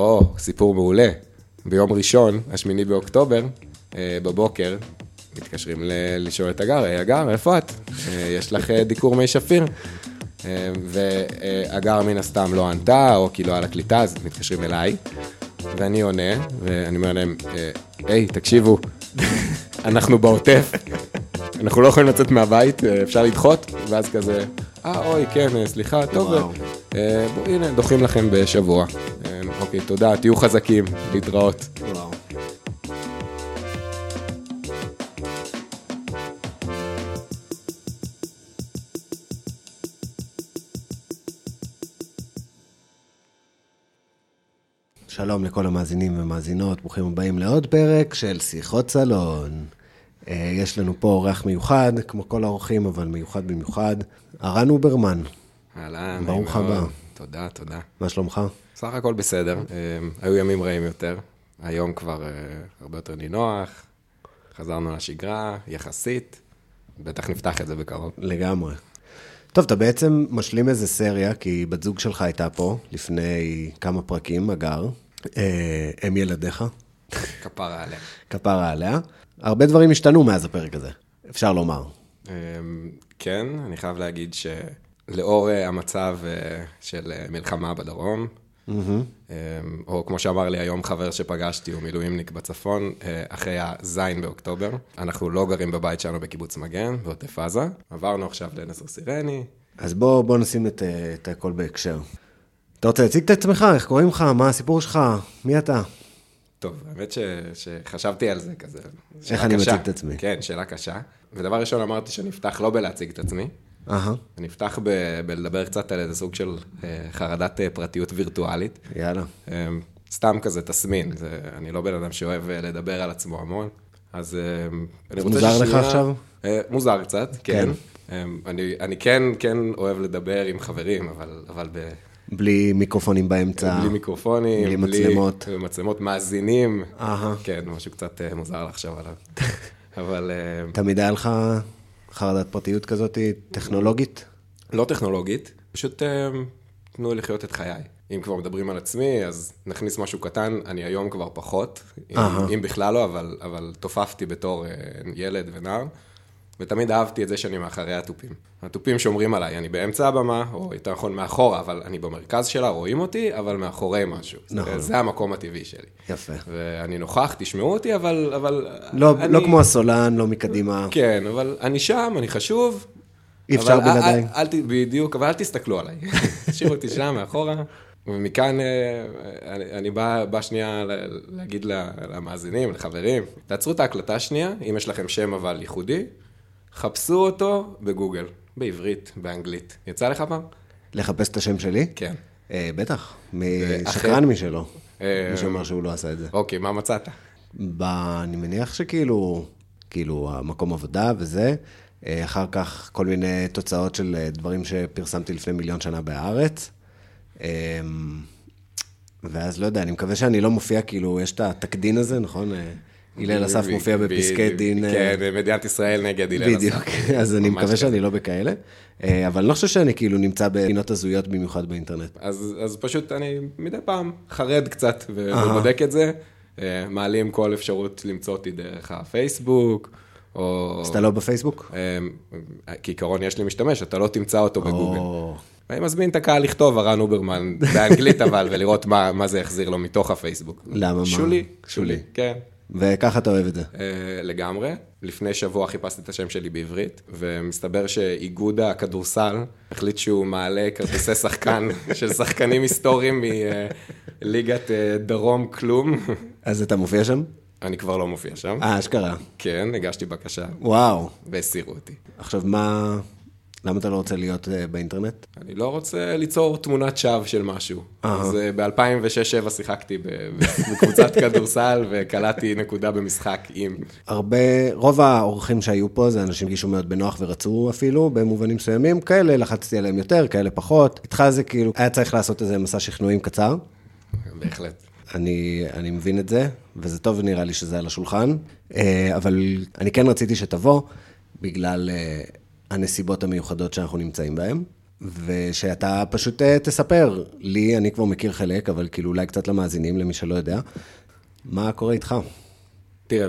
או, סיפור מעולה. ביום ראשון, השמיני באוקטובר, אה, בבוקר, מתקשרים ל- לשאול את הגר, היי הגר, איפה את? אה, יש לך אה, דיקור מי שפיר. והגר מן הסתם לא ענתה, או כי לא היה לה קליטה, אז מתקשרים אליי. ואני עונה, ואני אומר להם, היי, תקשיבו, אנחנו בעוטף, אנחנו לא יכולים לצאת מהבית, אפשר לדחות? ואז כזה, אה, אוי, כן, סליחה, טוב, הנה, דוחים לכם בשבוע. אוקיי, תודה, תהיו חזקים, להתראות. וואו. שלום לכל המאזינים ומאזינות, ברוכים הבאים לעוד פרק של שיחות סלון. אה, יש לנו פה אורח מיוחד, כמו כל האורחים, אבל מיוחד במיוחד, הרן אוברמן, אהלן, ברוך. הבא. תודה, תודה. מה שלומך? סך הכל בסדר, אה, היו ימים רעים יותר, היום כבר אה, הרבה יותר נינוח, חזרנו לשגרה, יחסית, בטח נפתח את זה בקרוב. לגמרי. טוב, אתה בעצם משלים איזה סריה, כי בת זוג שלך הייתה פה לפני כמה פרקים, אגר, אה, אם ילדיך, כפרה עליה. כפרה עליה. הרבה דברים השתנו מאז הפרק הזה, אפשר לומר. אה, כן, אני חייב להגיד שלאור אה, המצב אה, של אה, מלחמה בדרום, אה, או כמו שאמר לי היום חבר שפגשתי, הוא מילואימניק בצפון, אחרי הזין באוקטובר. אנחנו לא גרים בבית שלנו בקיבוץ מגן, בעוטף עזה. עברנו עכשיו לנסר סירני. אז בוא, בוא נשים את, את הכל בהקשר. אתה רוצה להציג את עצמך? איך קוראים לך? מה הסיפור שלך? מי אתה? טוב, האמת ש, שחשבתי על זה כזה. איך אני קשה. מציג את עצמי? כן, שאלה קשה. ודבר ראשון אמרתי שאני אפתח לא בלהציג את עצמי, אהה, אני אפתח ב- בלדבר קצת על איזה סוג של אה, חרדת אה, פרטיות וירטואלית. יאללה. אה, סתם כזה תסמין, זה, אני לא בן אדם שאוהב אה, לדבר על עצמו המון, אז אני רוצה מוזר לך עכשיו? אה, מוזר קצת, כן. כן. אני, אני כן, כן אוהב לדבר עם חברים, אבל, אבל ב, בלי מיקרופונים באמצע. בלי מיקרופונים, בלי מצלמות. בלי מצלמות מאזינים. אהה. כן, משהו קצת אה, מוזר לחשוב עליו. אבל אה, תמיד היה לך חרדת פרטיות כזאת טכנולוגית? לא טכנולוגית, פשוט אה, תנו לי לחיות את חיי. אם כבר מדברים על עצמי, אז נכניס משהו קטן, אני היום כבר פחות, אם. אם בכלל לא, אבל, אבל תופפתי בתור אה, ילד ונער, ותמיד אהבתי את זה שאני מאחורי התופים. התופים שומרים עליי, אני באמצע הבמה, או יותר נכון מאחורה, אבל אני במרכז שלה, רואים אותי, אבל מאחורי משהו. נכון. זה, זה המקום הטבעי שלי. יפה. ואני נוכח, תשמעו אותי, אבל... אבל לא, אני... לא כמו הסולן, לא מקדימה. כן, אבל אני שם, אני חשוב. אי אפשר בלעדיי. אל- אל בדיוק, אבל אל תסתכלו עליי. תשאירו אותי שם, מאחורה. ומכאן אה, אני, אני בא, בא שנייה להגיד למאזינים, לחברים, תעצרו את ההקלטה שנייה, אם יש לכם שם אבל ייחודי, חפשו אותו בגוגל, בעברית, באנגלית. יצא לך פעם? לחפש את השם שלי? כן. אה, בטח. שקרן משלו. אה, מי שאומר שהוא לא עשה את זה. אוקיי, מה מצאת? ב... אני מניח שכאילו, כאילו, המקום עבודה וזה, אה, אחר כך כל מיני תוצאות של אה, דברים שפרסמתי לפני מיליון שנה בהארץ. אה, ואז לא יודע, אני מקווה שאני לא מופיע, כאילו, יש את התקדין הזה, נכון? הלל אסף מופיע בפסקי דין. אה, כן, מדינת ישראל נגד הלל אסף. בדיוק, אז אני מקווה. שאני לא בכאלה. אה, אבל אני לא חושב שאני כאילו נמצא בפינות הזויות במיוחד באינטרנט. אז, פשוט אני מדי פעם חרד קצת ובודק את זה. אה, מעלים כל אפשרות למצוא אותי דרך הפייסבוק, או... אז אתה לא בפייסבוק? כעיקרון יש לי משתמש, אתה לא תמצא אותו בגוגל. אני מזמין את הקהל לכתוב הרן אוברמן, באנגלית אבל, ולראות מה, מה זה יחזיר לו מתוך הפייסבוק. למה, מה? שולי, שולי. שולי, כן. וככה אתה אוהב את זה. אה, לגמרי. לפני שבוע חיפשתי את השם שלי בעברית, ומסתבר שאיגוד הכדורסל החליט שהוא מעלה כרטיסי שחקן של שחקנים היסטוריים מליגת אה, דרום כלום. אז אתה מופיע שם? אני כבר לא מופיע שם. אה, אשכרה. כן, הגשתי בקשה, וואו. והסירו אותי. עכשיו, מה... למה אתה לא רוצה להיות אה, באינטרנט? אני לא רוצה ליצור תמונת שווא של משהו. אז ב-2006-2007 שיחקתי בקבוצת כדורסל וקלעתי נקודה במשחק עם... הרבה, רוב האורחים שהיו פה זה אנשים שהרגישו מאוד בנוח ורצו אפילו, במובנים מסוימים. כאלה לחצתי עליהם יותר, כאלה פחות. איתך זה כאילו, היה צריך לעשות איזה מסע שכנועים קצר. בהחלט. אני, אני מבין את זה, וזה טוב נראה לי שזה על השולחן, אה, אבל אני כן רציתי שתבוא, בגלל אה, הנסיבות המיוחדות שאנחנו נמצאים בהן. ושאתה פשוט אה, תספר לי, אני כבר מכיר חלק, אבל כאילו אולי קצת למאזינים, למי שלא יודע, מה קורה איתך? תראה,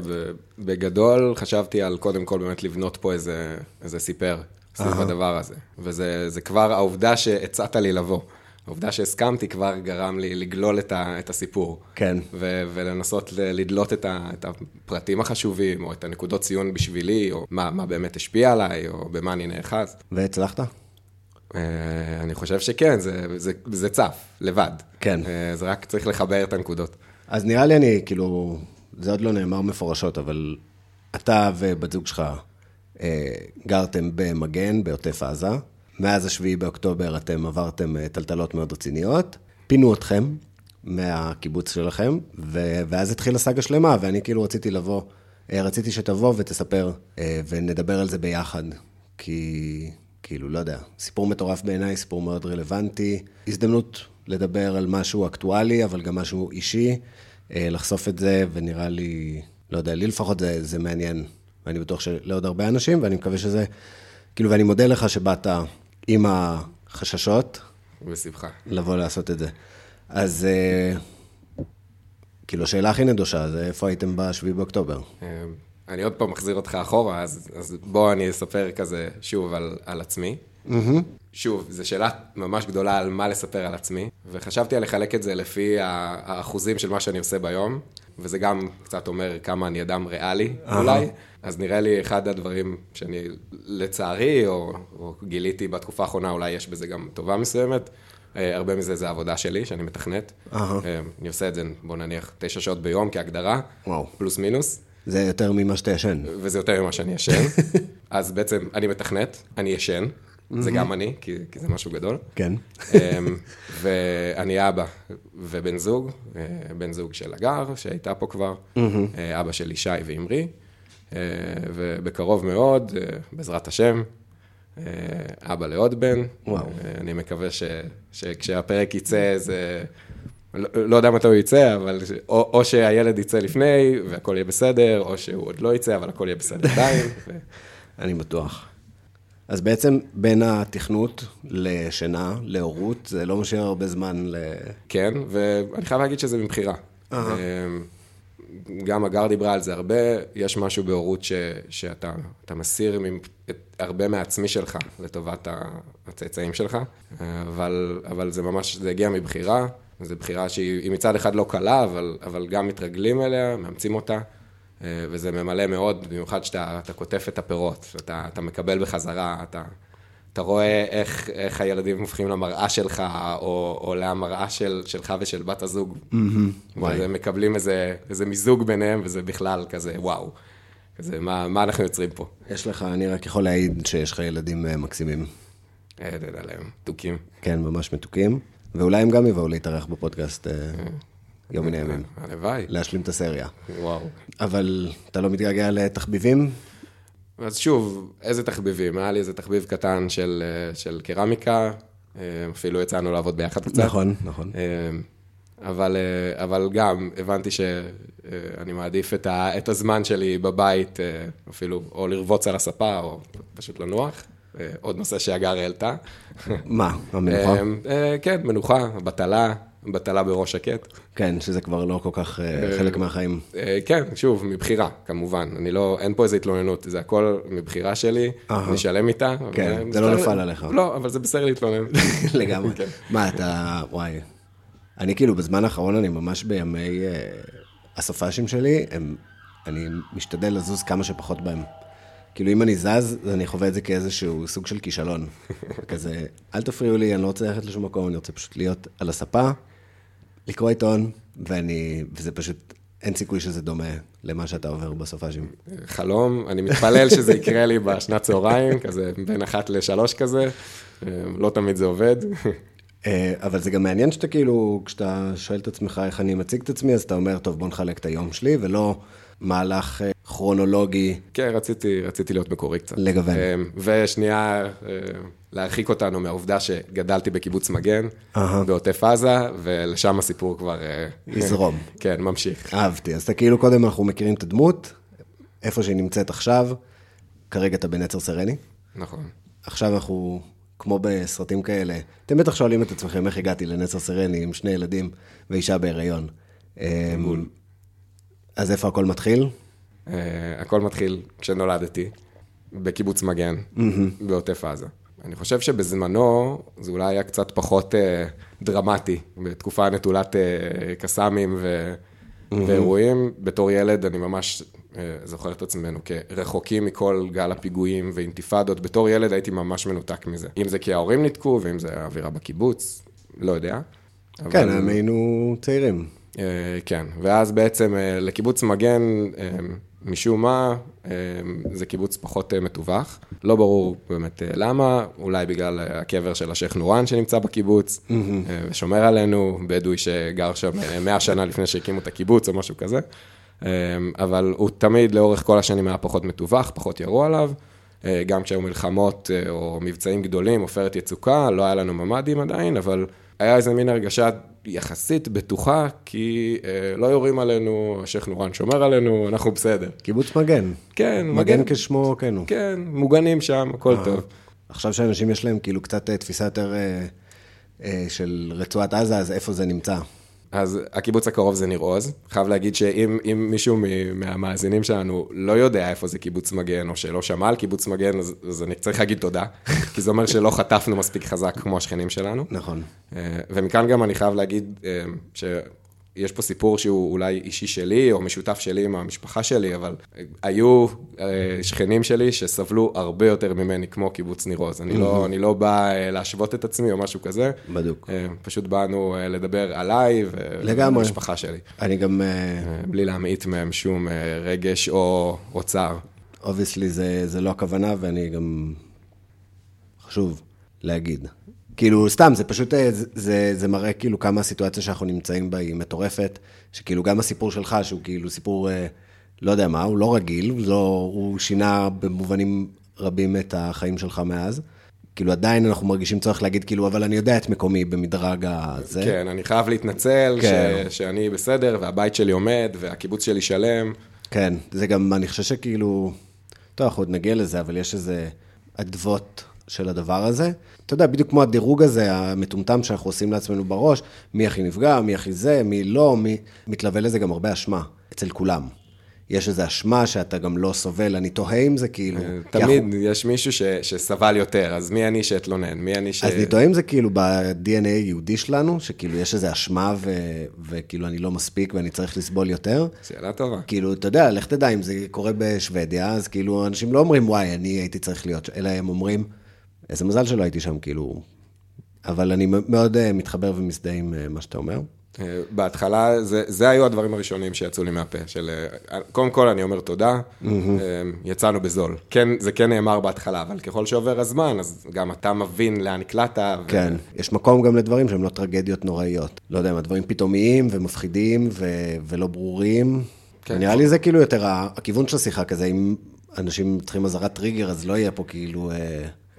בגדול חשבתי על קודם כל באמת לבנות פה איזה, איזה סיפר סביב הדבר הזה. וזה זה כבר העובדה שהצעת לי לבוא. העובדה שהסכמתי כבר גרם לי לגלול את, ה, את הסיפור. כן. ו- ולנסות לדלות את, ה- את הפרטים החשובים, או את הנקודות ציון בשבילי, או מה, מה באמת השפיע עליי, או במה אני נאחז. והצלחת? אה, אני חושב שכן, זה, זה, זה צף, לבד. כן. אה, זה רק צריך לחבר את הנקודות. אז נראה לי אני, כאילו, זה עוד לא נאמר מפורשות, אבל אתה ובת זוג שלך אה, גרתם במגן, בעוטף עזה. מאז השביעי באוקטובר אתם עברתם אה, טלטלות מאוד רציניות, פינו אתכם מהקיבוץ שלכם, ו- ואז התחילה סאגה שלמה, ואני כאילו רציתי לבוא, אה, רציתי שתבוא ותספר, אה, ונדבר על זה ביחד, כי כאילו, לא יודע, סיפור מטורף בעיניי, סיפור מאוד רלוונטי, הזדמנות לדבר על משהו אקטואלי, אבל גם משהו אישי, לחשוף את זה, ונראה לי, לא יודע, לי לפחות זה, זה מעניין, ואני בטוח שלעוד הרבה אנשים, ואני מקווה שזה, כאילו, ואני מודה לך שבאת עם החששות, בשמחה. לבוא לעשות את זה. אז אה, כאילו, השאלה הכי נדושה זה איפה הייתם ב-7 באוקטובר? אה, אני עוד פעם מחזיר אותך אחורה, אז, אז בוא אני אספר כזה שוב על, על עצמי. שוב, זו שאלה ממש גדולה על מה לספר על עצמי, וחשבתי על לחלק את זה לפי האחוזים של מה שאני עושה ביום, וזה גם קצת אומר כמה אני אדם ריאלי אולי, אז נראה לי אחד הדברים שאני לצערי, או, או גיליתי בתקופה האחרונה, אולי יש בזה גם טובה מסוימת, אה, הרבה מזה זה העבודה שלי, שאני מתכנת. אה, אני עושה את זה, בוא נניח, תשע שעות ביום כהגדרה, וואו. פלוס מינוס. זה יותר ממה שאתה ישן. וזה יותר ממה שאני ישן. אז בעצם אני מתכנת, אני ישן, זה גם אני, כי, כי זה משהו גדול. כן. אמ, ואני אבא ובן זוג, אה, בן זוג של הגר, שהייתה פה כבר, אה, אבא של ישי ואמרי, ובקרוב מאוד, אה, בעזרת השם, אה, אבא לעוד בן. וואו. אה, אני מקווה ש, שכשהפרק יצא, זה... לא, לא יודע מתי הוא יצא, אבל או, או שהילד יצא לפני והכל יהיה בסדר, או שהוא עוד לא יצא, אבל הכל יהיה בסדר עדיין. ו... אני בטוח. אז בעצם בין התכנות לשינה, להורות, זה לא משאיר הרבה זמן ל... כן, ואני חייב להגיד שזה מבחירה. גם הגר דיברה על זה הרבה, יש משהו בהורות ש, שאתה אתה מסיר ממ- את, הרבה מעצמי שלך לטובת הצאצאים שלך, אבל, אבל זה ממש, זה הגיע מבחירה, זו בחירה שהיא היא מצד אחד לא קלה, אבל, אבל גם מתרגלים אליה, מאמצים אותה, אה, וזה ממלא מאוד, במיוחד שאתה אתה קוטף את הפירות, אתה, אתה מקבל בחזרה, אתה... אתה רואה איך, איך הילדים הופכים למראה שלך, או, או למראה של, שלך ושל בת הזוג. וואי. והם מקבלים איזה, איזה מיזוג ביניהם, וזה בכלל כזה, וואו. כזה, מה, מה אנחנו יוצרים פה? יש לך, אני רק יכול להעיד שיש לך ילדים אה, מקסימים. אה, אתה יודע להם, מתוקים. כן, ממש מתוקים. ואולי הם גם יבואו להתארח בפודקאסט אה, יום מן הימים. הלוואי, להשלים את הסריה. וואו. אבל אתה לא מתגעגע לתחביבים? אז שוב, איזה תחביבים? היה לי איזה תחביב קטן של, אה, של קרמיקה, אה, אפילו יצאנו לעבוד ביחד קצת. נכון, נכון. אה, אבל, אבל גם הבנתי שאני מעדיף את, ה, את הזמן שלי בבית, אפילו או לרבוץ על הספה או פשוט לנוח. עוד נושא שהגר העלתה. מה, המנוחה? כן, מנוחה, בטלה, בטלה בראש שקט. כן, שזה כבר לא כל כך אה, חלק מהחיים. אה, כן, שוב, מבחירה, כמובן. אני לא, אין פה איזה התלוננות, זה הכל מבחירה שלי. אני שלם איתה. כן, זה לא נפל עליך. לא, אבל זה בסדר להתלונן. לגמרי. כן. מה, אתה, וואי. אני כאילו, בזמן האחרון אני ממש בימי אה, הסופאשים שלי, אני משתדל לזוז כמה שפחות בהם. כאילו, אם אני זז, אני חווה את זה כאיזשהו סוג של כישלון. כזה, אל תפריעו לי, אני לא רוצה ללכת לשום מקום, אני רוצה פשוט להיות על הספה, לקרוא עיתון, ואני, וזה פשוט, אין סיכוי שזה דומה למה שאתה עובר בסופאשים. חלום, אני מתפלל שזה יקרה לי בשנת צהריים, כזה בין אחת לשלוש כזה, אה, לא תמיד זה עובד. אה, אבל זה גם מעניין שאתה כאילו, כשאתה שואל את עצמך איך אני מציג את עצמי, אז אתה אומר, טוב, בוא נחלק את היום שלי, ולא מהלך אה, כרונולוגי. כן, רציתי, רציתי להיות מקורי קצת. לגוון. אה, ושנייה, אה, להרחיק אותנו מהעובדה שגדלתי בקיבוץ מגן. בעוטף עזה, ולשם הסיפור כבר... אה, יזרום. כן, ממשיך. אהבתי. אז אתה כאילו, קודם אנחנו מכירים את הדמות, איפה שהיא נמצאת עכשיו, כרגע אתה בנצר סרני, נכון. עכשיו אנחנו כמו בסרטים כאלה, אתם בטח שואלים את עצמכם איך הגעתי לנצר סרני עם שני ילדים ואישה בהיריון. אמ, אז איפה הכל מתחיל? Uh, הכל מתחיל כשנולדתי, בקיבוץ מגן, בעוטף עזה. אני חושב שבזמנו זה אולי היה קצת פחות uh, דרמטי, בתקופה נטולת uh, קסאמים ו... ואירועים. בתור ילד אני ממש uh, זוכר את עצמנו כרחוקים מכל גל הפיגועים ואינתיפאדות. בתור ילד הייתי ממש מנותק מזה. אם זה כי ההורים ניתקו, ואם זה האווירה בקיבוץ, לא יודע. כן, הם היינו צעירים. Uh, כן, ואז בעצם uh, לקיבוץ מגן, uh, משום מה, uh, זה קיבוץ פחות uh, מתווך. לא ברור באמת uh, למה, אולי בגלל הקבר של השייח' נורן שנמצא בקיבוץ, ושומר עלינו, בדואי שגר שם uh, 100 שנה לפני שהקימו את הקיבוץ או משהו כזה. אבל הוא תמיד לאורך כל השנים היה פחות מתווך, פחות ירו עליו. גם כשהיו מלחמות או מבצעים גדולים, עופרת יצוקה, לא היה לנו ממ"דים עדיין, אבל היה איזה מין הרגשה יחסית בטוחה, כי אה, לא יורים עלינו, השייח' נורן שומר עלינו, אנחנו בסדר. קיבוץ מגן. כן, מגן כשמו כן הוא. כן, מוגנים שם, הכל טוב. עכשיו שאנשים יש להם כאילו קצת אה, תפיסה יותר אה, אה, של רצועת עזה, אז איפה זה נמצא? אז הקיבוץ הקרוב זה ניר עוז. חייב להגיד שאם אם מישהו מהמאזינים שלנו לא יודע איפה זה קיבוץ מגן, או שלא שמע על קיבוץ מגן, אז, אז אני צריך להגיד תודה, כי זה אומר שלא חטפנו מספיק חזק כמו השכנים שלנו. נכון. אה, ומכאן גם אני חייב להגיד אה, שיש פה סיפור שהוא אולי אישי שלי, או משותף שלי עם המשפחה שלי, אבל היו אה, שכנים שלי שסבלו הרבה יותר ממני, כמו קיבוץ ניר עוז. אני, לא, אני לא בא אה, להשוות את עצמי או משהו כזה. בדוק. אה, פשוט באנו אה, לדבר עליי. ולמשפחה שלי. אני גם, אה, בלי להמעיט מהם שום אה, רגש או, או צער. obviously זה, זה לא הכוונה, ואני גם... חשוב להגיד. כאילו, סתם, זה פשוט, אה, זה, זה, זה מראה כאילו כמה הסיטואציה שאנחנו נמצאים בה היא מטורפת, שכאילו גם הסיפור שלך, שהוא כאילו סיפור, אה, לא יודע מה, הוא לא רגיל, לא, הוא שינה במובנים רבים את החיים שלך מאז. כאילו, עדיין אנחנו מרגישים צורך להגיד, כאילו, אבל אני יודע את מקומי במדרג הזה. כן, אני חייב להתנצל כן. ש, שאני בסדר, והבית שלי עומד, והקיבוץ שלי שלם. כן, זה גם, אני חושב שכאילו, טוב, אנחנו עוד נגיע לזה, אבל יש איזה אדוות של הדבר הזה. אתה יודע, בדיוק כמו הדירוג הזה, המטומטם שאנחנו עושים לעצמנו בראש, מי הכי נפגע, מי הכי זה, מי לא, מי... מתלווה לזה גם הרבה אשמה, אצל כולם. יש איזו אשמה שאתה גם לא סובל, אני תוהה אם זה כאילו... כי תמיד אנחנו- יש מישהו ש, שסבל יותר, אז מי אני שאתלונן? מי אני ש... אז אני תוהה אם זה כאילו ב-DNA היהודי שלנו, שכאילו יש איזו אשמה ו- וכאילו אני לא מספיק ואני צריך לסבול יותר. שאלה טובה. כאילו, אתה יודע, לך תדע, אם זה קורה בשוודיה, אז כאילו, אנשים לא אומרים, וואי, אני הייתי צריך להיות, שם", אלא הם אומרים, איזה מזל שלא הייתי שם, כאילו. אבל אני מאוד אה, מתחבר ומזדהה עם אה, מה שאתה אומר. אה, בהתחלה, זה, זה היו הדברים הראשונים שיצאו לי מהפה, של קודם כל אני אומר תודה, אה, יצאנו בזול. כן, זה כן נאמר בהתחלה, אבל ככל שעובר הזמן, אז גם אתה מבין לאן נקלעת. ו- כן, יש מקום גם לדברים שהם לא טרגדיות נוראיות. לא יודע, מה, דברים פתאומיים ומפחידים ו- ולא ברורים. כן. נראה לי זה כאילו יותר הכיוון של השיחה כזה, אם אנשים צריכים אזהרת טריגר, אז לא יהיה פה כאילו...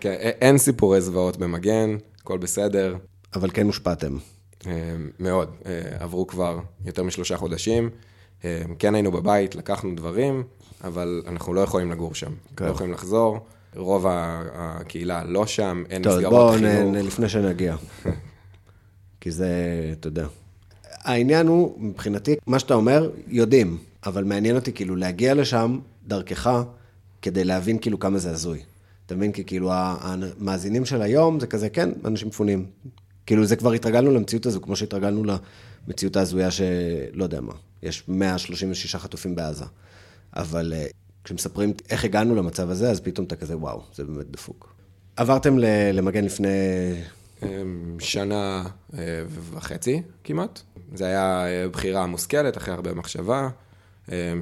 כן, אין סיפורי זוועות במגן, הכל בסדר. אבל כן הושפעתם. אה, מאוד. אה, עברו כבר יותר משלושה חודשים. אה, כן היינו בבית, לקחנו דברים, אבל אנחנו לא יכולים לגור שם. כן. לא יכולים לחזור. רוב הקהילה לא שם, אין טוב, מסגרות בואו חינוך. נ- לפני שנגיע. כי זה, אתה יודע. העניין הוא, מבחינתי, מה שאתה אומר, יודעים, אבל מעניין אותי כאילו להגיע לשם דרכך, כדי להבין כאילו כמה זה הזוי. אתה מבין? כי כאילו המאזינים של היום זה כזה, כן, אנשים מפונים. כאילו זה כבר התרגלנו למציאות הזו, כמו שהתרגלנו למציאות ההזויה שלא יודע מה, יש 136 חטופים בעזה. אבל אה, כשמספרים איך הגענו למצב הזה, אז פתאום אתה כזה, וואו, זה באמת דפוק. עברתם למגן לפני... אמ, שנה אה, וחצי כמעט. זה היה אה, בחירה מושכלת אחרי הרבה מחשבה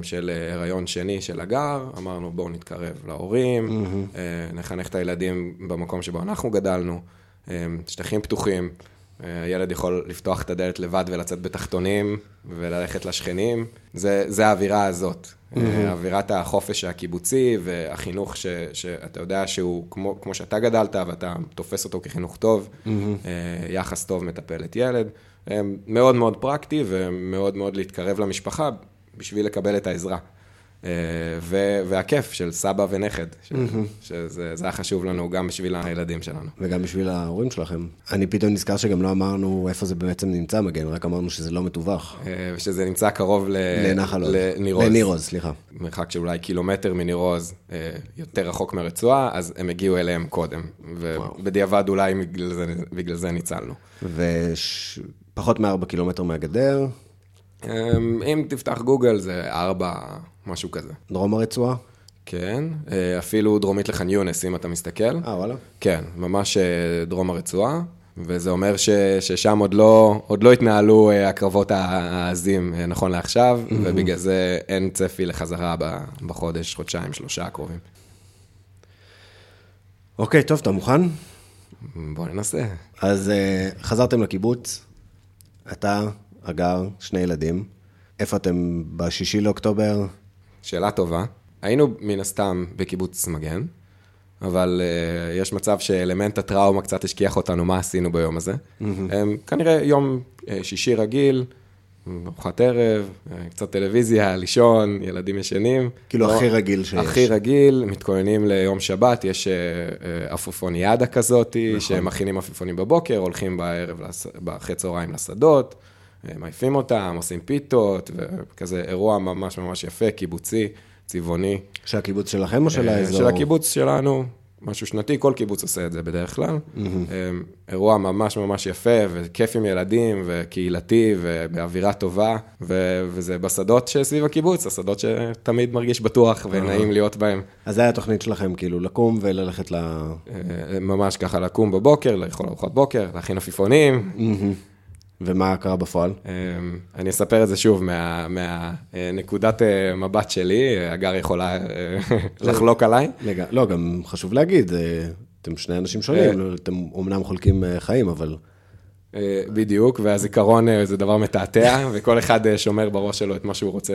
של אה, הריון שני של הגר. אמרנו בואו נתקרב להורים, אה, נחנך את הילדים במקום שבו אנחנו גדלנו, אמ, שטחים פתוחים. אה, הילד יכול לפתוח את הדלת לבד ולצאת בתחתונים וללכת לשכנים. זה, זה האווירה הזאת. אה, אווירת החופש הקיבוצי והחינוך ש, שאתה יודע שהוא כמו, כמו שאתה גדלת ואתה תופס אותו כחינוך טוב, אה, יחס טוב מטפלת ילד. אה, מאוד מאוד פרקטי ומאוד מאוד להתקרב למשפחה בשביל לקבל את העזרה. אה, ו- והכיף של סבא ונכד, ש- שזה זה היה חשוב לנו גם בשביל הילדים שלנו. וגם בשביל ההורים שלכם. אני פתאום נזכר שגם לא אמרנו איפה זה בעצם נמצא מגן, רק אמרנו שזה לא מטווח. אה, ושזה נמצא קרוב ל- לנחל עוז. לניר עוז. לניר עוז, סליחה. מרחק של אולי קילומטר מניר עוז, אה, יותר רחוק מהרצועה, אז הם הגיעו אליהם קודם. ובדיעבד אולי בגלל זה, בגלל זה ניצלנו. ופחות מארבע קילומטר מהגדר, אם תפתח גוגל זה ארבע, משהו כזה. דרום הרצועה. כן, אה, אפילו דרומית לח'אן יונס, אם אתה מסתכל. אה, וואלה. כן, ממש אה, דרום הרצועה, וזה אומר ש, ששם עוד לא, עוד לא התנהלו אה, הקרבות העזים נכון לעכשיו, ובגלל זה אין צפי לחזרה בחודש, חודשיים, שלושה הקרובים. אוקיי, טוב, אתה מוכן? בוא ננסה. אז חזרתם לקיבוץ, אתה, אגר, שני ילדים. איפה אתם בשישי לאוקטובר? שאלה טובה. היינו מן הסתם בקיבוץ מגן, אבל uh, יש מצב שאלמנט הטראומה קצת השכיח אותנו מה עשינו ביום הזה. Mm-hmm. Um, כנראה יום uh, שישי רגיל, ארוחת ערב, uh, קצת טלוויזיה, לישון, ילדים ישנים. כאילו, לא, הכי רגיל שיש. הכי רגיל, מתכוננים ליום שבת, יש uh, uh, עפופוניאדה כזאת, נכון. שמכינים עפיפונים בבוקר, הולכים בערב, לס... אחרי צהריים לשדות. אה, מעיפים אותם, עושים פיתות, וכזה אירוע ממש ממש יפה, קיבוצי, צבעוני. של הקיבוץ שלכם או של האזור? של הקיבוץ שלנו, משהו שנתי, כל קיבוץ עושה את זה בדרך כלל. Mm-hmm. אירוע ממש ממש יפה, וכיף עם ילדים, וקהילתי, ובאווירה טובה, ו- וזה בשדות שסביב הקיבוץ, השדות שתמיד מרגיש בטוח ונעים להיות בהם. אז זה היה התוכנית שלכם, כאילו, לקום וללכת ל... אה, ממש ככה, לקום בבוקר, לאכול ארוחת בוקר, להכין עפיפונים. Mm-hmm. ומה קרה בפועל? אני אספר את זה שוב מהנקודת אה, מבט שלי, הגר יכולה אה, לחלוק עליי. לא, גם חשוב להגיד, אתם שני אנשים שונים, אתם אומנם חולקים חיים, אבל... בדיוק, והזיכרון זה דבר מתעתע, וכל אחד שומר בראש שלו את מה שהוא רוצה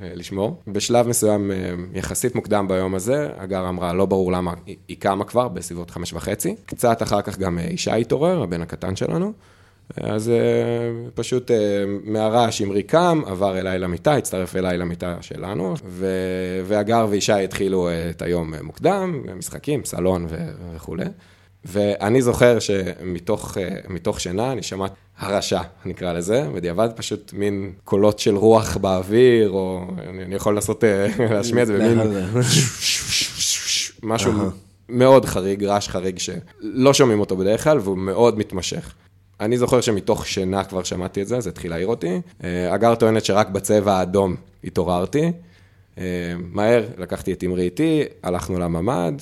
לשמור. בשלב מסוים, יחסית מוקדם ביום הזה, הגר אמרה, לא ברור למה היא קמה כבר, בסביבות חמש וחצי. קצת אחר כך גם ישי התעורר, הבן הקטן שלנו. אז פשוט מהרעש אמרי קם, עבר אליי למיטה, הצטרף אליי למיטה שלנו, והגר וישי התחילו את היום מוקדם, משחקים, סלון וכולי. ואני זוכר שמתוך שינה אני שמעת הרעשה, נקרא לזה, בדיעבד פשוט מין קולות של רוח באוויר, או אני יכול לנסות להשמיע את זה במין משהו מאוד חריג, רעש חריג שלא שומעים אותו בדרך כלל, והוא מאוד מתמשך. אני זוכר שמתוך שינה כבר שמעתי את זה, זה התחיל להעיר אותי. הגר טוענת שרק בצבע האדום התעוררתי. מהר לקחתי את אמרי איתי, הלכנו לממ"ד,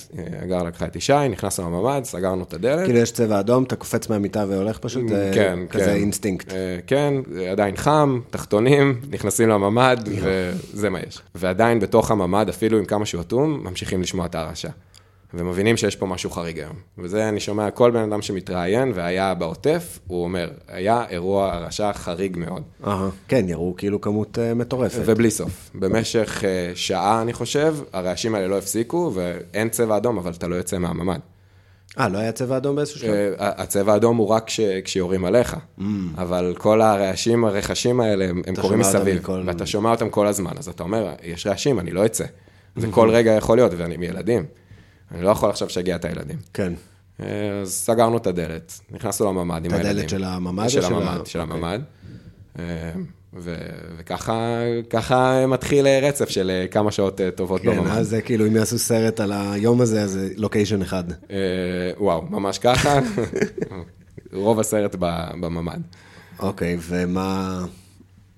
הגר לקחה את ישי, נכנסנו לממ"ד, סגרנו את הדלת. כאילו יש צבע אדום, אתה קופץ מהמיטה והולך פשוט, כן, כזה כן. אינסטינקט. כן, עדיין חם, תחתונים, נכנסים לממ"ד, וזה מה יש. ועדיין בתוך הממ"ד, אפילו עם כמה שהוא אטום, ממשיכים לשמוע את הרעשה. ומבינים שיש פה משהו חריג היום. וזה אני שומע כל בן אדם שמתראיין והיה בעוטף, הוא אומר, היה אירוע הרעשה חריג מאוד. אהה, כן, יראו כאילו כמות uh, מטורפת. ובלי סוף. במשך uh, שעה, אני חושב, הרעשים האלה לא הפסיקו, ואין צבע אדום, אבל אתה לא יוצא מהממ"ד. אה, לא היה צבע אדום באיזשהו שלב? Uh, הצבע האדום הוא רק כש, כשיורים עליך, mm. אבל כל הרעשים, הרכשים האלה, הם, הם קורים מסביב, מכל... ואתה שומע אותם כל הזמן, אז אתה אומר, יש רעשים, אני לא אצא. וכל רגע יכול להיות, ואני עם ילדים. אני לא יכול עכשיו לשגע את הילדים. כן. אז סגרנו את הדלת, נכנסנו לממ"ד עם הילדים. את הדלת של הממ"ד? של הממ"ד, של הממ"ד. וככה מתחיל רצף של כמה שעות טובות בממ"ד. כן, אז זה כאילו, אם יעשו סרט על היום הזה, אז זה לוקיישן אחד. וואו, ממש ככה. רוב הסרט בממ"ד. אוקיי,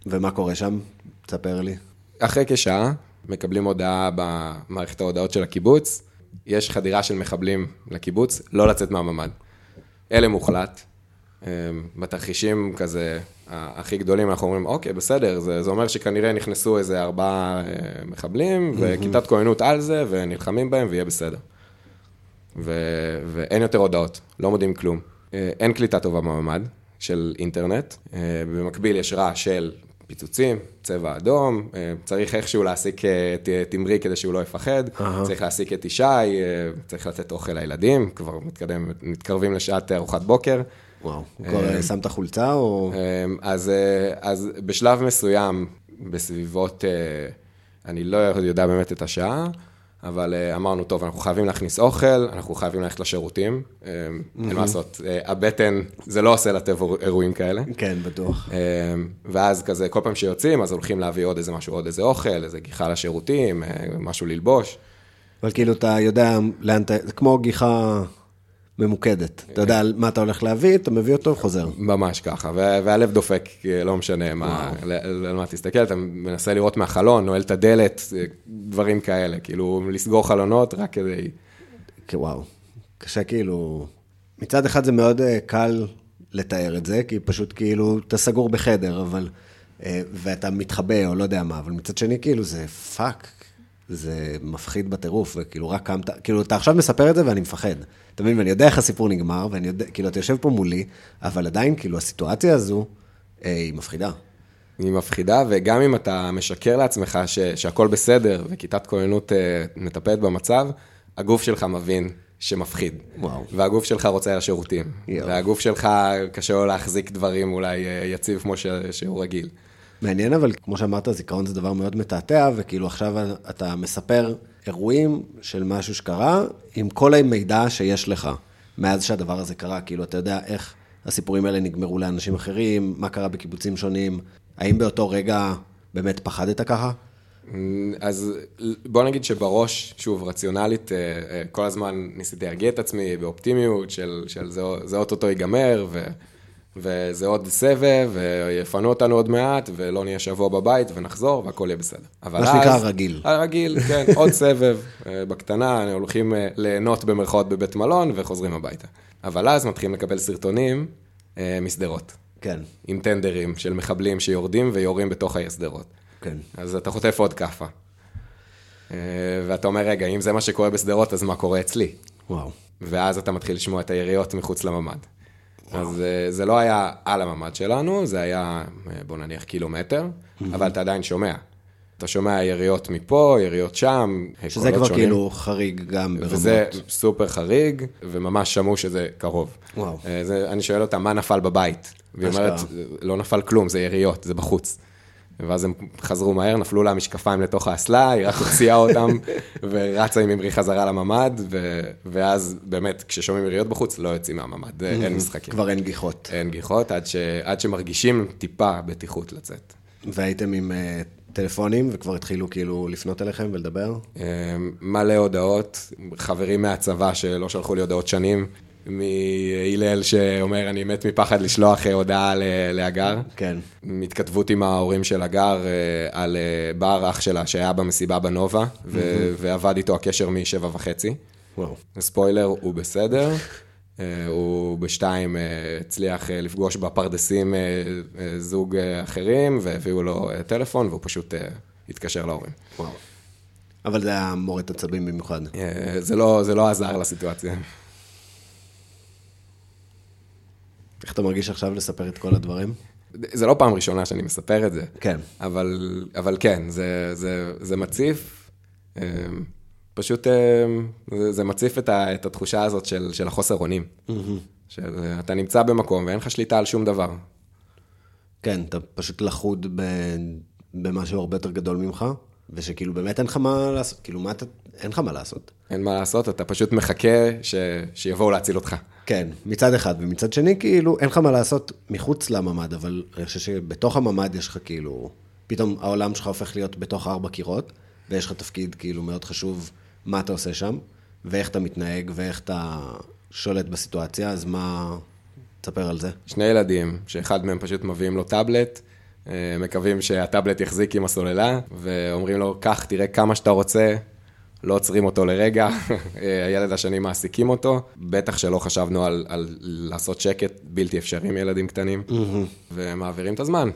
ומה קורה שם? תספר לי. אחרי כשעה, מקבלים הודעה במערכת ההודעות של הקיבוץ, יש חדירה של מחבלים לקיבוץ, לא לצאת מהממ"ד. אלה מוחלט. בתרחישים כזה, הכי גדולים, אנחנו אומרים, אוקיי, בסדר, זה, זה אומר שכנראה נכנסו איזה ארבעה מחבלים, וכיתת כהנות על זה, ונלחמים בהם, ויהיה בסדר. ו, ואין יותר הודעות, לא מודיעים כלום. אין קליטה טובה בממ"ד של אינטרנט. במקביל יש רעש של פיצוצים, צבע אדום, צריך איכשהו להעסיק תמרי כדי שהוא לא יפחד, uh-huh. צריך להעסיק את ישי, צריך לתת אוכל לילדים, כבר מתקדם, מתקרבים לשעת ארוחת בוקר. וואו, כבר שמת חולצה או... אז, אז בשלב מסוים, בסביבות אני לא יודע באמת את השעה, אבל uh, אמרנו, טוב, אנחנו חייבים להכניס אוכל, אנחנו חייבים ללכת לשירותים, mm-hmm. אין מה לעשות, uh, הבטן, זה לא עושה לטב אירועים כאלה. כן, בטוח. ואז כזה, כל פעם שיוצאים, אז הולכים להביא עוד איזה משהו, עוד איזה אוכל, איזה גיחה לשירותים, משהו ללבוש. אבל כאילו, אתה יודע לאן אתה, זה כמו גיחה ממוקדת. אתה יודע מה אתה הולך להביא, אתה מביא אותו וחוזר. ממש ככה, והלב דופק, לא משנה מה, על מה תסתכל, אתה מנסה לראות מהחלון, נועל את הדלת, דברים כאלה, כאילו, לסגור חלונות רק כדי... וואו, קשה כאילו... מצד אחד זה מאוד אה, קל לתאר את זה, כי פשוט כאילו, אתה סגור בחדר, אבל... אה, ואתה מתחבא, או לא יודע מה, אבל מצד שני, כאילו, זה fuck, זה מפחיד בטירוף, וכאילו רק קמת, כאילו, אתה עכשיו מספר את זה ואני מפחד. אתה מבין, ואני יודע איך הסיפור נגמר, ואני יודע, כאילו, אתה יושב פה מולי, אבל עדיין, כאילו, הסיטואציה הזו, אה, היא מפחידה. היא מפחידה, וגם אם אתה משקר לעצמך ש, שהכל בסדר, וכיתת כוננות אה, מטפלת במצב, הגוף שלך מבין שמפחיד. וואו. והגוף שלך רוצה לשירותים. יו. והגוף שלך קשה לו להחזיק דברים אולי אה, יציב כמו ש, שהוא רגיל. מעניין, אבל כמו שאמרת, זיכרון זה דבר מאוד מתעתע, וכאילו עכשיו אתה מספר אירועים של משהו שקרה, עם כל המידע שיש לך מאז שהדבר הזה קרה. כאילו, אתה יודע איך הסיפורים האלה נגמרו לאנשים אחרים, מה קרה בקיבוצים שונים, האם באותו רגע באמת פחדת ככה? אז בוא נגיד שבראש, שוב, רציונלית, אה, אה, כל הזמן ניסיתי להרגיע את עצמי באופטימיות של, של זה, זה אוטוטו ייגמר, ו... וזה עוד סבב, ויפנו אותנו עוד מעט, ולא נהיה שבוע בבית, ונחזור, והכל יהיה בסדר. מה שנקרא רגיל. הרגיל, כן, עוד סבב אה, בקטנה, הולכים אה, ליהנות במרכאות בבית מלון, וחוזרים הביתה. אבל אז מתחילים לקבל סרטונים אה, משדרות. כן. עם טנדרים של מחבלים שיורדים ויורים בתוך העיר שדרות. כן. אז אתה חוטף עוד כאפה. ואתה אומר, רגע, אם זה מה שקורה בשדרות, אז מה קורה אצלי? וואו. ואז אתה מתחיל לשמוע את היריות מחוץ לממ"ד. אז אה, זה לא היה על הממ"ד שלנו, זה היה, אה, בוא נניח קילומטר, אבל אתה עדיין שומע. אתה שומע יריות מפה, יריות שם, שזה כבר שונים. כאילו חריג גם ברמות. וזה סופר חריג, וממש שמעו שזה קרוב. וואו. אה, זה, אני שואל אותה, מה נפל בבית? והיא אומרת, לא נפל כלום, זה יריות, זה בחוץ. ואז הם חזרו מהר, נפלו לה המשקפיים לתוך האסלה, היא רק הוציאה אותם, ורצה עם אמרי חזרה לממ"ד, ו... ואז באמת, כששומעים יריות בחוץ, לא יוצאים מהממ"ד, אין משחקים. כבר אין גיחות. אין גיחות, עד, ש... עד שמרגישים טיפה בטיחות לצאת. והייתם עם uh, טלפונים, וכבר התחילו כאילו לפנות אליכם ולדבר? Uh, מלא הודעות, חברים מהצבא שלא שלחו לי הודעות שנים, מהלל שאומר, אני מת מפחד לשלוח אה, הודעה להגר. כן. התכתבות עם ההורים של הגר אה, על אה, בר אח שלה שהיה במסיבה בנובה, ועבד איתו הקשר משבע וחצי. וואו. ספוילר, הוא בסדר. הוא בשתיים הצליח לפגוש בפרדסים זוג אחרים, והביאו לו טלפון, והוא פשוט התקשר להורים. וואו. אבל זה היה מורד עצבים במיוחד. זה לא, זה לא עזר לסיטואציה. איך אתה מרגיש עכשיו לספר את כל הדברים? זה לא פעם ראשונה שאני מספר את זה. כן. אבל, אבל כן, זה, זה, זה מציף, אמ, פשוט אמ, זה מציף את, ה, את התחושה הזאת של, של החוסר אונים. Mm-hmm. שאתה נמצא במקום ואין לך שליטה על שום דבר. כן, אתה פשוט לחוד ב, במשהו הרבה יותר גדול ממך, ושכאילו באמת אין לך מה לעשות, כאילו מה אתה, אין לך מה לעשות. אין מה לעשות, אתה פשוט מחכה ש, שיבואו להציל אותך. כן, מצד אחד, ומצד שני, כאילו, אין לך מה לעשות מחוץ לממ"ד, אבל אני חושב שבתוך הממ"ד יש לך כאילו, פתאום העולם שלך הופך להיות בתוך ארבע קירות, ויש לך תפקיד כאילו מאוד חשוב מה אתה עושה שם, ואיך אתה מתנהג, ואיך אתה שולט בסיטואציה, אז מה... תספר על זה. שני ילדים, שאחד מהם פשוט מביאים לו טאבלט, אה, מקווים שהטאבלט יחזיק עם הסוללה, ואומרים לו, קח, תראה כמה שאתה רוצה, לא עוצרים אותו לרגע, הילד השני מעסיקים אותו, בטח שלא חשבנו על, על לעשות שקט בלתי אפשרי עם ילדים קטנים, ומעבירים את הזמן.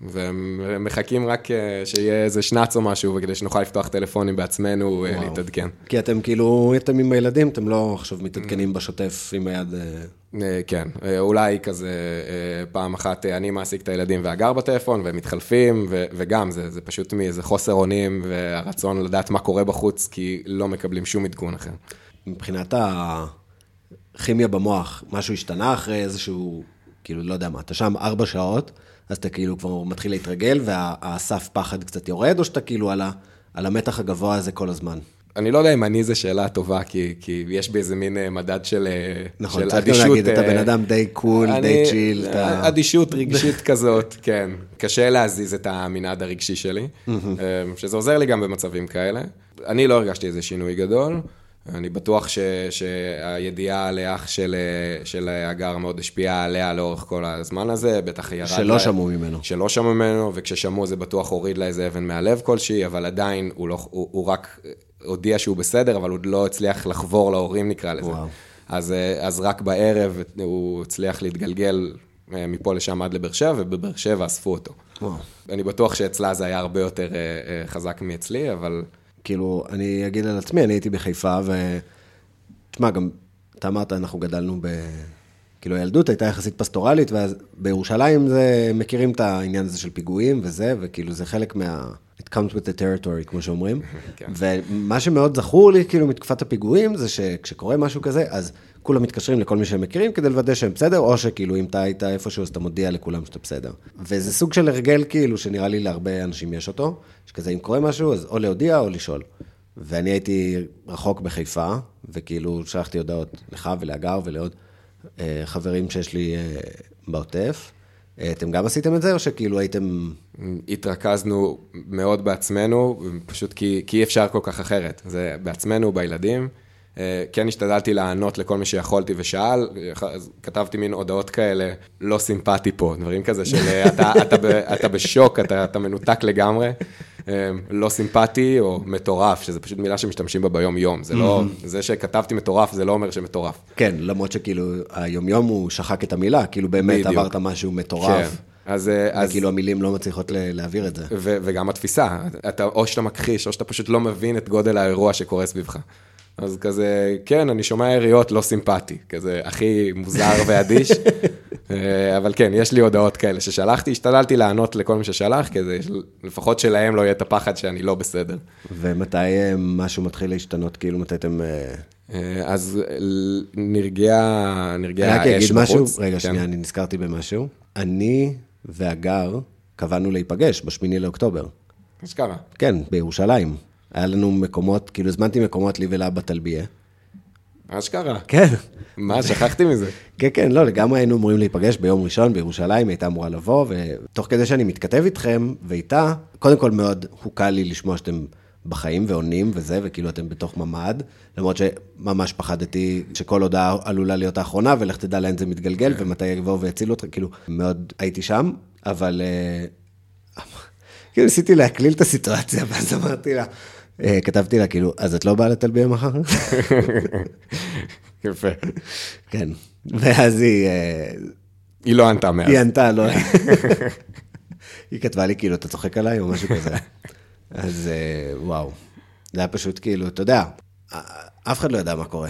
ומחכים רק אה, שיהיה איזה שנץ או משהו, וכדי שנוכל לפתוח טלפונים בעצמנו, אה, וואו. להתעדכן. כי אתם כאילו, אתם עם הילדים, אתם לא עכשיו מתעדכנים בשוטף עם היד... אה, כן, אולי כזה פעם אחת אני מעסיק את הילדים והגר בטלפון, והם מתחלפים, וגם זה, זה פשוט מאיזה חוסר אונים והרצון לדעת מה קורה בחוץ, כי לא מקבלים שום עדכון אחר. מבחינת הכימיה במוח, משהו השתנה אחרי איזשהו, כאילו, לא יודע מה, אתה שם ארבע שעות, אז אתה כאילו כבר מתחיל להתרגל, והסף פחד קצת יורד, או שאתה כאילו על, ה, על המתח הגבוה הזה כל הזמן? אני לא יודע אם אני זו שאלה טובה, כי, כי יש בי איזה מין אה, מדד של, אה, נכון, של צריך גם אדישות. להגיד, אתה אה, בן אדם די קול, אני- די צ'יל, אתה... אדישות רגשית כזאת, כן. קשה להזיז את המנעד הרגשי שלי, שזה עוזר לי גם במצבים כאלה. אני לא הרגשתי איזה שינוי גדול. אני בטוח ש, שהידיעה על האח של, של הגר מאוד השפיעה עליה לאורך כל הזמן הזה, בטח ירד שלא לה- שמעו ממנו. שלא שמעו ממנו, וכששמעו זה בטוח הוריד לה איזה אבן מהלב כלשהי, אבל עדיין הוא, לא, הוא, הוא רק הודיע שהוא בסדר, אבל הוא לא הצליח לחבור להורים נקרא לזה. וואו. אז, אה, אז רק בערב הוא הצליח להתגלגל אה, מפה לשם עד לבאר שבע, ובבאר שבע אספו אותו. וואו. אני בטוח שאצלה זה היה הרבה יותר אה, חזק מאצלי, אבל כאילו, אני אגיד על עצמי, אני הייתי בחיפה, ו... תשמע, גם, אתה אמרת, אנחנו גדלנו ב... כאילו, הילדות הייתה יחסית פסטורלית, ואז בירושלים זה, מכירים את העניין הזה של פיגועים וזה, וכאילו, זה חלק מה... It comes with the territory, כמו שאומרים. כן. ומה שמאוד זכור לי, כאילו, מתקופת הפיגועים, זה שכשקורה משהו כזה, אז כולם מתקשרים לכל מי שהם מכירים כדי לוודא שהם בסדר, או שכאילו, אם אתה היית איפשהו, אז אתה מודיע לכולם שאתה בסדר. וזה סוג של הרגל, כאילו, שנראה לי להרבה אנשים יש אותו, שכזה, אם קורה משהו, אז או להודיע או לשאול. ואני הייתי רחוק בחיפה, וכאילו, שלחתי הודעות לך ולהגר ולעוד אה, חברים שיש לי אה, בעוטף. אה, אתם גם עשיתם את זה, או שכאילו הייתם... התרכזנו מאוד בעצמנו, פשוט כי, כי אי אפשר כל כך אחרת. זה בעצמנו, בילדים. אה, כן השתדלתי לענות לכל מי שיכולתי ושאל, אז כתבתי מין הודעות כאלה, לא סימפטי פה, דברים כזה של אה, אתה, אתה, אתה בשוק, אתה, אתה מנותק לגמרי, אה, לא סימפטי או מטורף, שזה פשוט מילה שמשתמשים בה ביום-יום. זה לא, זה שכתבתי מטורף, זה לא אומר שמטורף. כן, למרות שכאילו, היומיום הוא שחק את המילה, כאילו באמת בדיוק. עברת משהו כן. מטורף. אז, אה, אז וכאילו המילים לא מצליחות להעביר את זה. ו- וגם התפיסה, אתה, או שאתה מכחיש, או שאתה פשוט לא מבין את גודל האירוע שקורה סביבך. אז כזה, כן, אני שומע יריות לא סימפטי, כזה הכי מוזר ואדיש, אבל כן, יש לי הודעות כאלה ששלחתי, השתדלתי לענות לכל מי ששלח, כדי לפחות שלהם לא יהיה את הפחד שאני לא בסדר. ומתי אה, משהו מתחיל להשתנות, כאילו מתי אתם... אה, אה, אז נרגעה, נרגעה אני רק האש אגיד משהו, בחוץ. רגע, כן. שנייה, אני נזכרתי במשהו. אני והגר קבענו להיפגש בשמיני לאוקטובר. אשכרה. כן, בירושלים. היה לנו מקומות, כאילו הזמנתי מקומות לי ולה בטלביה. אשכרה. כן. מה, שכחתי מזה. כן, כן, לא, לגמרי היינו אמורים להיפגש ביום ראשון בירושלים, היא הייתה אמורה לבוא, ותוך כדי שאני מתכתב איתכם ואיתה, קודם כל מאוד הוקל לי לשמוע שאתם בחיים ועונים וזה, וכאילו אתם בתוך ממ"ד, למרות שממש פחדתי שכל הודעה עלולה להיות האחרונה, ולך תדע לאן זה מתגלגל, ומתי יבואו ויצילו אותך, כאילו, מאוד הייתי שם, אבל אה, כאילו ניסיתי להקליל את הסיטואציה, ואז אמרתי לה, כתבתי לה, כאילו, אז את לא באה לטלביה מחר? יפה. כן. ואז היא, אה, היא לא ענתה מאז. היא ענתה, לא. היא כתבה לי, כאילו, אתה צוחק עליי או משהו כזה. אז אה, וואו. זה היה פשוט כאילו, אתה יודע, אף אחד לא ידע מה קורה.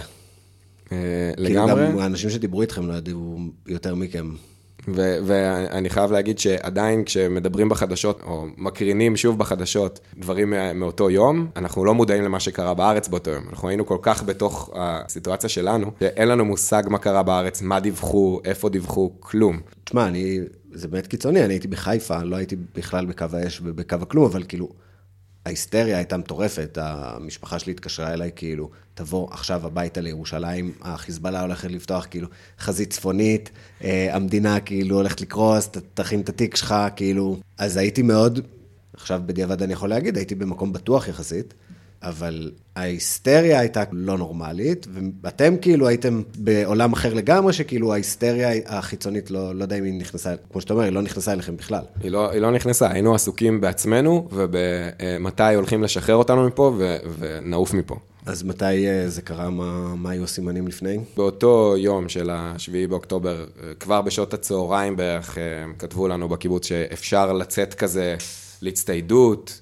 אה, כאילו, לגמרי. גם האנשים שדיברו איתכם לא ידעו יותר מכם. ו- ואני חייב להגיד שעדיין כשמדברים בחדשות, או מקרינים שוב בחדשות דברים מאותו יום, אנחנו לא מודעים למה שקרה בארץ באותו יום. אנחנו היינו כל כך בתוך הסיטואציה שלנו, שאין לנו מושג מה קרה בארץ, מה דיווחו, איפה דיווחו, כלום. תשמע, אני, זה באמת קיצוני, אני הייתי בחיפה, לא הייתי בכלל בקו האש ובקו הכלום, אבל כאילו, ההיסטריה הייתה מטורפת, המשפחה שלי התקשרה אליי, כאילו, תבוא עכשיו הביתה לירושלים, החיזבאללה הולכת לפתוח, כאילו, חזית צפונית, אה, המדינה כאילו הולכת לקרוס, תכין את התיק שלך, כאילו, אז הייתי מאוד, עכשיו בדיעבד אני יכול להגיד, הייתי במקום בטוח יחסית, אבל ההיסטריה הייתה לא נורמלית, ואתם כאילו הייתם בעולם אחר לגמרי, שכאילו ההיסטריה החיצונית, לא, לא יודע אם היא נכנסה, כמו שאתה אומר, היא לא נכנסה אליכם בכלל. היא לא, היא לא נכנסה, היינו עסוקים בעצמנו, ובמתי הולכים לשחרר אותנו מפה ו- ונעוף מפה. אז מתי אה, זה קרה? מה, מה היו הסימנים לפני? באותו יום של ה-7 באוקטובר, אה, כבר בשעות הצהריים בערך, אה, כתבו לנו בקיבוץ שאפשר לצאת כזה להצטיידות,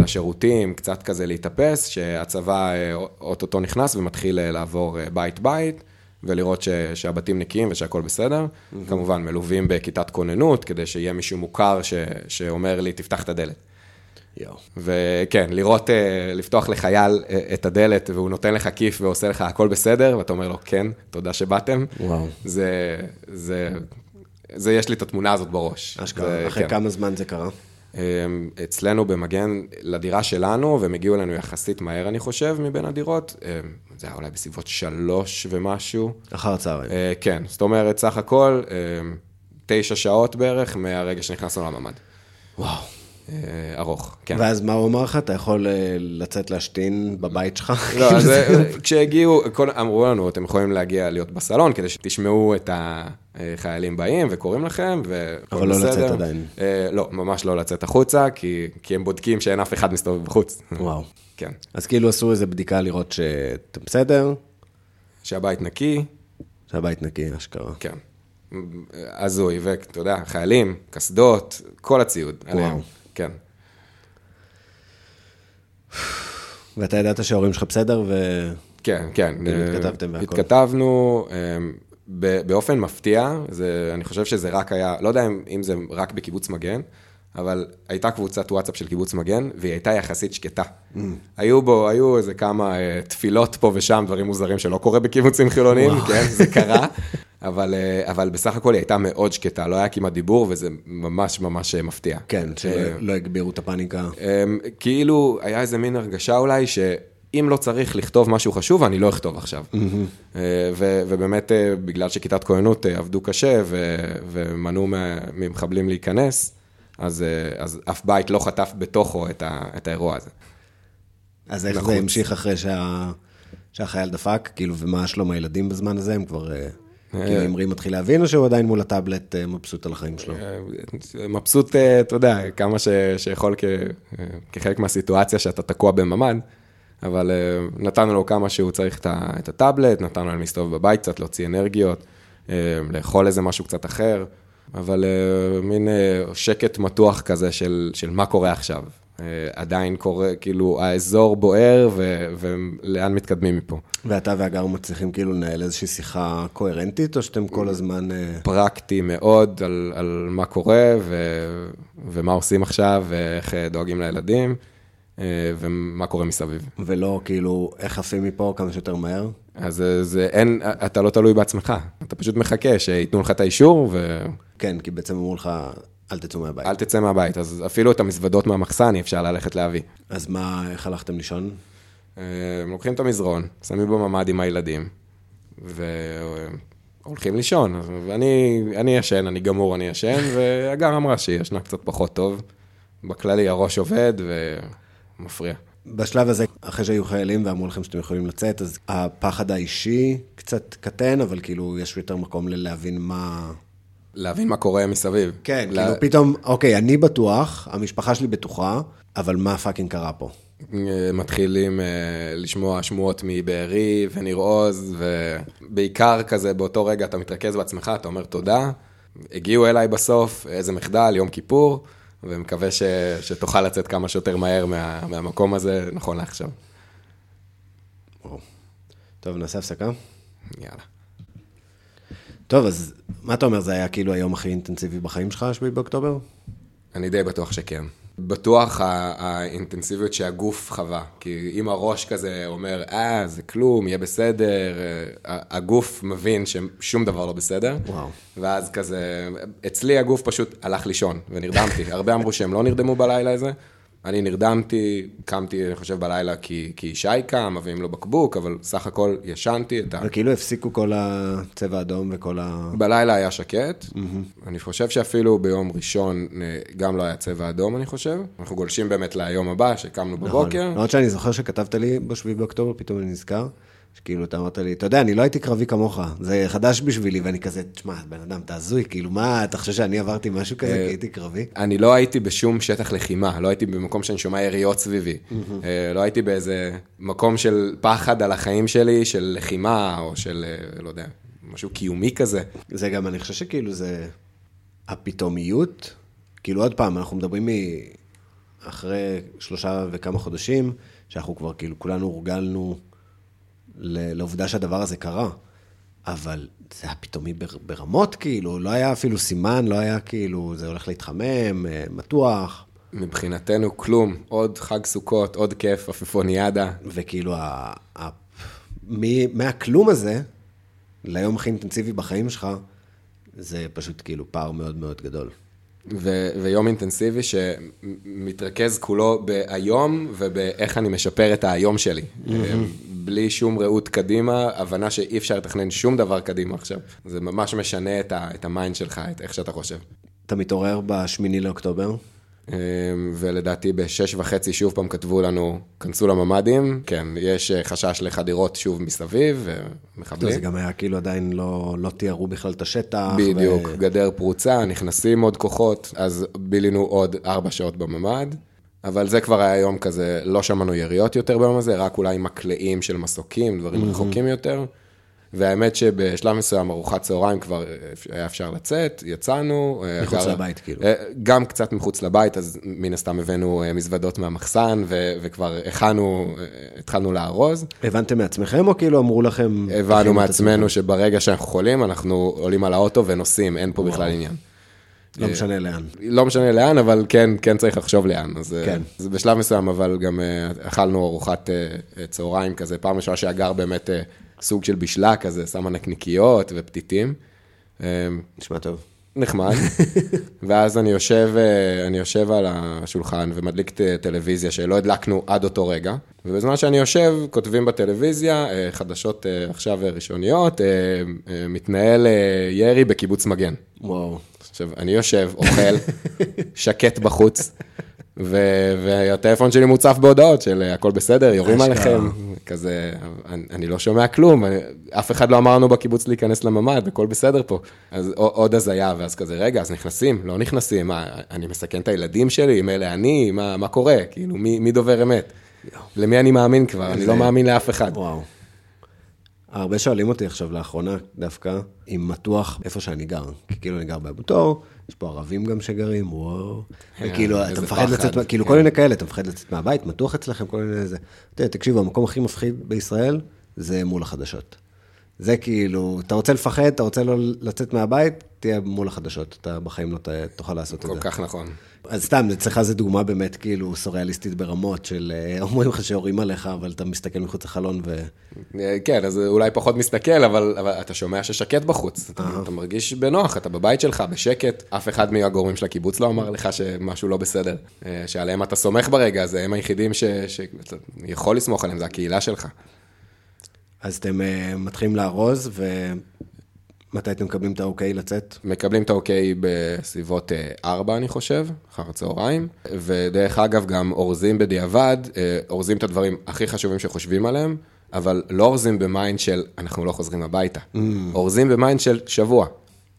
לשירותים, קצת כזה להתאפס, שהצבא אה, אוטוטו נכנס ומתחיל אה, לעבור אה, בית-בית, ולראות ש- שהבתים נקיים ושהכול בסדר. כמובן, מלווים בכיתת כוננות, כדי שיהיה מישהו מוכר ש- שאומר לי, תפתח את הדלת. יואו. וכן, לראות, אה, לפתוח לחייל אה, את הדלת והוא נותן לך כיף ועושה לך הכל בסדר, ואתה אומר לו, כן, תודה שבאתם. וואו. זה, זה זה, יש לי את התמונה הזאת בראש. אשכרה, אחרי כן. כמה זמן זה קרה? אמ, אצלנו במגן, לדירה שלנו, והם הגיעו אלינו יחסית מהר, אני חושב, מבין הדירות. אמ, זה היה אולי בסביבות שלוש ומשהו. אחר הצהריים. אה, כן, זאת אומרת, סך הכל, אמ, תשע שעות בערך מהרגע שנכנסנו לממ"ד. וואו. אה, ארוך, כן. ואז מה הוא אמר לך? אתה יכול אה, לצאת להשתין בבית שלך? לא, אז אה, כשהגיעו, כל- אמרו לנו, אתם יכולים להגיע להיות בסלון כדי שתשמעו את החיילים באים וקוראים לכם, והכל אבל לא בסדר. לצאת עדיין. אה, לא, ממש לא לצאת החוצה, כי כי הם בודקים שאין אף אחד מסתובב בחוץ. וואו. כן. אז כאילו עשו איזה בדיקה לראות שאתם בסדר, שהבית נקי, שהבית נקי, אשכרה. כן. הזוי, ואתה יודע, חיילים, קסדות, כל הציוד. עליהם. כן. ואתה ידעת שההורים שלך בסדר, ו... כן, כן. אה, התכתבתם והכל. התכתבנו אה, באופן מפתיע, זה, אני חושב שזה רק היה, לא יודע אם, אם זה רק בקיבוץ מגן, אבל הייתה קבוצת וואטסאפ של קיבוץ מגן, והיא הייתה יחסית שקטה. Mm. היו בו, היו איזה כמה אה, תפילות פה ושם, דברים מוזרים שלא קורה בקיבוצים חילוניים, כן, זה קרה, אבל, אה, אבל בסך הכל היא הייתה מאוד שקטה, לא היה כמעט דיבור, וזה ממש ממש אה, מפתיע. כן, שלא לא הגבירו את הפאניקה. אמ, כאילו, היה איזה מין הרגשה אולי, שאם לא צריך לכתוב משהו חשוב, אני לא אכתוב עכשיו. אה, ו- ובאמת, בגלל שכיתת כהנות עבדו קשה ו- ומנעו ממחבלים להיכנס, אז, אז אף בית לא חטף בתוכו את, ה- את האירוע הזה. אז איך לחוץ. זה המשיך אחרי שה... שהחייל דפק? כאילו, ומה שלום הילדים בזמן הזה? הם כבר... אה, כאילו, אמרי מתחיל להבין, או שהוא עדיין מול הטאבלט אה, מבסוט על החיים שלו? אה, מבסוט, אה, אתה יודע, כמה ש, שיכול אה, כחלק מהסיטואציה שאתה תקוע בממ"ד, אבל אה, נתנו לו כמה שהוא צריך את, הטאבלט, נתנו לו להסתובב בבית קצת, להוציא אנרגיות, אה, לאכול איזה משהו קצת אחר, אבל אה, מין אה, שקט מתוח כזה של, של מה קורה עכשיו. אה, עדיין קורה, כאילו, האזור בוער, ו, ולאן מתקדמים מפה. ואתה והגר מצליחים כאילו לנהל איזושהי שיחה קוהרנטית, או שאתם כל הזמן... אה, פרקטי מאוד על, על מה קורה ו, ומה עושים עכשיו ואיך אה, דואגים לילדים ומה קורה מסביב. ולא כאילו, איך עפים מפה כמה שיותר מהר? אז זה, זה אין, אתה לא תלוי בעצמך, אתה פשוט מחכה שייתנו לך את האישור ואל כן, כי בעצם אמרו לך, אל תצאו מהבית. תצא מהבית. אז אפילו את המזוודות מהמחסן אי אפשר ללכת להביא. אז מה, איך הלכתם לישון? אה, לוקחים את המזרון, שמים בממ"ד עם הילדים והולכים לישון. ואני אני ישן, אני גמור, אני ישן, והגר אמרה שהיא ישנה קצת פחות טוב. בכללי הראש עובד ומפריע. בשלב הזה, אחרי שהיו חיילים ואמרו לכם שאתם יכולים לצאת, אז הפחד האישי קצת קטן, אבל כאילו, יש יותר מקום ל- להבין מה... להבין מה קורה מסביב. כן, לה- כאילו פתאום, אוקיי, אני בטוח, המשפחה שלי בטוחה, אבל מה fucking קרה פה? אה, מתחילים אה, לשמוע שמועות מבארי וניר עוז, ובעיקר כזה באותו רגע אתה מתרכז בעצמך, אתה אומר תודה. הגיעו אליי בסוף, איזה מחדל, יום כיפור, ומקווה ש, שתוכל לצאת כמה שיותר מהר מה, מהמקום הזה, נכון לעכשיו. טוב, נעשה הפסקה. יאללה. טוב, אז מה אתה אומר, זה היה כאילו היום הכי אינטנסיבי בחיים שלך, 7 באוקטובר? אני די בטוח שכן. בטוח האינטנסיביות שהגוף חווה. כי אם הראש כזה אומר, אה, זה כלום, יהיה בסדר, אה, הגוף מבין ששום דבר לא בסדר. וואו. ואז כזה, אצלי הגוף פשוט הלך לישון ונרדמתי. הרבה אמרו שהם לא נרדמו בלילה הזה. אני נרדמתי, קמתי, אני חושב, בלילה כי, כי שי קם, מביאים לו בקבוק, אבל סך הכל ישנתי את ה... וכאילו הפסיקו כל הצבע האדום וכל ה... בלילה היה שקט, אני חושב שאפילו ביום ראשון אה, גם לא היה צבע אדום, אני חושב. אנחנו גולשים באמת ליום הבא, שקמנו בבוקר. נכון. למרות שאני זוכר שכתבת לי ב-7 באוקטובר, פתאום אני נזכר, שכאילו אתה אמרת לי, אתה יודע, אני לא הייתי קרבי כמוך, זה חדש בשבילי, ואני כזה, תשמע, בן אדם, אתה הזוי, כאילו, מה, אתה חושב שאני עברתי משהו כזה, כי הייתי קרבי? אני לא הייתי בשום שטח לחימה, לא הייתי במקום שאני שומע יריות סביבי. אה, לא הייתי באיזה מקום של פחד על החיים שלי, של לחימה, או של, אה, לא יודע, משהו קיומי כזה. זה גם, אני חושב שכאילו זה הפתאומיות, כאילו עוד פעם, אנחנו מדברים אחרי שלושה וכמה חודשים, שאנחנו כבר כאילו כולנו הורגלנו לעובדה שהדבר הזה קרה, אבל זה היה פתאומי בר- ברמות, כאילו, לא היה אפילו סימן, לא היה כאילו, זה הולך להתחמם, אה, מתוח, מבחינתנו כלום, עוד חג סוכות, עוד כיף, עפיפוניאדה. וכאילו, ה- ה- מ- מהכלום הזה, ליום הכי אינטנסיבי בחיים שלך, זה פשוט כאילו פער מאוד מאוד גדול. ו- ויום אינטנסיבי שמתרכז כולו בהיום ובאיך אני משפר את היום שלי. בלי שום ראות קדימה, הבנה שאי אפשר לתכנן שום דבר קדימה עכשיו. זה ממש משנה את, ה- את ה mind שלך, את איך שאתה חושב. אתה מתעורר בשמיני לאוקטובר, ולדעתי בשש וחצי שוב פעם כתבו לנו, כנסו לממ"דים, כן, יש אה, חשש לחדירות שוב מסביב, לא, ומחבלים. זה גם היה כאילו עדיין לא, לא תיארו בכלל את השטח. בדיוק, ו... גדר פרוצה, נכנסים עוד כוחות, אז בילינו עוד ארבע שעות בממ"ד, אבל זה כבר היה יום כזה, לא שמענו יריות יותר ביום הזה, רק אולי מקלעים של מסוקים, דברים רחוקים יותר. והאמת שבשלב מסוים, ארוחת צהריים כבר היה אפשר לצאת, יצאנו. מחוץ הגר- לבית, כאילו. אה, גם קצת מחוץ לבית, אז מן הסתם הבאנו אה, מזוודות מהמחסן, ו- וכבר הכנו, אה, התחלנו לארוז. הבנתם מעצמכם, או כאילו אמרו לכם... הבנו מעצמנו שברגע שאנחנו חולים, אנחנו עולים על האוטו ונוסעים, אין פה בכלל עניין. לא משנה לאן. לא משנה לאן, אבל כן, כן צריך לחשוב לאן. אז כן. אז בשלב מסוים, אבל גם אה, אכלנו ארוחת אה, אה, צהריים כזה, פעם ראשונה שהגר באמת אה, סוג של בישלה כזה, שמה נקניקיות ופתיתים. אה, נשמע טוב. נחמד. ואז אני יושב, אה, אני יושב על השולחן ומדליק טלוויזיה שלא הדלקנו עד אותו רגע. ובזמן שאני יושב, כותבים בטלוויזיה, אה, חדשות אה, עכשיו ראשוניות, מתנהל ירי בקיבוץ מגן. וואו. עכשיו, אני יושב, אוכל, שקט בחוץ, ו- והטלפון שלי מוצף בהודעות של אה, הכל בסדר, יורים. עליכם, כזה, אני, אני לא שומע כלום, אני- אף אחד לא אמר לנו בקיבוץ להיכנס לממ"ד, הכל בסדר פה. אז עוד הזיה, ואז כזה, רגע, אז נכנסים, לא נכנסים, מה, אני מסכן את הילדים שלי, אם אלה אני, מה, מה קורה, כאילו, מי, מי דובר אמת? למי אני מאמין כבר? אני לא מאמין לאף אחד. וואו. הרבה שואלים אותי עכשיו לאחרונה, דווקא, אם מתוח איפה שאני גר. כי כאילו אני גר באבו תור, יש פה ערבים גם שגרים, וואו. וכאילו, אתה מפחד פחד. לצאת, כאילו כל מיני כאלה, אתה מפחד לצאת מהבית, מתוח אצלכם, כל מיני זה. תקשיבו, המקום הכי מפחיד בישראל זה מול החדשות. זה כאילו, אתה רוצה לפחד, אתה רוצה לא לצאת מהבית, תהיה מול החדשות. אתה בחיים לא תוכל לעשות את כל זה. כך נכון. אז סתם, אצלך זו דוגמה באמת כאילו סוריאליסטית ברמות של אה, אומרים לך שיורים עליך, אבל אתה מסתכל מחוץ לחלון ו... אה, כן, אז אולי פחות מסתכל, אבל, אבל אתה שומע ששקט בחוץ. אתה, אתה מרגיש בנוח, אתה בבית שלך, בשקט. אף אחד מהגורמים של הקיבוץ לא אמר לך שמשהו לא בסדר. אה, שעליהם אתה סומך ברגע הזה, הם היחידים ש- שאתה יכול לסמוך עליהם, זה הקהילה שלך. אז אתם uh, מתחילים לארוז, ומתי אתם מקבלים את האוקיי לצאת? מקבלים את האוקיי בסביבות אה, ארבע, אני חושב, אחר הצהריים. ודרך אגב, גם אורזים בדיעבד, אה, אורזים את הדברים הכי חשובים שחושבים עליהם, אבל לא אורזים ב mind של אנחנו לא חוזרים הביתה. אורזים ב mind של שבוע.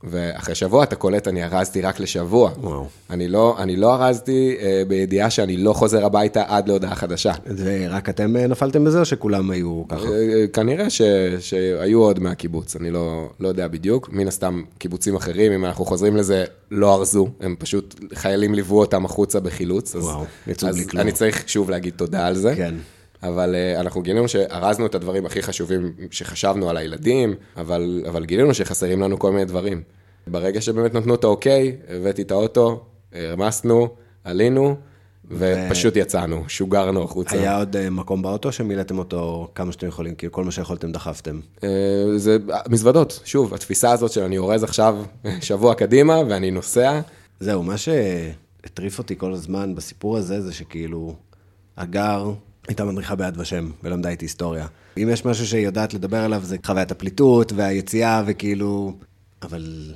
ואחרי שבוע אתה קולט, אני ארזתי רק לשבוע. וואו. אני לא, אני לא ארזתי אה, בידיעה שאני לא חוזר הביתה עד להודעה חדשה. ורק אתם אה, נפלתם בזה, או שכולם היו ככה? אה, כנראה ש, שהיו עוד מהקיבוץ, אני לא, לא יודע בדיוק. מן הסתם, קיבוצים אחרים, אם אנחנו חוזרים לזה, לא ארזו, הם פשוט, חיילים ליוו אותם החוצה בחילוץ. אז, וואו, יצאו אז בלי כלום. אני צריך שוב להגיד תודה על זה. כן. אבל uh, אנחנו גילינו שארזנו את הדברים הכי חשובים שחשבנו על הילדים, אבל, אבל גילינו שחסרים לנו כל מיני דברים. ברגע שבאמת נתנו את האוקיי, הבאתי את האוטו, הרמסנו, עלינו, ופשוט יצאנו, שוגרנו החוצה. היה עוד אה, מקום באוטו שמילאתם אותו כמה שאתם יכולים, כאילו כל מה שיכולתם דחפתם. אה, זה מזוודות, שוב, התפיסה הזאת של אני אורז עכשיו שבוע קדימה ואני נוסע, זהו, מה שהטריף אותי כל הזמן בסיפור הזה, זה שכאילו, הגר הייתה מדריכה ביד ושם, ולמדה איתי היסטוריה. אם יש משהו שהיא יודעת לדבר עליו, זה חוויית הפליטות והיציאה, וכאילו... אבל,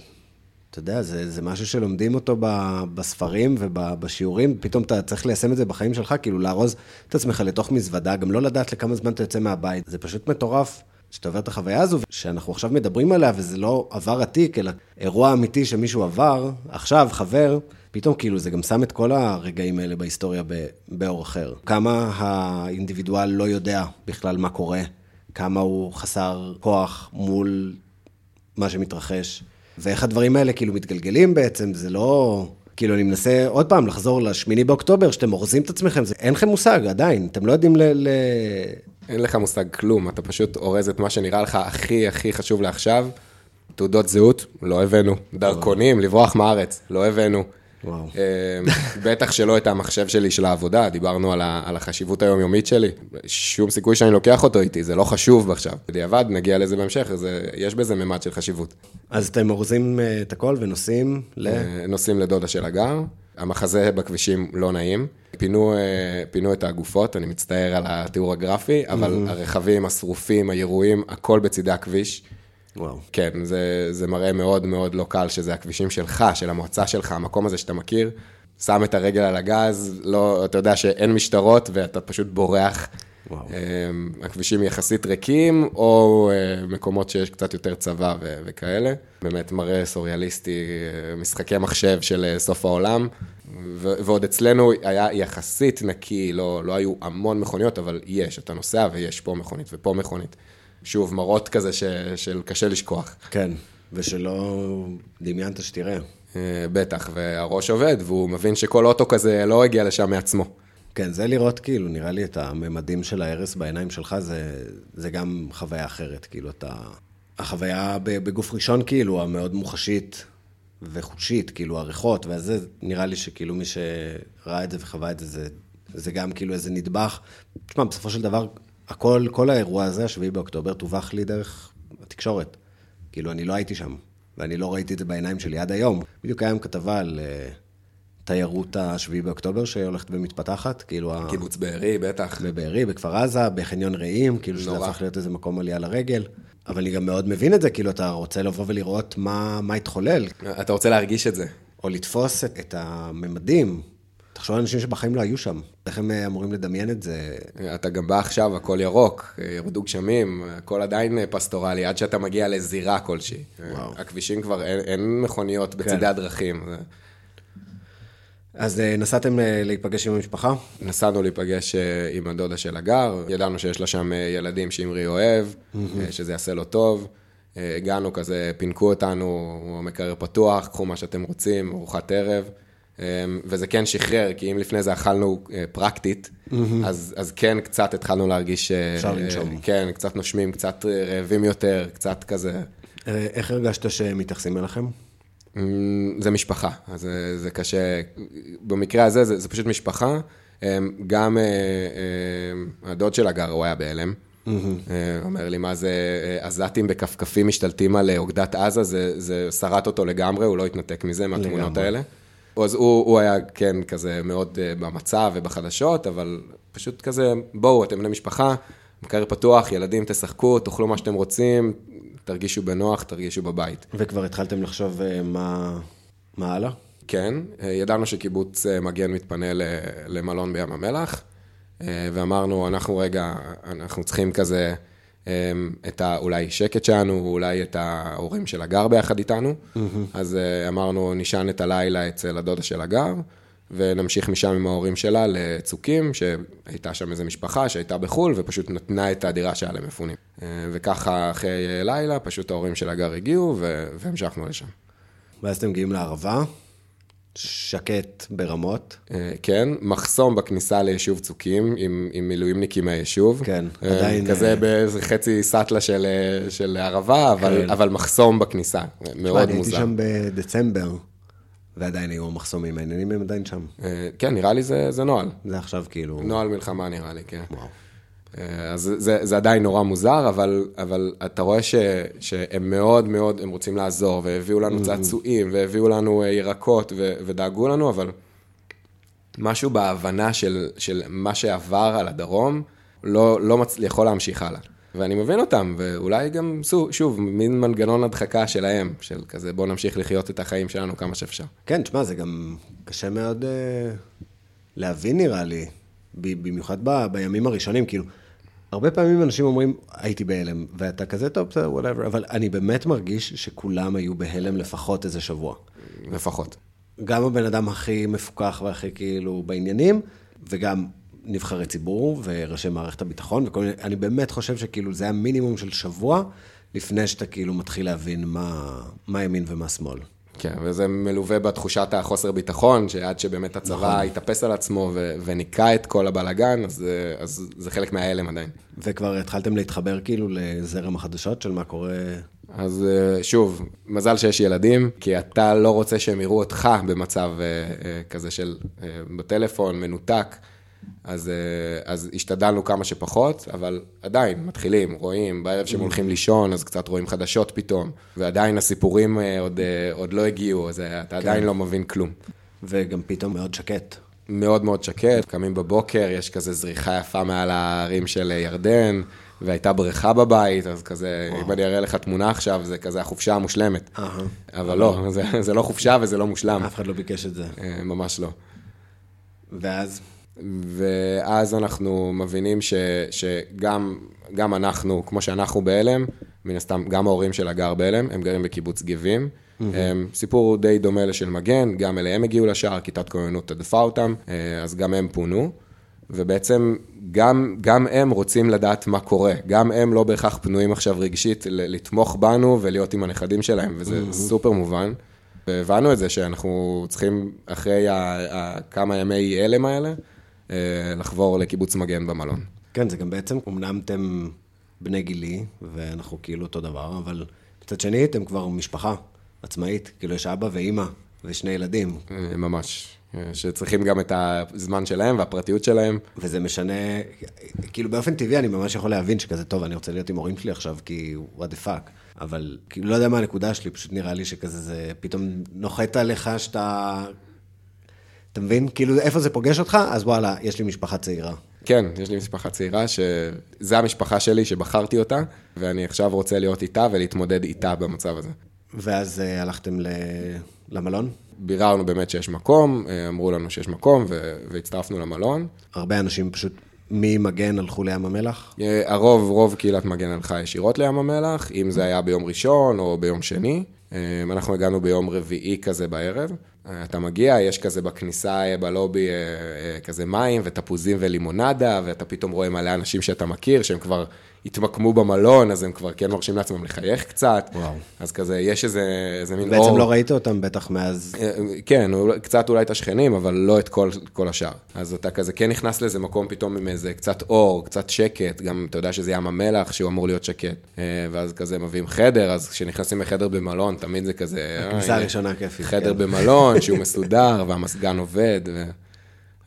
אתה יודע, זה, זה משהו שלומדים אותו ב, בספרים ובשיעורים, פתאום אתה צריך ליישם את זה בחיים שלך, כאילו לארוז את עצמך לתוך מזוודה, גם לא לדעת לכמה זמן אתה יוצא מהבית. זה פשוט מטורף. שאתה עובר את החוויה הזו, שאנחנו עכשיו מדברים עליה, וזה לא עבר עתיק, אלא אירוע אמיתי שמישהו עבר, עכשיו, חבר, פתאום כאילו זה גם שם את כל הרגעים האלה בהיסטוריה באור אחר. כמה האינדיבידואל לא יודע בכלל מה קורה, כמה הוא חסר כוח מול מה שמתרחש, ואיך הדברים האלה כאילו מתגלגלים בעצם, זה לא... כאילו, אני מנסה עוד פעם לחזור לשמיני באוקטובר, שאתם אורזים את עצמכם, זה... אין לכם מושג עדיין, אתם לא יודעים ל... ל... אין לך מושג כלום, אתה פשוט אורז את מה שנראה לך הכי הכי חשוב לעכשיו. תעודות זהות, לא הבאנו. דרכונים, לברוח מהארץ, לא הבאנו. וואו. אה, בטח שלא את המחשב שלי של העבודה, דיברנו על, ה, על החשיבות היומיומית שלי. שום סיכוי שאני לוקח אותו איתי, זה לא חשוב עכשיו. בדיעבד, נגיע לזה בהמשך, זה, יש בזה ממד של חשיבות. אז אתם אורזים אה, את הכל ונוסעים ל... אה, נוסעים לדודה של הגר, המחזה בכבישים לא נעים. פינו, אה, פינו את הגופות, אני מצטער על התיאור הגרפי, אבל הרכבים, השרופים, הירויים, הכל בצידי הכביש. וואו. כן, זה, זה מראה מאוד מאוד לא קל, שזה הכבישים שלך, של המועצה שלך, המקום הזה שאתה מכיר, שם את הרגל על הגז, לא, אתה יודע שאין משטרות ואתה פשוט בורח. וואו. אמ, הכבישים יחסית ריקים, או אה, מקומות שיש קצת יותר צבא ו- וכאלה. באמת מראה סוריאליסטי, אה, משחקי מחשב של אה, סוף העולם. ו- ועוד אצלנו היה יחסית נקי, לא, לא היו המון מכוניות, אבל יש, אתה נוסע ויש פה מכונית ופה מכונית. שוב, מראות כזה ש- של קשה לשכוח. כן, ושלא דמיינת שתראה. אה, בטח, והראש עובד, והוא מבין שכל אוטו כזה לא הגיע לשם מעצמו. כן, זה לראות כאילו, נראה לי את הממדים של ההרס בעיניים שלך, זה, זה גם חוויה אחרת. כאילו, אתה... החוויה בגוף ראשון, כאילו, המאוד מוחשית וחושית, כאילו, הריחות, וזה, נראה לי שכאילו מי שראה את זה וחווה את זה, זה, זה גם כאילו איזה נדבך. תשמע, בסופו של דבר, הכל, כל האירוע הזה, השביעי באוקטובר, תווך לי דרך התקשורת. כאילו, אני לא הייתי שם, ואני לא ראיתי את זה בעיניים שלי עד היום. בדיוק היום כתבה על uh, תיירות השביעי באוקטובר שהולכת ומתפתחת, כאילו... ה- קיבוץ בארי, בטח. בבארי, בכפר עזה, בחניון רעים, כאילו שזה. הפך להיות איזה מקום עלייה לרגל. אבל אני גם מאוד מבין את זה, כאילו, אתה רוצה לבוא ולראות מה, מה התחולל, אתה רוצה להרגיש את זה. או לתפוס את, את הממדים. תחשוב על אנשים שבחיים לא היו שם. איך הם אה, אמורים לדמיין את זה? אתה גם בא עכשיו, הכל ירוק, ירדו גשמים, הכל עדיין פסטורלי, עד שאתה מגיע לזירה כלשהי. וואו. הכבישים כבר, אין, אין מכוניות בצידי כן. הדרכים. אז אה, נסעתם אה, להיפגש עם המשפחה? נסענו להיפגש אה, עם הדודה של הגר, ידענו שיש לה שם אה, ילדים שאמרי אוהב, אה, שזה יעשה לו טוב. אה, הגענו כזה, פינקו אותנו, המקרר פתוח, קחו מה שאתם רוצים, ארוחת ערב. אה, וזה כן שחרר, כי אם לפני זה אכלנו אה, פרקטית, אז, אז כן קצת התחלנו להרגיש... אה, אפשר אה, לנשום. כן, קצת נושמים, קצת רעבים יותר, קצת כזה... איך הרגשת שמתייחסים אליכם? אמ, זה משפחה, אז זה, זה קשה. במקרה הזה זה, זה פשוט משפחה. אמ, גם הדוד של הגר, הוא היה בהלם. אומר לי, מה זה, עזתים בכפכפים משתלטים על אוגדת עזה, זה, זה שרט אותו לגמרי, הוא לא התנתק מזה, מהתמונות לגמרי. האלה. אז הוא, הוא היה, כן, כזה מאוד אה, במצב ובחדשות, אבל פשוט כזה, בואו, אתם בני משפחה, מקרר פתוח, ילדים, תשחקו, תאכלו מה שאתם רוצים, תרגישו בנוח, תרגישו בבית. וכבר התחלתם לחשוב אה, מה, מה הלאה? כן, אה, ידענו שקיבוץ מגן מתפנה ל- למלון בים המלח, ואמרנו, אנחנו רגע, אנחנו צריכים כזה את ה, אולי שקט שלנו, אולי את ההורים של הגר ביחד איתנו, אז אה, אמרנו, נשען את הלילה אצל הדודה של הגר, ונמשיך משם עם ההורים שלה לצוקים, שהייתה שם איזו משפחה שהייתה בחו"ל, ופשוט נתנה את הדירה שהיה למפונים. אה, וככה אחרי אה, לילה, פשוט ההורים של הגר הגיעו, והמשכנו לשם. ואז אתם מגיעים לערבה, שקט ברמות. אה, כן, מחסום בכניסה ליישוב צוקים עם, עם מילואימניקים מהיישוב. כן, אה, עדיין, כזה אה, באיזה חצי סאטלה של, של ערבה, אבל, כן. אבל מחסום בכניסה, מאוד אני מוזר. הייתי שם בדצמבר, ועדיין היו מחסומים, העניינים הם עדיין שם. כן, נראה לי זה, זה נוהל. זה עכשיו כאילו... נוהל מלחמה נראה לי, כן. וואו. אה, אז זה, זה עדיין נורא מוזר, אבל, אבל אתה רואה ש, שהם מאוד מאוד, הם רוצים לעזור, והביאו לנו צעצועים, והביאו לנו אה, ירקות, ו, ודאגו לנו, אבל משהו בהבנה של, של מה שעבר על הדרום, לא, לא מצ... יכול להמשיך הלאה. ואני מבין אותם, ואולי גם, שוב, מין מנגנון הדחקה שלהם, של כזה, בואו נמשיך לחיות את החיים שלנו כמה שאפשר. כן, תשמע, זה גם קשה מאוד אה, להבין נראה לי, במיוחד ב, בימים הראשונים, כאילו, הרבה פעמים אנשים אומרים, הייתי בהלם, ואתה כזה, טוב, בסדר, whatever, אבל אני באמת מרגיש שכולם היו בהלם לפחות איזה שבוע. לפחות. גם הבן אדם הכי מפוקח והכי כאילו בעניינים, וגם נבחרי ציבור וראשי מערכת הביטחון וכל מיני, אני באמת חושב שכאילו זה המינימום של שבוע, לפני שאתה כאילו מתחיל להבין מה, מה ימין ומה שמאל. כן, וזה מלווה בתחושת החוסר ביטחון, שעד שבאמת הצבא נכון. התאפס על עצמו ו- וניקה את כל הבלגן, אז, אה, אז זה חלק מההלם עדיין. וכבר התחלתם להתחבר כאילו לזרם החדשות של מה קורה אז אה, שוב, מזל שיש ילדים, כי אתה לא רוצה שהם יראו אותך במצב אה, כזה של בטלפון, מנותק. אז, אה, אז השתדלנו כמה שפחות, אבל עדיין, מתחילים, רואים, בערב שהם הולכים לישון, אז קצת רואים חדשות פתאום, ועדיין הסיפורים אה, עוד, אה, עוד לא הגיעו, אז אה, אתה עדיין לא מבין כלום. וגם פתאום מאוד שקט. מאוד מאוד שקט, קמים בבוקר, יש כזה זריחה יפה מעל ההרים של ירדן, והייתה בריכה בבית, אז כזה, אם אני אראה לך תמונה עכשיו, זה כזה החופשה המושלמת. אהה. אבל לא, זה, זה לא חופשה וזה לא מושלם, אף אחד לא ביקש את זה. אה, ממש לא. ואז, ואז אנחנו מבינים ש, שגם גם אנחנו, כמו שאנחנו בהלם, מן הסתם, גם ההורים של הגר בהלם, הם גרים בקיבוץ גבים. הם, סיפור די דומה לשל מגן, גם אליהם הגיעו לשער, כיתת כוננות תדפה אותם, אה, אז גם הם פונו. ובעצם גם, גם הם רוצים לדעת מה קורה, גם הם לא בהכרח פנויים עכשיו רגשית לתמוך בנו ולהיות עם הנכדים שלהם, וזה סופר מובן. והבנו את זה שאנחנו צריכים, אחרי ה- ה- כמה ימי הלם האלה, לחבור לקיבוץ מגן במלון. כן, זה גם בעצם, אמנם אתם בני גילי, ואנחנו כאילו אותו דבר, אבל מצד שני, אתם כבר משפחה עצמאית, כאילו יש אבא ואימא ושני ילדים, אה, ממש. אה, שצריכים גם את הזמן שלהם והפרטיות שלהם. וזה משנה, כאילו באופן טבעי אני ממש יכול להבין שכזה, טוב, אני רוצה להיות עם ההורים שלי עכשיו, כי what the fuck. אבל כאילו לא יודע מה הנקודה שלי, פשוט נראה לי שכזה זה פתאום נוחת עליך שאתה... אתה מבין? כאילו איפה זה פוגש אותך? אז וואלה, יש לי משפחה צעירה. כן, יש לי משפחה צעירה, שזה המשפחה שלי שבחרתי אותה, ואני עכשיו רוצה להיות איתה ולהתמודד איתה במצב הזה. ואז אה, הלכתם ל... למלון? ביררנו באמת שיש מקום, אה, אמרו לנו שיש מקום, ו- והצטרפנו למלון. הרבה אנשים פשוט ממגן הלכו לים המלח? אה, הרוב, רוב קהילת מגן הלכה ישירות לים המלח, אם זה היה ביום ראשון או ביום שני. אנחנו הגענו ביום רביעי כזה בערב. אה, אתה מגיע, יש כזה בכניסה אה, בלובי אה, כזה מים ותפוזים ולימונדה, ואתה פתאום רואה מלא אנשים שאתה מכיר, שהם כבר התמקמו במלון, אז הם כבר כן מרשים לעצמם לחייך קצת. וואו. אז כזה, יש איזה, איזה מין אור. בעצם לא ראית אותם בטח מאז... אה, כן, אולי- קצת אולי את השכנים, אבל לא את כל, כל השאר. אז אתה כזה כן נכנס לאיזה מקום פתאום עם איזה קצת אור, קצת שקט, גם אתה יודע שזה ים המלח, שהוא אמור להיות שקט. אה, ואז כזה מביאים חדר, אז כשנכנסים לחדר במלון, תמיד זה כזה... אה, הכניסה הראשונה כיפית, חדר כן. במלון, שהוא מסודר, והמזגן עובד. ו...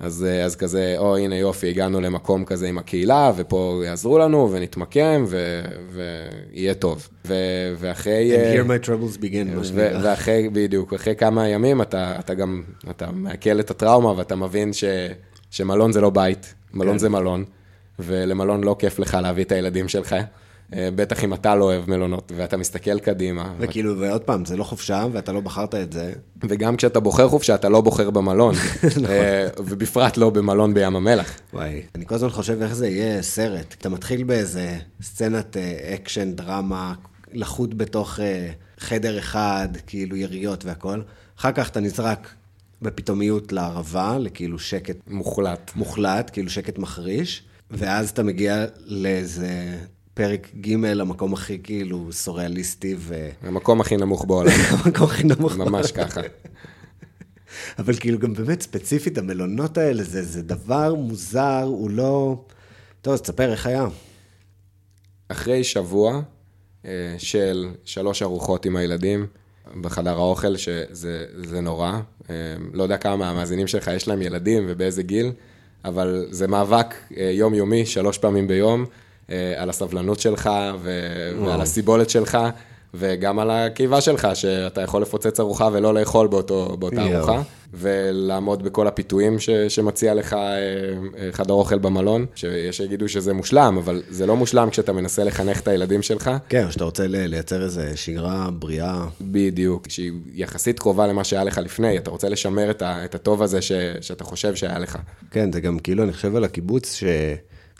אז, אה, אז כזה, או הנה יופי, הגענו למקום כזה עם הקהילה, ופה יעזרו לנו, ונתמקם, ו... ויהיה טוב. ו... ואחרי... אה, And here my troubles begin, מה שנקרא. ואחרי, בדיוק, אחרי כמה ימים אתה, אתה גם, אתה מעכל את הטראומה ואתה מבין ש, שמלון זה לא בית, מלון כן. זה מלון, ולמלון לא כיף לך להביא את הילדים שלך, אה, בטח אם אתה לא אוהב מלונות, ואתה מסתכל קדימה, וכאילו, ועוד פעם, זה לא חופשה, ואתה לא בחרת את זה. וגם כשאתה בוחר חופשה, אתה לא בוחר במלון, נכון. אה, ובפרט לא במלון בים המלח. וואי, אני כל הזמן חושב איך זה יהיה סרט. אתה מתחיל באיזה סצנת אה, אקשן, דרמה, לחוט בתוך אה, חדר אחד, כאילו יריות והכל. אחר כך אתה נזרק בפתאומיות לערבה, לכאילו שקט מוחלט. מוחלט, כאילו שקט מחריש, ואז אתה מגיע לאיזה פרק ג', המקום הכי כאילו סוריאליסטי ו... המקום הכי נמוך בעולם, המקום הכי נמוך. ממש ככה. אבל כאילו גם באמת ספציפית, המלונות האלה, זה, זה דבר מוזר, הוא לא... טוב, אז תספר איך היה. אחרי שבוע אה, של שלוש ארוחות עם הילדים בחדר האוכל, שזה זה נורא. אה, לא יודע כמה מהמאזינים שלך יש להם ילדים ובאיזה גיל, אבל זה מאבק אה, יומיומי, שלוש פעמים ביום, על הסבלנות שלך ו- ועל הסיבולת שלך. וגם על הקיבה שלך, שאתה יכול לפוצץ ארוחה ולא לאכול באותו, באותה יואו. ארוחה, ולעמוד בכל הפיתויים ש, שמציע לך אה, אה, חדר אוכל במלון, שיש שיגידו שזה מושלם, אבל זה לא מושלם כשאתה מנסה לחנך את הילדים שלך, כן, שאתה רוצה לייצר איזה שגרה בריאה. בדיוק, שהיא יחסית קרובה למה שהיה לך לפני, אתה רוצה לשמר את, ה, את הטוב הזה ש, שאתה חושב שהיה לך. כן, זה גם כאילו, אני חושב על הקיבוץ,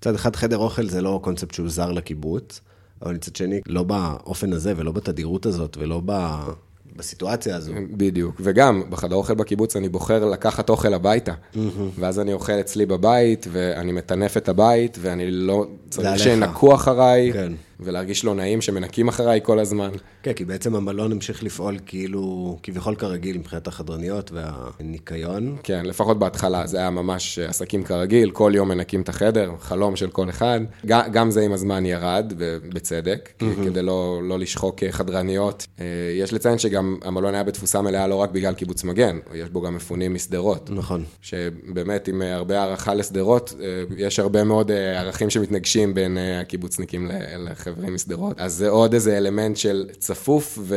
שמצד אחד חדר אוכל זה לא קונספט שהוא זר לקיבוץ, אבל מצד שני, לא באופן הזה ולא בתדירות הזאת ולא ב... בסיטואציה הזו. בדיוק, וגם בחדר אוכל בקיבוץ אני בוחר לקחת אוכל הביתה, ואז אני אוכל אצלי בבית, ואני מטנף את הבית, ואני לא, צריך. שינקו אחריי, כן. ולהרגיש לא נעים שמנקים אחריי כל הזמן. כן, כי בעצם המלון המשיך לפעול כאילו, כביכול כרגיל מבחינת החדרניות והניקיון. כן, לפחות בהתחלה, זה היה ממש עסקים כרגיל, כל יום מנקים את החדר, חלום של כל אחד. גם זה עם הזמן ירד, ובצדק, כי- כדי לא, לא לשחוק אה, חדרניות. אה, יש לציין שגם המלון היה בתפוסה מלאה לא רק בגלל קיבוץ מגן, יש בו גם מפונים משדרות. נכון. שבאמת, עם אה, הרבה הערכה לשדרות, יש הרבה מאוד ערכים שמתנגשים בין הקיבוצניקים ל- לחברים משדרות. אז זה עוד איזה אלמנט של צפוף ו-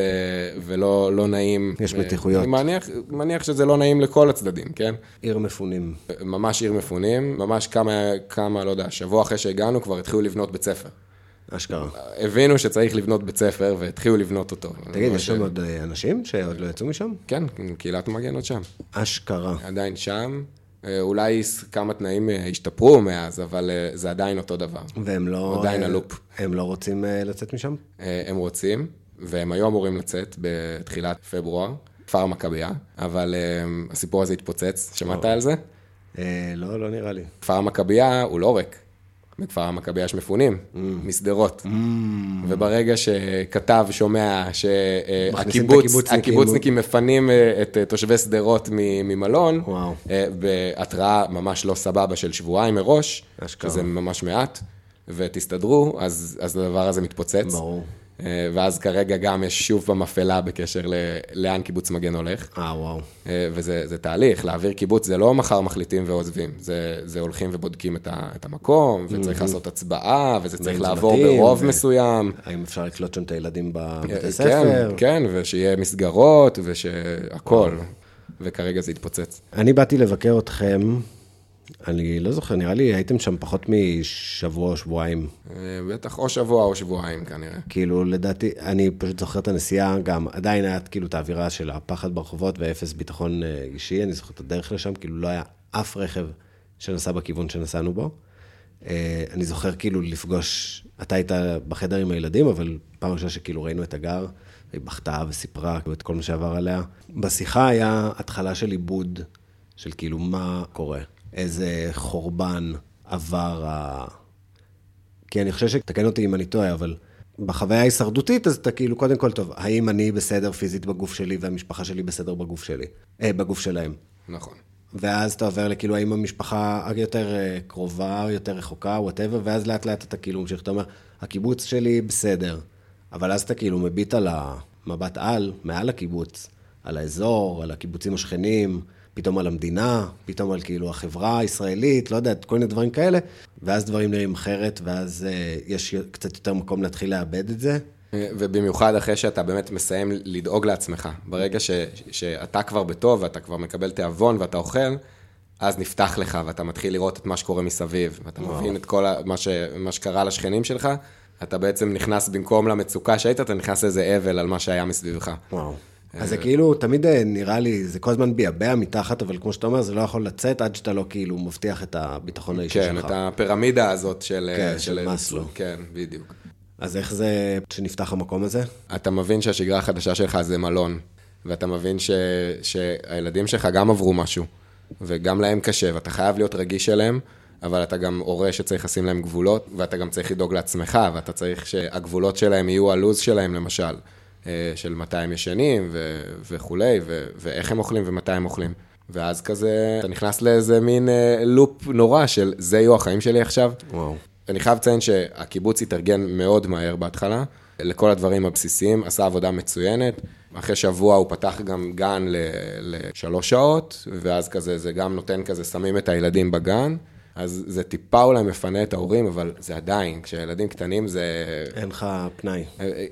ולא לא נעים. יש אה, מתיחויות. אני מניח, מניח שזה לא נעים לכל הצדדים, כן? עיר מפונים. ממש עיר מפונים, ממש כמה, כמה, לא יודע, שבוע אחרי שהגענו כבר התחילו לבנות בית ספר. אשכרה. הבינו שצריך לבנות בית ספר והתחילו לבנות אותו. תגיד, יש שם עוד אה, אנשים שעוד לא יצאו משם? כן, קהילת מגן עוד שם. אשכרה. עדיין שם. אה, אולי כמה תנאים אה, השתפרו מאז, אבל אה, זה עדיין אותו דבר. והם לא... עדיין הלופ. הם לא רוצים לצאת משם? הם רוצים, והם היו אמורים לצאת בתחילת פברואר, כפר המכבייה, אבל הסיפור הזה התפוצץ, שמעת על זה? לא, לא נראה לי. כפר המכבייה הוא לא ריק. בכפר המכבייה יש מפונים, משדרות. וברגע שכתב שומע מכניסים את שהקיבוץ, הקיבוצניקים. הקיבוצניקים מפנים אה, את אה, תושבי שדרות ממלון, וואו. אה, בהתראה ממש לא סבבה של שבועיים מראש, אשכרה. שזה ממש מעט, ותסתדרו, אז, אז הדבר הזה מתפוצץ. ברור. אה, ואז כרגע גם יש שוב במפלה בקשר ל- לאן קיבוץ מגן הולך. אה, וואו. אה, וזה זה תהליך, להעביר קיבוץ זה לא מחר מחליטים ועוזבים, זה, זה הולכים ובודקים את, ה, את המקום, וצריך לעשות הצבעה, וזה צריך לעבור ברוב ו- מסוים. האם אפשר לקלוט שם את הילדים בבתי כן, ספר? כן, ושיהיה מסגרות, ושהכול. וכרגע זה התפוצץ. אני באתי לבקר אתכם, אני לא זוכר, נראה לי הייתם שם פחות משבוע או שבועיים. אה, בטח או שבוע או שבועיים כנראה. כאילו, לדעתי, אני פשוט זוכר את הנסיעה, גם עדיין היה כאילו את האווירה של הפחד ברחובות ואפס ביטחון אה, אישי, אני זוכר את הדרך לשם, כאילו לא היה אף רכב שנסע בכיוון שנסענו בו. אה, אני זוכר כאילו לפגוש, אתה היית בחדר עם הילדים, אבל פעם ראשונה שכאילו ראינו את הגר, היא בכתה וסיפרה כאילו, את כל מה שעבר עליה. בשיחה היה התחלה של עיבוד, של כאילו מה קורה, איזה חורבן עבר ה... כי אני חושב שתקן אותי אם אני טועה, אבל בחוויה ההישרדותית, אז אתה כאילו, קודם כל, טוב, האם אני בסדר פיזית בגוף שלי והמשפחה שלי בסדר בגוף שלי? אה, בגוף שלהם. נכון. ואז אתה עובר לכאילו, האם המשפחה יותר אה, קרובה, יותר רחוקה, וואטאבר, ואז לאט לאט אתה כאילו ממשיך, אתה אומר, הקיבוץ שלי בסדר. אבל אז אתה כאילו מביט על המבט על, מעל הקיבוץ, על האזור, על הקיבוצים השכנים, פתאום על המדינה, פתאום על כאילו החברה הישראלית, לא יודע, כל מיני דברים כאלה, ואז דברים נראים אחרת, ואז אה, יש קצת יותר מקום להתחיל לאבד את זה. ובמיוחד אחרי שאתה באמת מסיים לדאוג לעצמך. ברגע ש, שאתה כבר בטוב ואתה כבר מקבל תיאבון ואתה אוכל, אז נפתח לך ואתה מתחיל לראות את מה שקורה מסביב, ואתה וואו. מבין את כל ה, מה, ש, מה שקרה לשכנים שלך, אתה בעצם נכנס במקום למצוקה שהיית, אתה נכנס לאיזה אבל על מה שהיה מסביבך. וואו. אז זה כאילו, תמיד אה, נראה לי, זה כל הזמן ביאבע מתחת, אבל כמו שאתה אומר, זה לא יכול לצאת עד שאתה לא כאילו מבטיח את הביטחון האישי כן, שלך. את הפירמידה הזאת של... כן, של מאסלו. כן, בדיוק. אז איך זה שנפתח המקום הזה? אתה מבין שהשגרה החדשה שלך זה מלון, ואתה מבין ש, שהילדים שלך גם עברו משהו, וגם להם קשה, ואתה חייב להיות רגיש אליהם, אבל אתה גם הורה שצריך לשים להם גבולות, ואתה גם צריך לדאוג לעצמך, ואתה צריך שהגבולות שלהם יהיו הלו"ז שלהם, למשל, אה, של מתי הם ישנים ו- וכולי, ו- ואיך הם אוכלים ומתי הם אוכלים. ואז כזה, אתה נכנס לאיזה מין אה, לופ נורא של זה יהיו החיים שלי עכשיו. וואו. אני חייב לציין שהקיבוץ התארגן מאוד מהר בהתחלה, לכל הדברים הבסיסיים, עשה עבודה מצוינת. אחרי שבוע הוא פתח גם גן ל- לשלוש שעות, ואז כזה, זה גם נותן כזה, שמים את הילדים בגן. אז זה טיפה אולי מפנה את ההורים, אבל זה עדיין, כשילדים קטנים זה... אין לך פנאי.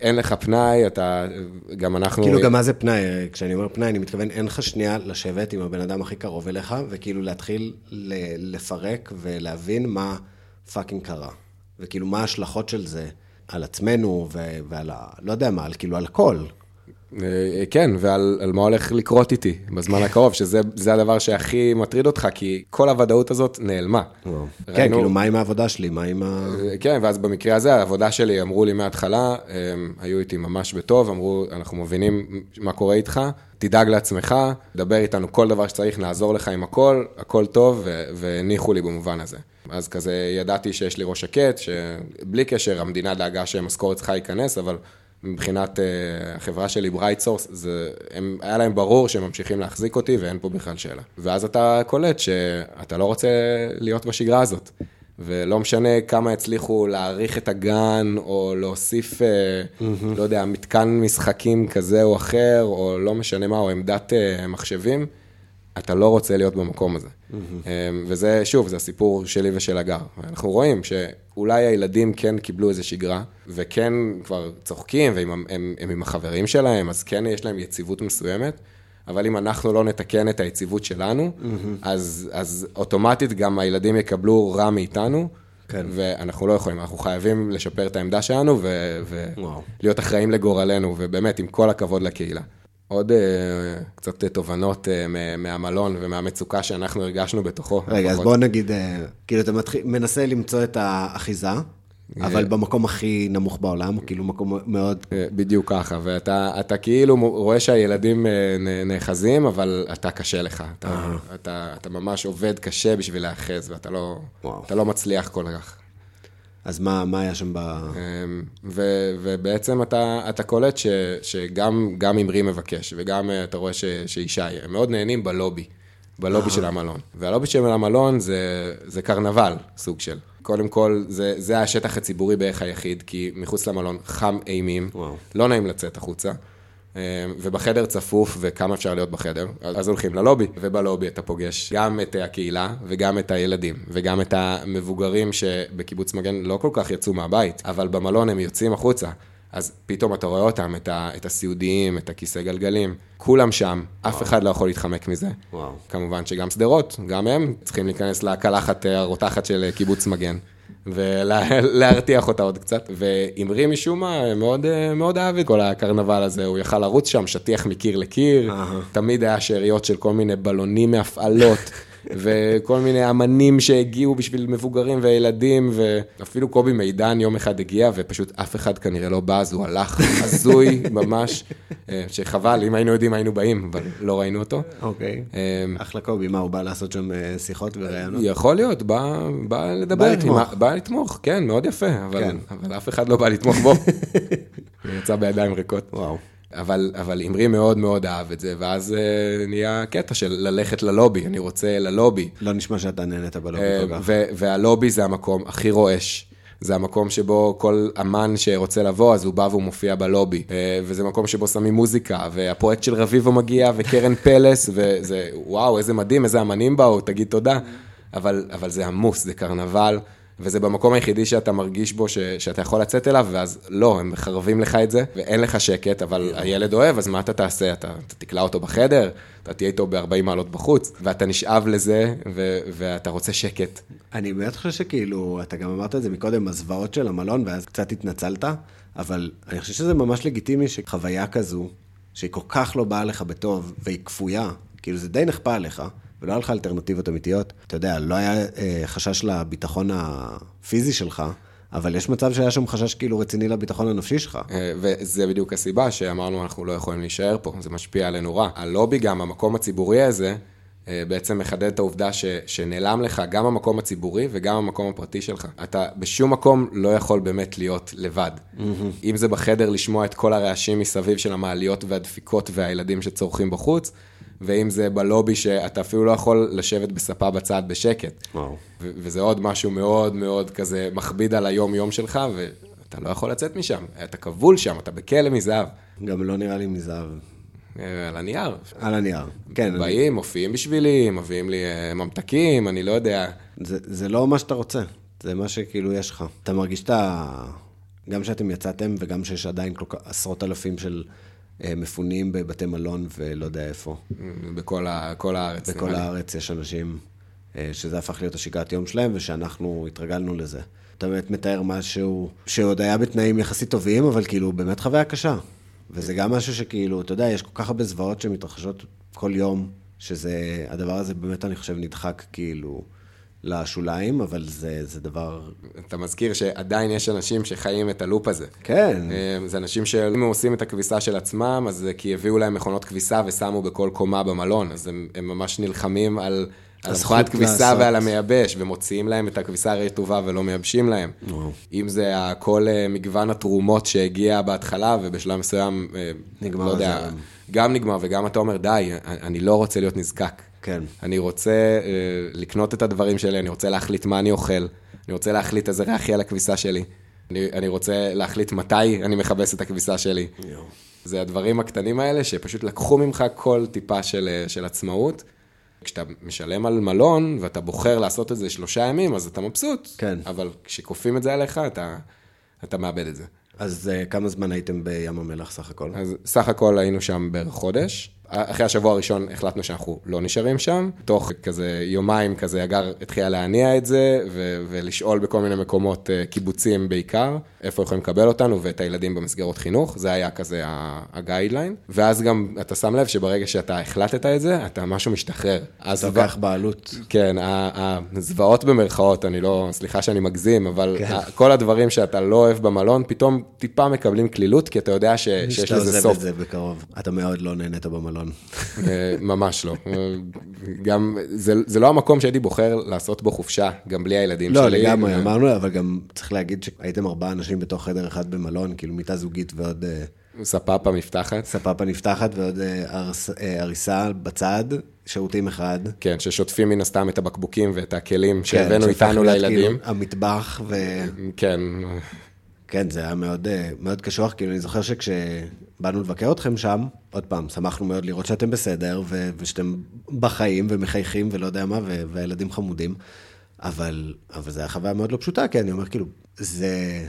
אין לך פנאי, אתה... גם אנחנו... כאילו, גם מה זה פנאי? כשאני אומר פנאי, אני מתכוון, אין לך שנייה לשבת עם הבן אדם הכי קרוב אליך, וכאילו להתחיל ל- לפרק ולהבין מה fucking קרה. וכאילו, מה ההשלכות של זה על עצמנו ו- ועל ה... לא יודע מה, על כאילו, על הכל. אה, כן, ועל על מה הולך לקרות איתי בזמן הקרוב, שזה זה הדבר שהכי מטריד אותך, כי כל הוודאות הזאת נעלמה. כן, כאילו, מה עם העבודה שלי? מה עם ה... אה, כן, ואז במקרה הזה, העבודה שלי, אמרו לי מההתחלה, היו איתי ממש בטוב, אמרו, אנחנו מבינים מה קורה איתך, תדאג לעצמך, דבר איתנו כל דבר שצריך, נעזור לך עם הכל, הכל טוב, והניחו לי במובן הזה. אז כזה ידעתי שיש לי ראש שקט, שבלי קשר, המדינה דאגה שמשכורת צריכה להיכנס, אבל מבחינת uh, החברה שלי, BrightSource, היה להם ברור שהם ממשיכים להחזיק אותי ואין פה בכלל שאלה. ואז אתה קולט שאתה לא רוצה להיות בשגרה הזאת. ולא משנה כמה הצליחו להאריך את הגן, או להוסיף, mm-hmm. לא יודע, מתקן משחקים כזה או אחר, או לא משנה מה, או עמדת uh, מחשבים, אתה לא רוצה להיות במקום הזה. Mm-hmm. וזה, שוב, זה הסיפור שלי ושל הגר. אנחנו רואים שאולי הילדים כן קיבלו איזו שגרה, וכן כבר צוחקים, והם הם, הם, הם עם החברים שלהם, אז כן יש להם יציבות מסוימת. אבל אם אנחנו לא נתקן את היציבות שלנו, mm-hmm. אז, אז אוטומטית גם הילדים יקבלו רע מאיתנו, כן. ואנחנו לא יכולים, אנחנו חייבים לשפר את העמדה שלנו ולהיות אחראים לגורלנו, ובאמת, עם כל הכבוד לקהילה. עוד uh, קצת תובנות uh, מהמלון ומהמצוקה שאנחנו הרגשנו בתוכו. רגע, אז בוא נגיד, uh, כאילו אתה מתחיל, מנסה למצוא את האחיזה, אבל במקום הכי נמוך בעולם, כאילו מקום מאוד... בדיוק ככה, ואתה כאילו רואה שהילדים נאחזים, אבל אתה קשה לך. אתה, אתה, אתה ממש עובד קשה בשביל להאחז, ואתה לא, לא מצליח כל כך. אז מה, מה היה שם ב... אמ, ו, ובעצם אתה, אתה קולט ש, שגם אמרי מבקש, וגם אה, אתה רואה ש, שישי, הם מאוד נהנים בלובי, בלובי של המלון. והלובי של המלון זה, זה קרנבל, סוג של. קודם כל, זה, זה השטח הציבורי בערך היחיד, כי מחוץ למלון חם אימים, וואו. לא נעים לצאת החוצה. אמ, ובחדר צפוף, וכמה אפשר להיות בחדר, אז הולכים ללובי, ובלובי אתה פוגש גם את הקהילה, וגם את הילדים, וגם את המבוגרים שבקיבוץ מגן לא כל כך יצאו מהבית, אבל במלון הם יוצאים החוצה. אז פתאום אתה רואה אותם, את, ה, את הסיעודיים, את הכיסא גלגלים, כולם שם, וואו. אף אחד לא יכול להתחמק מזה. וואו. כמובן שגם שדרות, גם הם צריכים להיכנס לקלחת הרותחת של קיבוץ מגן. ולהרתיח אותה עוד קצת. ואמרי משום מה מאוד, מאוד אהב את כל הקרנבל הזה, הוא יכל לרוץ שם, שטיח מקיר לקיר, תמיד היה שאריות של כל מיני בלונים מהפעלות. וכל מיני אמנים שהגיעו בשביל מבוגרים וילדים, ואפילו קובי מידן יום אחד הגיע, ופשוט אף אחד כנראה לא בא, אז הוא הלך הזוי ממש, אה, שחבל, אם היינו יודעים היינו באים, אבל לא ראינו אותו. אוקיי, אה, אחלה קובי, מה, הוא בא לעשות שם אה, שיחות וראיונות? יכול להיות, בא, בא לדבר. בא לתמוך. בא לתמוך, כן, מאוד יפה, אבל, כן. אבל אף אחד לא בא לתמוך בו. הוא יצא בידיים ריקות. וואו. אבל, אבל אמרי מאוד מאוד אהב את זה, ואז uh, נהיה קטע של ללכת ללובי, אני רוצה ללובי. לא נשמע שאתה נהנית בלובי uh, כל כך. והלובי זה המקום הכי רועש. זה המקום שבו כל אמן שרוצה לבוא, אז הוא בא והוא מופיע בלובי. Uh, וזה מקום שבו שמים מוזיקה, והפרויקט של רביבו מגיע, וקרן פלס, וזה, וואו, איזה מדהים, איזה אמנים באו, תגיד תודה. אבל, אבל זה עמוס, זה קרנבל. וזה במקום היחידי שאתה מרגיש בו ש, שאתה יכול לצאת אליו, ואז לא, הם מחרבים לך את זה, ואין לך שקט, אבל הילד אוהב, אז מה אתה תעשה? אתה, אתה תקלע אותו בחדר, אתה תהיה איתו ב-40 מעלות בחוץ, ואתה נשאב לזה, ו, ואתה רוצה שקט. אני באמת חושב שכאילו, אתה גם אמרת את זה מקודם, הזוועות של המלון, ואז קצת התנצלת, אבל אני חושב שזה ממש לגיטימי שחוויה כזו, שהיא כל כך לא באה לך בטוב, והיא כפויה, כאילו זה די נכפה עליך. ולא היה לך אלטרנטיבות אמיתיות. אתה יודע, לא היה אה, חשש לביטחון הפיזי שלך, אבל יש מצב שהיה שם חשש כאילו רציני לביטחון הנפשי שלך. אה, וזה בדיוק הסיבה שאמרנו, אנחנו לא יכולים להישאר פה, זה משפיע עלינו רע. הלובי גם, המקום הציבורי הזה, אה, בעצם מחדד את העובדה ש, שנעלם לך גם המקום הציבורי וגם המקום הפרטי שלך. אתה בשום מקום לא יכול באמת להיות לבד. Mm-hmm. אם זה בחדר לשמוע את כל הרעשים מסביב של המעליות והדפיקות והילדים שצורכים בחוץ, ואם זה בלובי שאתה אפילו לא יכול לשבת בספה בצד בשקט. וואו. וזה עוד משהו מאוד מאוד כזה מכביד על היום-יום שלך, ואתה לא יכול לצאת משם. אתה כבול שם, אתה בכלא מזהב. גם לא נראה לי מזהב. אה, על הנייר. על הנייר, כן. באים, אני... מופיעים בשבילי, מביאים לי אה, ממתקים, אני לא יודע. זה, זה לא מה שאתה רוצה, זה מה שכאילו יש לך. אתה מרגיש את ה... גם שאתם יצאתם וגם שיש עדיין כל כך עשרות אלפים של מפונים בבתי מלון ולא יודע איפה. בכל ה, הארץ. בכל הארץ יש אנשים אה, שזה הפך להיות השגרת יום שלהם, ושאנחנו התרגלנו לזה. אתה באמת מתאר משהו שעוד היה בתנאים יחסית טובים, אבל כאילו באמת חוויה קשה. וזה גם משהו שכאילו, אתה יודע, יש כל כך הרבה זוועות שמתרחשות כל יום, שזה, הדבר הזה באמת, אני חושב, נדחק כאילו לשוליים, אבל זה, זה דבר... אתה מזכיר שעדיין יש אנשים שחיים את הלופ הזה. כן. אה, זה אנשים שאם עושים את הכביסה של עצמם, אז זה כי הביאו להם מכונות כביסה ושמו בכל קומה במלון, אז הם, הם ממש נלחמים על... על מכונת כביסה. ועל המייבש, ומוציאים להם את הכביסה הרטובה ולא מייבשים להם. וואו. אם זה כל אה, מגוון התרומות שהגיע בהתחלה, ובשלב מסוים, אה, נגמר לא יודע. גם נגמר, וגם אתה אומר, די, אני לא רוצה להיות נזקק. כן. אני רוצה אה, לקנות את הדברים שלי, אני רוצה להחליט מה אני אוכל, אני רוצה להחליט איזה ריח יהיה לכביסה שלי, אני, אני רוצה להחליט מתי אני מכבס את הכביסה שלי. יואו. זה הדברים הקטנים האלה שפשוט לקחו ממך כל טיפה של, אה, של עצמאות. כשאתה משלם על מלון ואתה בוחר לעשות את זה שלושה ימים, אז אתה מבסוט. כן. אבל כשכופים את זה עליך, אתה, אתה מאבד את זה. אז uh, כמה זמן הייתם בים המלח סך הכל? אז סך הכל היינו שם בערך חודש. אחרי השבוע הראשון החלטנו שאנחנו לא נשארים שם. תוך כזה יומיים כזה, הגר התחילה להניע את זה, ו- ולשאול בכל מיני מקומות, אה, קיבוצים בעיקר, איפה יכולים לקבל אותנו ואת הילדים במסגרות חינוך. זה היה כזה הגיידליין. ואז גם אתה שם לב שברגע שאתה החלטת את זה, אתה משהו משתחרר. אז לוקח בעלות. כן, הזוועות במרכאות, אני לא, סליחה שאני מגזים, אבל כן. כל הדברים שאתה לא אוהב במלון, פתאום טיפה מקבלים קלילות, כי אתה יודע ש- שיש שאתה לזה עוזב סוף. את זה בקרוב. אתה מאוד לא נהנית במלון. אה, ממש לא. אה, גם, זה, זה לא המקום שהייתי בוחר לעשות בו חופשה, גם בלי הילדים לא, שלי. לגמרי, אה, אמרנו, אבל גם צריך להגיד שהייתם ארבעה אנשים בתוך חדר אחד במלון, כאילו מיטה זוגית ועוד ספאפה מפתחת, ספאפה נפתחת ועוד ארס- הריסה בצד, שירותים אחד. כן, ששוטפים מן הסתם את הבקבוקים ואת הכלים כן, שהבאנו איתנו להיות לילדים. כאילו המטבח, וכן, כן, זה היה מאוד, מאוד קשוח, כאילו אני זוכר שכשבאנו לבקר אתכם שם, עוד פעם, שמחנו מאוד לראות שאתם בסדר, ו- ושאתם בחיים ומחייכים ולא יודע מה, ו- והילדים חמודים, אבל, אבל זו הייתה חוויה מאוד לא פשוטה, כי אני אומר, כאילו, זה...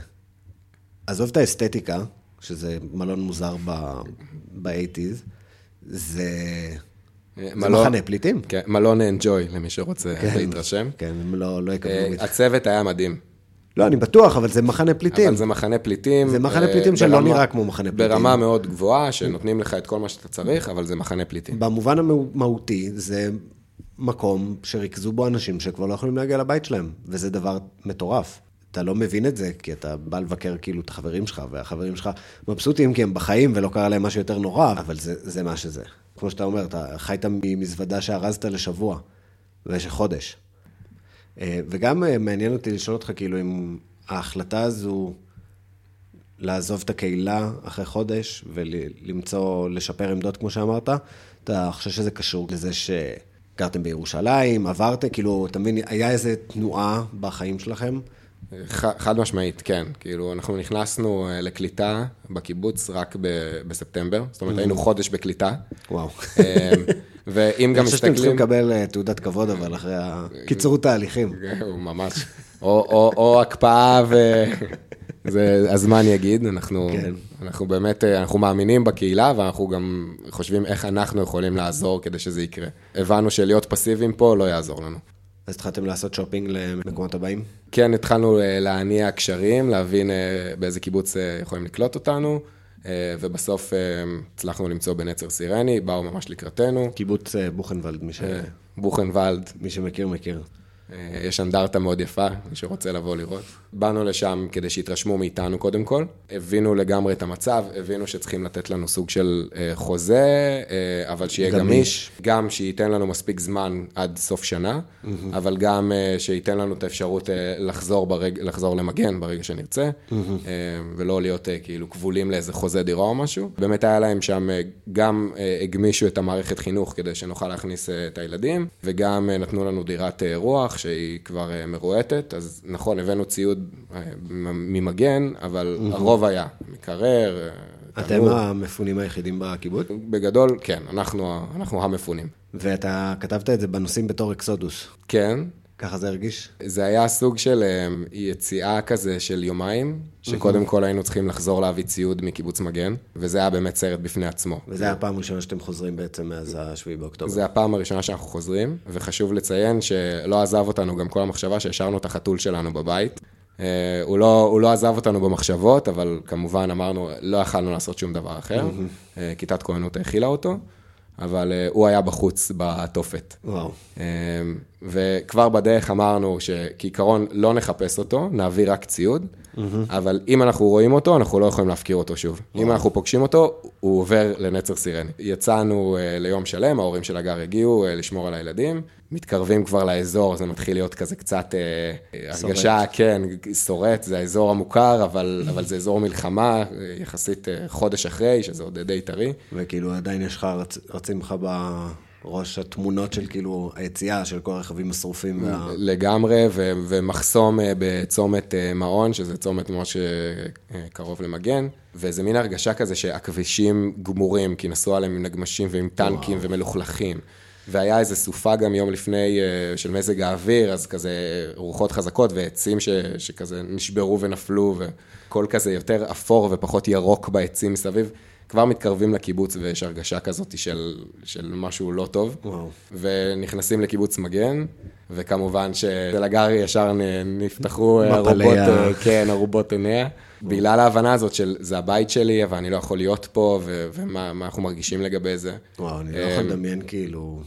עזוב את האסתטיקה, שזה מלון מוזר ב-80's, זה... זה מלון- מחנה פליטים. כן, מלון אנג'וי, למי שרוצה להתרשם. כן, הם לא, לא אה, יקבלו מזה. הצוות היה מדהים. לא, אני בטוח, אבל זה מחנה פליטים. אבל זה מחנה פליטים. זה מחנה אה, פליטים שלא ברמה- נראה כמו מחנה פליטים. ברמה מאוד גבוהה, שנותנים לך את כל מה שאתה צריך, אבל זה מחנה פליטים. במובן המהותי, זה מקום שריכזו בו אנשים שכבר לא יכולים להגיע לבית שלהם, וזה דבר מטורף. אתה לא מבין את זה, כי אתה בא לבקר כאילו את החברים שלך, והחברים שלך מבסוטים כי הם בחיים ולא קרה להם משהו יותר נורא, אבל זה, זה מה שזה. כמו שאתה אומר, אתה חיית ממזוודה שארזת לשבוע, במשך חודש. אה, וגם אה, מעניין אותי לשאול אותך, כאילו, אם ההחלטה הזו לעזוב את הקהילה אחרי חודש ולמצוא, לשפר עמדות, כמו שאמרת, אתה חושב שזה קשור לזה שגרתם בירושלים, עברתם, כאילו, אתה מבין, היה איזה תנועה בחיים שלכם? ח- חד משמעית, כן. כאילו, אנחנו נכנסנו אה, לקליטה בקיבוץ רק ב- בספטמבר, זאת אומרת, היינו חודש בקליטה. וואו. ואם גם אני חושב שאתם צריכים מסתכלים... לקבל אה, תעודת כבוד, אבל אחרי הקיצור תהליכים. ממש. או, הקפאה ו... זה הזמן יגיד, אנחנו, כן. אנחנו באמת, אה, אנחנו מאמינים בקהילה ואנחנו גם חושבים איך אנחנו יכולים לעזור כדי שזה יקרה. הבנו שלהיות פסיביים פה לא יעזור לנו. אז התחלתם לעשות שופינג למקומות הבאים? כן, התחלנו אה, להניע קשרים, להבין באיזה קיבוץ יכולים לקלוט אותנו, ובסוף אה, הצלחנו למצוא בנצר סירני, באו ממש לקראתנו. קיבוץ אה, בוכנוולד, מי, ש... בוכנוולד, מי שמכיר, מכיר. אה, יש אנדרטה מאוד יפה, מי שרוצה לבוא לראות. באנו לשם כדי שיתרשמו מאיתנו קודם כל, הבינו לגמרי את המצב, הבינו שצריכים לתת לנו סוג של אה, חוזה, אה, אבל שיהיה גמיש. גמיש, גם שייתן לנו מספיק זמן עד סוף שנה, אבל גם שייתן לנו את האפשרות לחזור, ברג... לחזור למגן ברגע שנרצה, אה, ולא להיות כאילו כבולים לאיזה חוזה דירה או משהו. באמת היה להם שם, גם הגמישו את המערכת חינוך כדי שנוכל להכניס את הילדים, וגם נתנו לנו דירת אה, רוח שהיא כבר אה, מרועטת, אז נכון, הבאנו ציוד אה, ממגן, אבל הרוב היה מקרר, אה, אתם תנור. המפונים היחידים בקיבוץ? בגדול, כן, אנחנו, אנחנו המפונים. ואתה כתבת את זה בנושאים בתור אקסודוס. כן, ככה זה הרגיש? זה היה סוג של אה, יציאה כזה של יומיים, שקודם כל היינו צריכים לחזור להביא ציוד מקיבוץ מגן, וזה היה באמת סרט בפני עצמו. וזו הייתה הפעם הראשונה שאתם חוזרים בעצם מאז ה-7 באוקטובר. זה הפעם הראשונה שאנחנו חוזרים, וחשוב לציין שלא עזב אותנו גם כל המחשבה שהשארנו את החתול שלנו בבית. אה, הוא לא, הוא לא עזב אותנו במחשבות, אבל כמובן אמרנו, לא יכלנו לעשות שום דבר אחר. אה, כיתת כהנות האכילה אותו, אבל אה, הוא היה בחוץ בתופת. וואו. אה, וכבר בדרך אמרנו שכעיקרון לא נחפש אותו, נעביר רק ציוד, אבל אם אנחנו רואים אותו, אנחנו לא יכולים להפקיר אותו שוב. אם אנחנו פוגשים אותו, הוא עובר לנצר סירני. יצאנו אה, ליום שלם, ההורים של הגר הגיעו אה, לשמור על הילדים, מתקרבים כבר לאזור, זה מתחיל להיות כזה קצת אה, הרגשה, כן, שורט, זה האזור המוכר, אבל, אבל זה אזור מלחמה, יחסית אה, חודש אחרי, שזה עוד די טרי. וכאילו עדיין יש לך, רצ... רצים לך בראש התמונות של כאילו היציאה של כל הרכבים השרופים. וה... לגמרי, ו- ומחסום אה, בצומת אה, מעון, שזה צומת ממש אה, קרוב למגן, וזה מין הרגשה כזה שהכבישים גמורים, כי נסעו עליהם עם נגמשים ועם טנקים ומלוכלכים. והיה איזה סופה גם יום לפני של מזג האוויר, אז כזה רוחות חזקות ועצים ש, שכזה נשברו ונפלו, וכל כזה יותר אפור ופחות ירוק בעצים מסביב. כבר מתקרבים לקיבוץ ויש הרגשה כזאת של, של משהו לא טוב. וואו. ונכנסים לקיבוץ מגן, וכמובן שלגר ישר נפתחו ארובות, ה- אה, כן, ארובות עיניה. בגלל ההבנה הזאת של זה הבית שלי, אבל אני לא יכול להיות פה, ו- ומה מה אנחנו מרגישים לגבי זה. וואו, אני לא יכול לדמיין כאילו...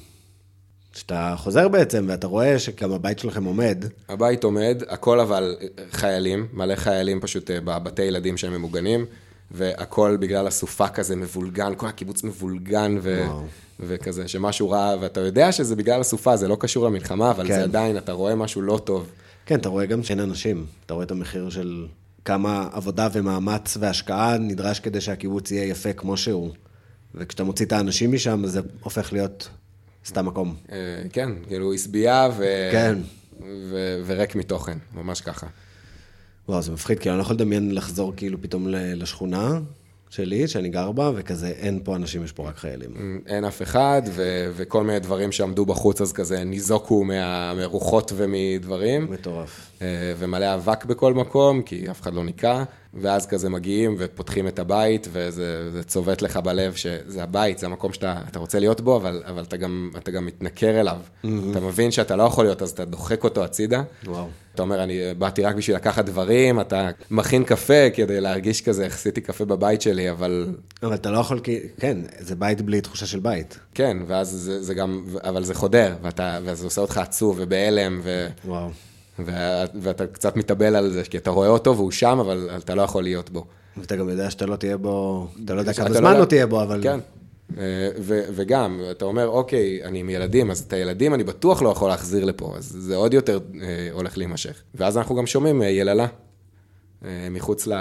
שאתה חוזר בעצם ואתה רואה שגם הבית שלכם עומד, הבית עומד, הכל אבל חיילים, מלא חיילים פשוט אה, בבתי ילדים שהם ממוגנים, והכל בגלל הסופה כזה מבולגן, כל הקיבוץ מבולגן ו... וואו. וכזה, שמשהו רע, ואתה יודע שזה בגלל הסופה, זה לא קשור למלחמה, אבל כן. זה עדיין, אתה רואה משהו לא טוב. כן, אתה רואה גם שאין אנשים. אתה רואה את המחיר של כמה עבודה ומאמץ והשקעה נדרש כדי שהקיבוץ יהיה יפה כמו שהוא. וכשאתה מוציא את האנשים משם, זה הופך להיות סתם מקום. אה, כן, כאילו עשבייה ו... כן. ו... וריק מתוכן, ממש ככה. וואו, זה מפחיד, כאילו, אני לא יכול לדמיין לחזור כאילו פתאום לשכונה שלי, שאני גר בה, וכזה, אין פה אנשים, יש פה רק חיילים. אין אף אחד, ו... וכל מיני דברים שעמדו בחוץ, אז כזה ניזוקו מה... מרוחות ומדברים. מטורף. אה, ומלא אבק בכל מקום, כי אף אחד לא ניקה, ואז כזה מגיעים ופותחים את הבית, וזה זה צובט לך בלב שזה הבית, זה המקום שאתה אתה רוצה להיות בו, אבל, אבל אתה, גם, אתה גם מתנכר אליו. אתה מבין שאתה לא יכול להיות, אז אתה דוחק אותו הצידה. וואו. אתה אומר, אני באתי רק בשביל לקחת דברים, אתה מכין קפה כדי להרגיש כזה, עשיתי קפה בבית שלי, אבל אבל אתה לא יכול, כי- כן, זה בית בלי תחושה של בית. כן, ואז זה, זה גם, אבל זה חודר, ואתה, וזה עושה אותך עצוב ובהלם, ו... וואו. ואתה קצת מתאבל על זה, כי אתה רואה אותו והוא שם, אבל אתה לא יכול להיות בו. ואתה גם יודע שאתה לא תהיה בו, אתה לא יודע כמה זמן יודע- לא תהיה בו, אבל... כן. אה, ו- וגם, אתה אומר, אוקיי, אני עם ילדים, אז את הילדים אני בטוח לא יכול להחזיר לפה, אז זה עוד יותר אה, הולך להימשך. ואז אנחנו גם שומעים אה, יללה. אה, מחוץ, ל...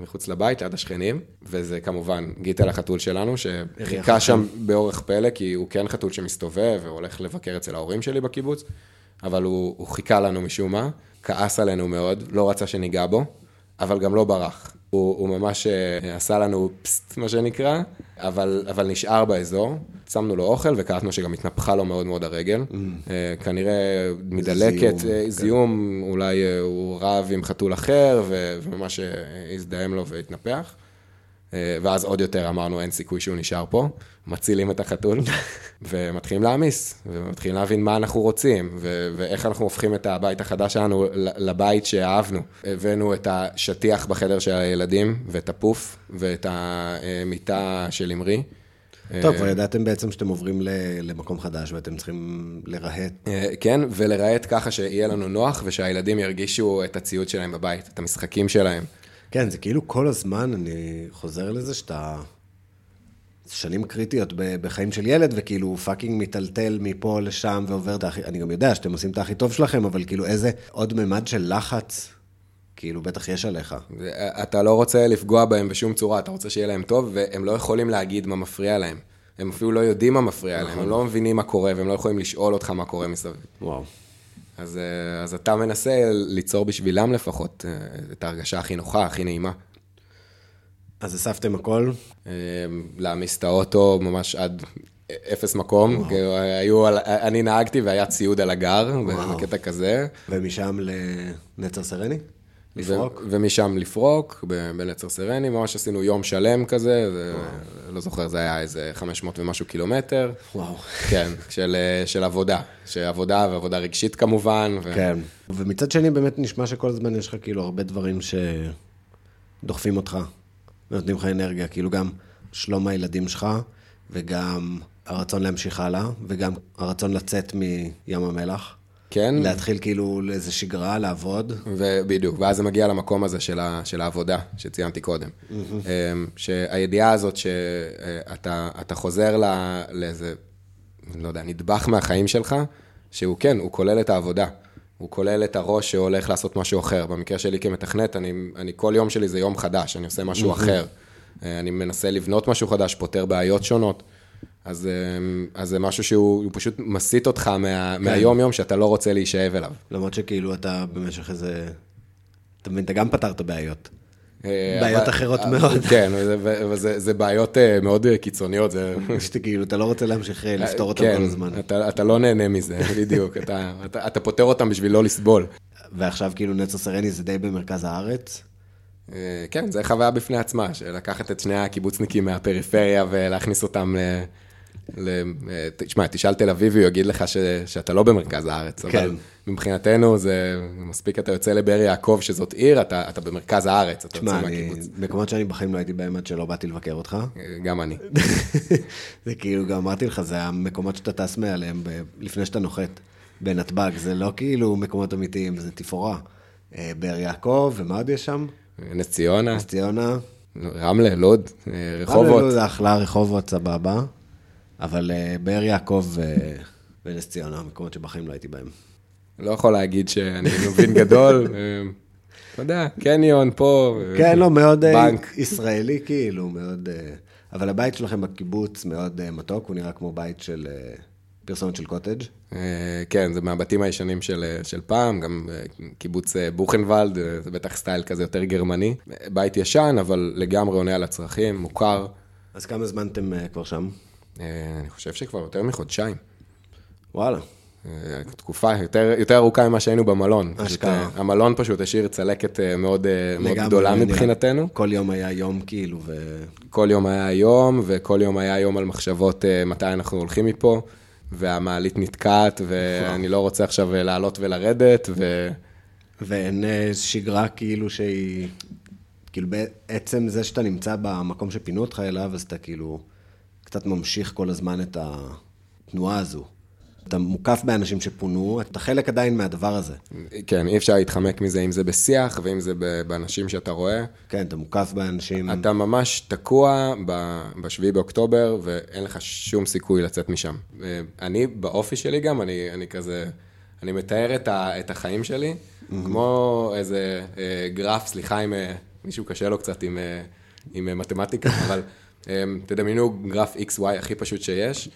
מחוץ לבית, ליד השכנים, וזה כמובן גיטל החתול שלנו, שחיכה שם באורך פלא, כי הוא כן חתול שמסתובב והולך לבקר אצל ההורים שלי בקיבוץ, אבל הוא, הוא חיכה לנו משום מה, כעס עלינו מאוד, לא רצה שניגע בו, אבל גם לא ברח. הוא, הוא ממש אה, עשה לנו פסט, מה שנקרא, אבל, אבל נשאר באזור. שמנו לו אוכל וקלטנו שגם התנפחה לו מאוד מאוד הרגל. אה, כנראה מדלקת, זיהום, כן. זיהום, אולי אה, הוא רב עם חתול אחר, וממש הזדהם לו והתנפח. אה, ואז עוד יותר אמרנו, אין סיכוי שהוא נשאר פה, מצילים את החתול, ומתחילים להעמיס, ומתחילים להבין מה אנחנו רוצים, ו- ואיך אנחנו הופכים את הבית החדש שלנו לבית שאהבנו. הבאנו את השטיח בחדר של הילדים, ואת הפוף, ואת המיטה של אמרי. טוב, כבר ידעתם בעצם שאתם עוברים למקום חדש ואתם צריכים לרהט. אה, כן, ולרהט ככה שיהיה לנו נוח, ושהילדים ירגישו את הציוד שלהם בבית, את המשחקים שלהם. כן, זה כאילו כל הזמן, אני חוזר לזה שאתה... שנים קריטיות בחיים של ילד, וכאילו fucking מיטלטל מפה לשם ועובר את הכי... אני גם יודע שאתם עושים את הכי טוב שלכם, אבל כאילו איזה עוד ממד של לחץ, כאילו בטח יש עליך. אתה לא רוצה לפגוע בהם בשום צורה, אתה רוצה שיהיה להם טוב, והם לא יכולים להגיד מה מפריע להם. הם אפילו לא יודעים מה מפריע להם, הם לא מבינים מה קורה, והם לא יכולים לשאול אותך מה קורה מסביב. וואו. אז, אה, אז אתה מנסה ליצור בשבילם לפחות אה, את ההרגשה הכי נוחה, הכי נעימה. אז אספתם הכל, אה, להעמיס את האוטו ממש עד אפס מקום. כאילו, היו, אני נהגתי והיה ציוד על הגר, בקטע כזה. ומשם לנצר סרני? לפרוק? ו- ומשם לפרוק, ב- בנצר סרני, ממש עשינו יום שלם כזה, זה, לא זוכר, זה היה איזה 500 ומשהו קילומטר. וואו. כן, של, אה, של עבודה, של עבודה ועבודה רגשית כמובן. ו... כן. ומצד שני, באמת נשמע שכל הזמן יש לך כאילו הרבה דברים שדוחפים אותך, ונותנים לך אנרגיה, כאילו גם שלום הילדים שלך, וגם הרצון להמשיך הלאה, וגם הרצון לצאת מים המלח. כן, להתחיל כאילו לאיזה שגרה, לעבוד. ובדיוק, ואז זה מגיע למקום הזה של, ה, של העבודה, שציינתי קודם. אמ, שהידיעה הזאת שאתה אתה חוזר לא, לאיזה, לא יודע, נדבך מהחיים שלך, שהוא כן, הוא כולל את העבודה. הוא כולל את הראש שהולך לעשות משהו אחר. במקרה שלי כמתכנת, אני, אני כל יום שלי זה יום חדש, אני עושה משהו אחר. אה, אני מנסה לבנות משהו חדש, פותר בעיות שונות. אז, אמ, אז זה משהו שהוא הוא פשוט מסיט אותך מה, כן. מהיום-יום שאתה לא רוצה להישאב אליו. למרות שכאילו אתה במשך איזה... אתה מבין, אתה גם פתרת בעיות. אה, בעיות אחרות אה, מאוד. כן, וזה- וזה זה בעיות אה, מאוד אה, קיצוניות, זה... שאתה כאילו, אתה לא רוצה להמשיך אה, לפתור אותם כן, כל הזמן. אתה, אתה לא נהנה מזה, בדיוק, אתה, אתה, אתה פותר אותם בשביל לא לסבול. ועכשיו כאילו נצר סרני זה די במרכז הארץ. אה, כן, זה חוויה בפני עצמה, שלקחת את שני הקיבוצניקים מהפריפריה ולהכניס אותם. אה, תשמע, תשאל תל אביבי, הוא יגיד לך ש... שאתה לא במרכז הארץ, כן. אבל מבחינתנו זה מספיק, אתה יוצא לבאר יעקב, שזאת עיר, אתה, אתה במרכז הארץ, אתה יוצא תשמע. מהקיבוץ. מקומות שאני בחיים לא הייתי בהם עד שלא באתי לבקר אותך. אה, גם אני. זה כאילו, גם אמרתי לך, זה המקומות שאתה טס מעליהם ב- לפני שאתה נוחת בנתב"ג, זה לא כאילו מקומות אמיתיים, זה תפאורה. אה, באר יעקב, ומה עוד יש שם? נס ציונה, נס ציונה. רמלה, לוד, אה, רחובות. רחובות. זה אחלה, רחובות, סבבה. אבל אה, באר יעקב ו- ונס ציונה, המקומות שבחיים לא הייתי בהם. לא יכול להגיד שאני מבין גדול. אה, אתה יודע, קניון פה. אה, כן, לא, מאוד אה, בנק. ישראלי כאילו, מאוד... אה, אבל הבית שלכם בקיבוץ מאוד אה, מתוק, הוא נראה כמו בית של אה, פרסומת של קוטג'. אה, כן, זה מהבתים הישנים של, אה, של פעם, גם אה, קיבוץ אה, בוכנוולד, אה, זה בטח סטייל כזה יותר גרמני. אה, בית ישן, אבל לגמרי עונה על הצרכים, מוכר. אז כמה זמן אתם אה, כבר שם? אה, אני חושב שכבר יותר מחודשיים. וואלה. אה, תקופה יותר, יותר ארוכה ממה שהיינו במלון. פשוט, אשכרה. אה, המלון פשוט השאיר צלקת מאוד, מאוד גדולה אני- מבחינתנו. כל יום היה יום כאילו, ו... כל יום היה יום, וכל יום היה יום על מחשבות מתי אנחנו הולכים מפה, והמעלית נתקעת, ואני לא רוצה עכשיו לעלות ולרדת, ו... ואין שגרה כאילו שהיא... כאילו בעצם זה שאתה נמצא במקום שפינו אותך אליו, אז אתה כאילו קצת ממשיך כל הזמן את התנועה הזו. אתה מוקף באנשים שפונו, אתה חלק עדיין מהדבר הזה. כן, אי אפשר להתחמק מזה, אם זה בשיח, ואם זה באנשים שאתה רואה. כן, אתה מוקף באנשים... אתה ממש תקוע ב-7 באוקטובר, ואין לך שום סיכוי לצאת משם. אה, אני, באופי שלי גם, אני, אני כזה, אני מתאר את, ה, את החיים שלי, כמו איזה אה, גרף, סליחה אם אה, מישהו קשה לו קצת עם, אה, עם אה, מתמטיקה, אבל תדמיינו גרף XY הכי פשוט שיש,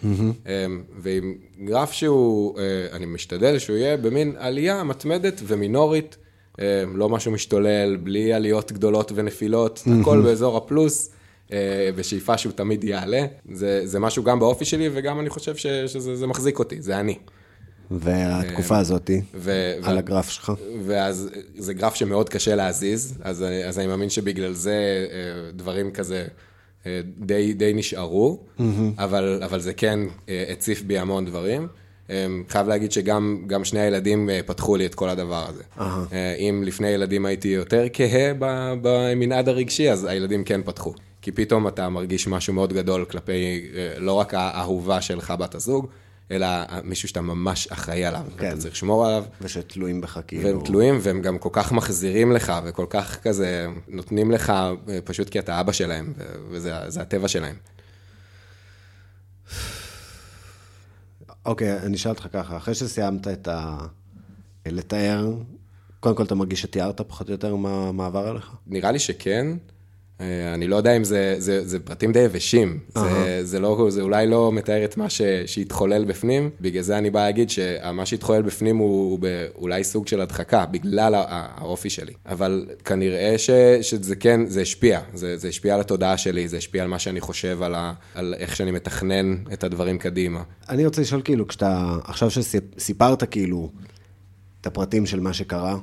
אה, ועם גרף שהוא, אה, אני משתדל שהוא יהיה במין עלייה מתמדת ומינורית. אה, לא משהו משתולל, בלי עליות גדולות ונפילות, הכל באזור הפלוס, אה, בשאיפה שהוא תמיד יעלה. זה, זה משהו גם באופי שלי, וגם אני חושב ש, שזה זה מחזיק אותי, זה אני. והתקופה הזאתי, ו, על הגרף שלך. ואז זה גרף שמאוד קשה להזיז, אז, אז אני מאמין שבגלל זה אה, דברים כזה אה, די, די נשארו, אבל, אבל זה כן אה, הציף בי המון דברים. אה, חייב להגיד שגם גם שני הילדים אה, פתחו לי את כל הדבר הזה. אה, אם לפני ילדים הייתי יותר כהה במנעד הרגשי, אז הילדים כן פתחו. כי פתאום אתה מרגיש משהו מאוד גדול כלפי אה, לא רק האהובה שלך בת הזוג, אלא מישהו שאתה ממש אחראי עליו, כן. ואתה צריך לשמור עליו. ושתלויים בך כאילו. והם תלויים, והם גם כל כך מחזירים לך, וכל כך כזה נותנים לך, אה, פשוט כי אתה אבא שלהם, וזה זה הטבע שלהם. אוקיי, אני אשאל אותך ככה, אחרי שסיימת את ה... לתאר, קודם כל אתה מרגיש שתיארת פחות או יותר מה מה עבר עליך? נראה לי שכן. אה, אני לא יודע אם זה, זה, זה פרטים די יבשים. זה, זה, לא, זה אולי לא מתאר את מה ש, שהתחולל בפנים, בגלל זה אני בא להגיד שמה שהתחולל בפנים הוא, הוא אולי סוג של הדחקה, בגלל הא- האופי שלי. אבל כנראה ש, שזה כן, זה השפיע. זה, זה השפיע על התודעה שלי, זה השפיע על מה שאני חושב, על, ה, על איך שאני מתכנן את הדברים קדימה. אני רוצה לשאול כאילו, כשאתה, עכשיו שסיפרת כאילו את הפרטים של מה שקרה,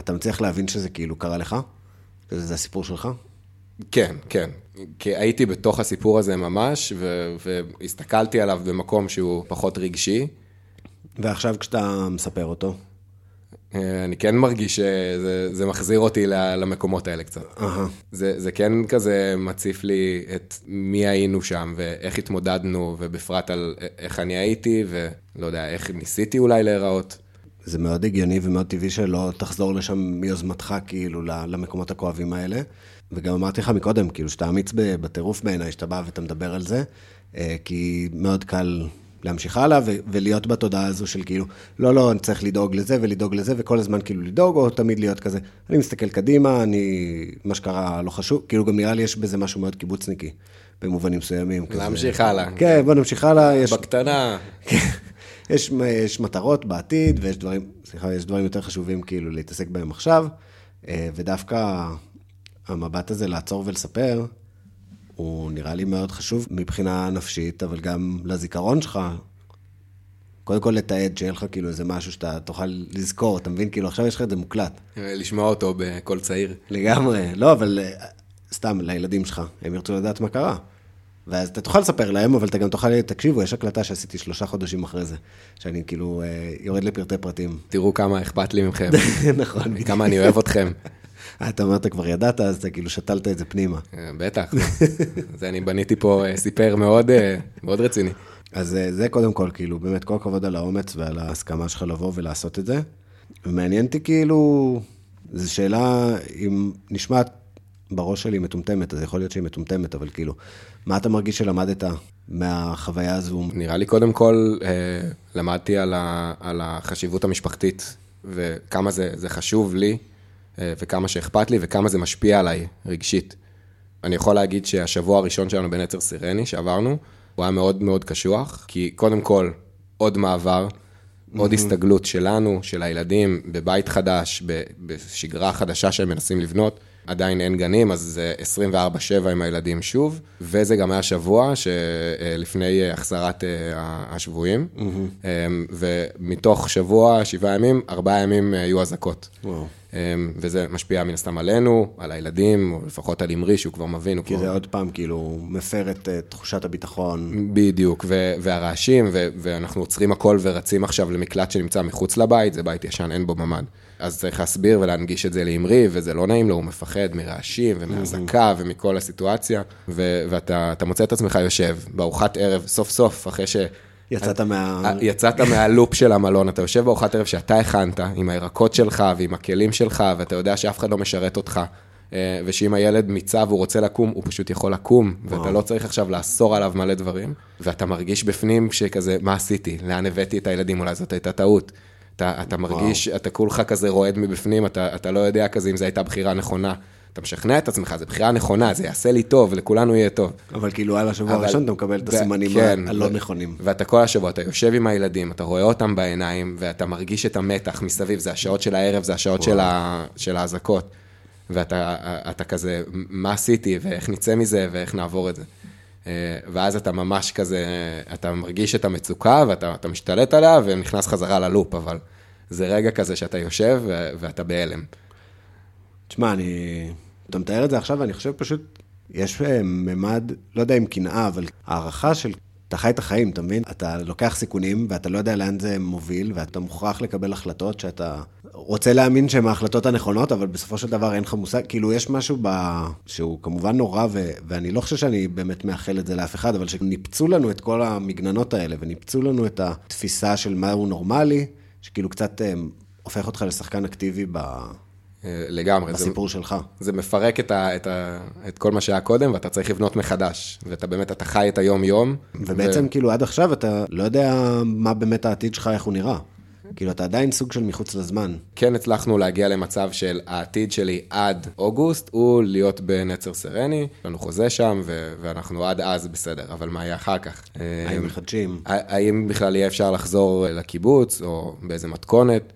אתה מצליח להבין שזה כאילו קרה לך? שזה הסיפור שלך? כן, כן. כי הייתי בתוך הסיפור הזה ממש, ו- והסתכלתי עליו במקום שהוא פחות רגשי. ועכשיו כשאתה מספר אותו? אה, אני כן מרגיש שזה זה מחזיר אותי למקומות האלה קצת. Uh-huh. זה, זה כן כזה מציף לי את מי היינו שם, ואיך התמודדנו, ובפרט על איך אני הייתי, ולא יודע, איך ניסיתי אולי להיראות. זה מאוד הגיוני ומאוד טבעי שלא תחזור לשם מיוזמתך, כאילו, למקומות הכואבים האלה. וגם אמרתי לך מקודם, כאילו, שאתה אמיץ בטירוף בעיניי, שאתה בא ואתה מדבר על זה, אה, כי מאוד קל להמשיך הלאה ו- ולהיות בתודעה הזו של כאילו, לא, לא, אני צריך לדאוג לזה ולדאוג לזה, וכל הזמן כאילו לדאוג, או תמיד להיות כזה, אני מסתכל קדימה, אני, מה שקרה לא חשוב, כאילו גם נראה לי יש בזה משהו מאוד קיבוצניקי, במובנים מסוימים. להמשיך הלאה. כן, בוא נמשיך הלאה. יש... בקטנה. יש, יש מטרות בעתיד, ויש דברים, סליחה, יש דברים יותר חשובים כאילו להתעסק בהם עכשיו, אה, ודווקא המבט הזה לעצור ולספר, הוא נראה לי מאוד חשוב מבחינה נפשית, אבל גם לזיכרון שלך. קודם כל לתעד, שיהיה לך כאילו איזה משהו שאתה תוכל לזכור, אתה מבין? כאילו עכשיו יש לך את זה מוקלט. לשמוע אותו בקול צעיר. לגמרי, לא, אבל אה, סתם, לילדים שלך, הם ירצו לדעת מה קרה. ואז אתה תוכל לספר להם, אבל אתה גם תוכל, תקשיבו, יש הקלטה שעשיתי שלושה חודשים אחרי זה, שאני כאילו אה, יורד לפרטי פרטים. תראו כמה אכפת לי מכם. נכון. כמה אני אוהב אתכם. אה, אתה אמרת, כבר ידעת, אז אתה כאילו שתלת את זה פנימה. אה, בטח, זה אני בניתי פה סיפר מאוד, מאוד רציני. אז זה קודם כל, כאילו, באמת, כל הכבוד על האומץ ועל ההסכמה שלך לבוא ולעשות את זה. ומעניין אותי כאילו, זו שאלה אם נשמעת בראש שלי מטומטמת, אז יכול להיות שהיא מטומטמת, אבל כאילו, מה אתה מרגיש שלמדת מהחוויה הזו? נראה לי קודם כל, אה, למדתי על, ה, על החשיבות המשפחתית, וכמה זה, זה חשוב לי, אה, וכמה שאכפת לי, וכמה זה משפיע עליי רגשית. אני יכול להגיד שהשבוע הראשון שלנו בנצר סירני, שעברנו, הוא היה מאוד מאוד קשוח, כי קודם כל, עוד מעבר, עוד הסתגלות שלנו, של הילדים, בבית חדש, בשגרה חדשה שהם מנסים לבנות. עדיין אין גנים, אז זה 24-7 עם הילדים שוב, וזה גם היה שבוע שלפני החזרת אה, השבויים, mm-hmm. ומתוך שבוע, שבעה ימים, ארבעה ימים אה, היו אזעקות. וואו. וזה משפיע מן הסתם עלינו, על הילדים, או לפחות על אמרי, שהוא כבר מבין. כי כבר... זה עוד פעם כאילו מפר את תחושת הביטחון. בדיוק, ו- והרעשים, ו- ואנחנו עוצרים הכל ורצים עכשיו למקלט שנמצא מחוץ לבית, זה בית ישן, אין בו ממ"ד. אז צריך להסביר ולהנגיש את זה לאמרי, וזה לא נעים לו, הוא מפחד מרעשים ומאזעקה ומכל הסיטואציה, ו- ואתה מוצא את עצמך יושב בארוחת ערב, סוף סוף, אחרי ש... יצאת מה... אה, יצאת מהלופ של המלון, אתה יושב בארוחת ערב שאתה הכנת, עם הירקות שלך ועם הכלים שלך, ואתה יודע שאף אחד לא משרת אותך, אה, ושאם הילד מיצה והוא רוצה לקום, הוא פשוט יכול לקום, ואתה לא צריך עכשיו לאסור עליו מלא דברים, ואתה מרגיש בפנים שכזה, מה עשיתי? לאן הבאתי את הילדים? אולי זאת הייתה טעות. אתה, אתה מרגיש, וואו. אתה כולך כזה רועד מבפנים, אתה, אתה לא יודע כזה אם זו הייתה בחירה נכונה. אתה משכנע את עצמך, זו בחירה נכונה, זה יעשה לי טוב, לכולנו יהיה טוב. אבל כאילו על השבוע אבל... הראשון אתה מקבל את הסימנים כן, הלא ו... נכונים. ואתה כל השבוע, אתה יושב עם הילדים, אתה רואה אותם בעיניים, ואתה מרגיש את המתח מסביב, זה השעות של הערב, זה השעות של, ה... של האזעקות. ואתה כזה, מה עשיתי, ואיך נצא מזה, ואיך נעבור את זה. אה, ואז אתה ממש כזה, אתה מרגיש את המצוקה, ואתה משתלט עליה, ונכנס חזרה ללופ, אבל זה רגע כזה שאתה יושב ואתה בהלם. תשמע, אני... אתה מתאר את זה עכשיו, ואני חושב פשוט, יש אה, ממד, לא יודע אם קנאה, אבל הערכה של... אתה חי את החיים, אתה מבין? אתה לוקח סיכונים, ואתה לא יודע לאן זה מוביל, ואתה מוכרח לקבל החלטות שאתה רוצה להאמין שהן ההחלטות הנכונות, אבל בסופו של דבר אין לך מושג, כאילו יש משהו ב... שהוא כמובן נורא, ו... ואני לא חושב שאני באמת מאחל את זה לאף אחד, אבל שניפצו לנו את כל המגננות האלה, וניפצו לנו את התפיסה של מהו נורמלי, שכאילו קצת אה, הופך אותך לשחקן אקטיבי ב... אה, לגמרי. בסיפור זה, שלך. זה מפרק את, ה, את, ה, את כל מה שהיה קודם, ואתה צריך לבנות מחדש. ואתה באמת, אתה חי את היום-יום. ובעצם, ו... כאילו, עד עכשיו אתה לא יודע מה באמת העתיד שלך, איך הוא נראה. כאילו, אתה עדיין סוג של מחוץ לזמן. כן הצלחנו להגיע למצב של העתיד שלי עד אוגוסט, הוא להיות בנצר סרני, יש לנו חוזה שם, ו- ואנחנו עד אז בסדר, אבל מה יהיה אחר כך? האם מחדשים? האם בכלל יהיה אפשר לחזור לקיבוץ, או באיזה מתכונת?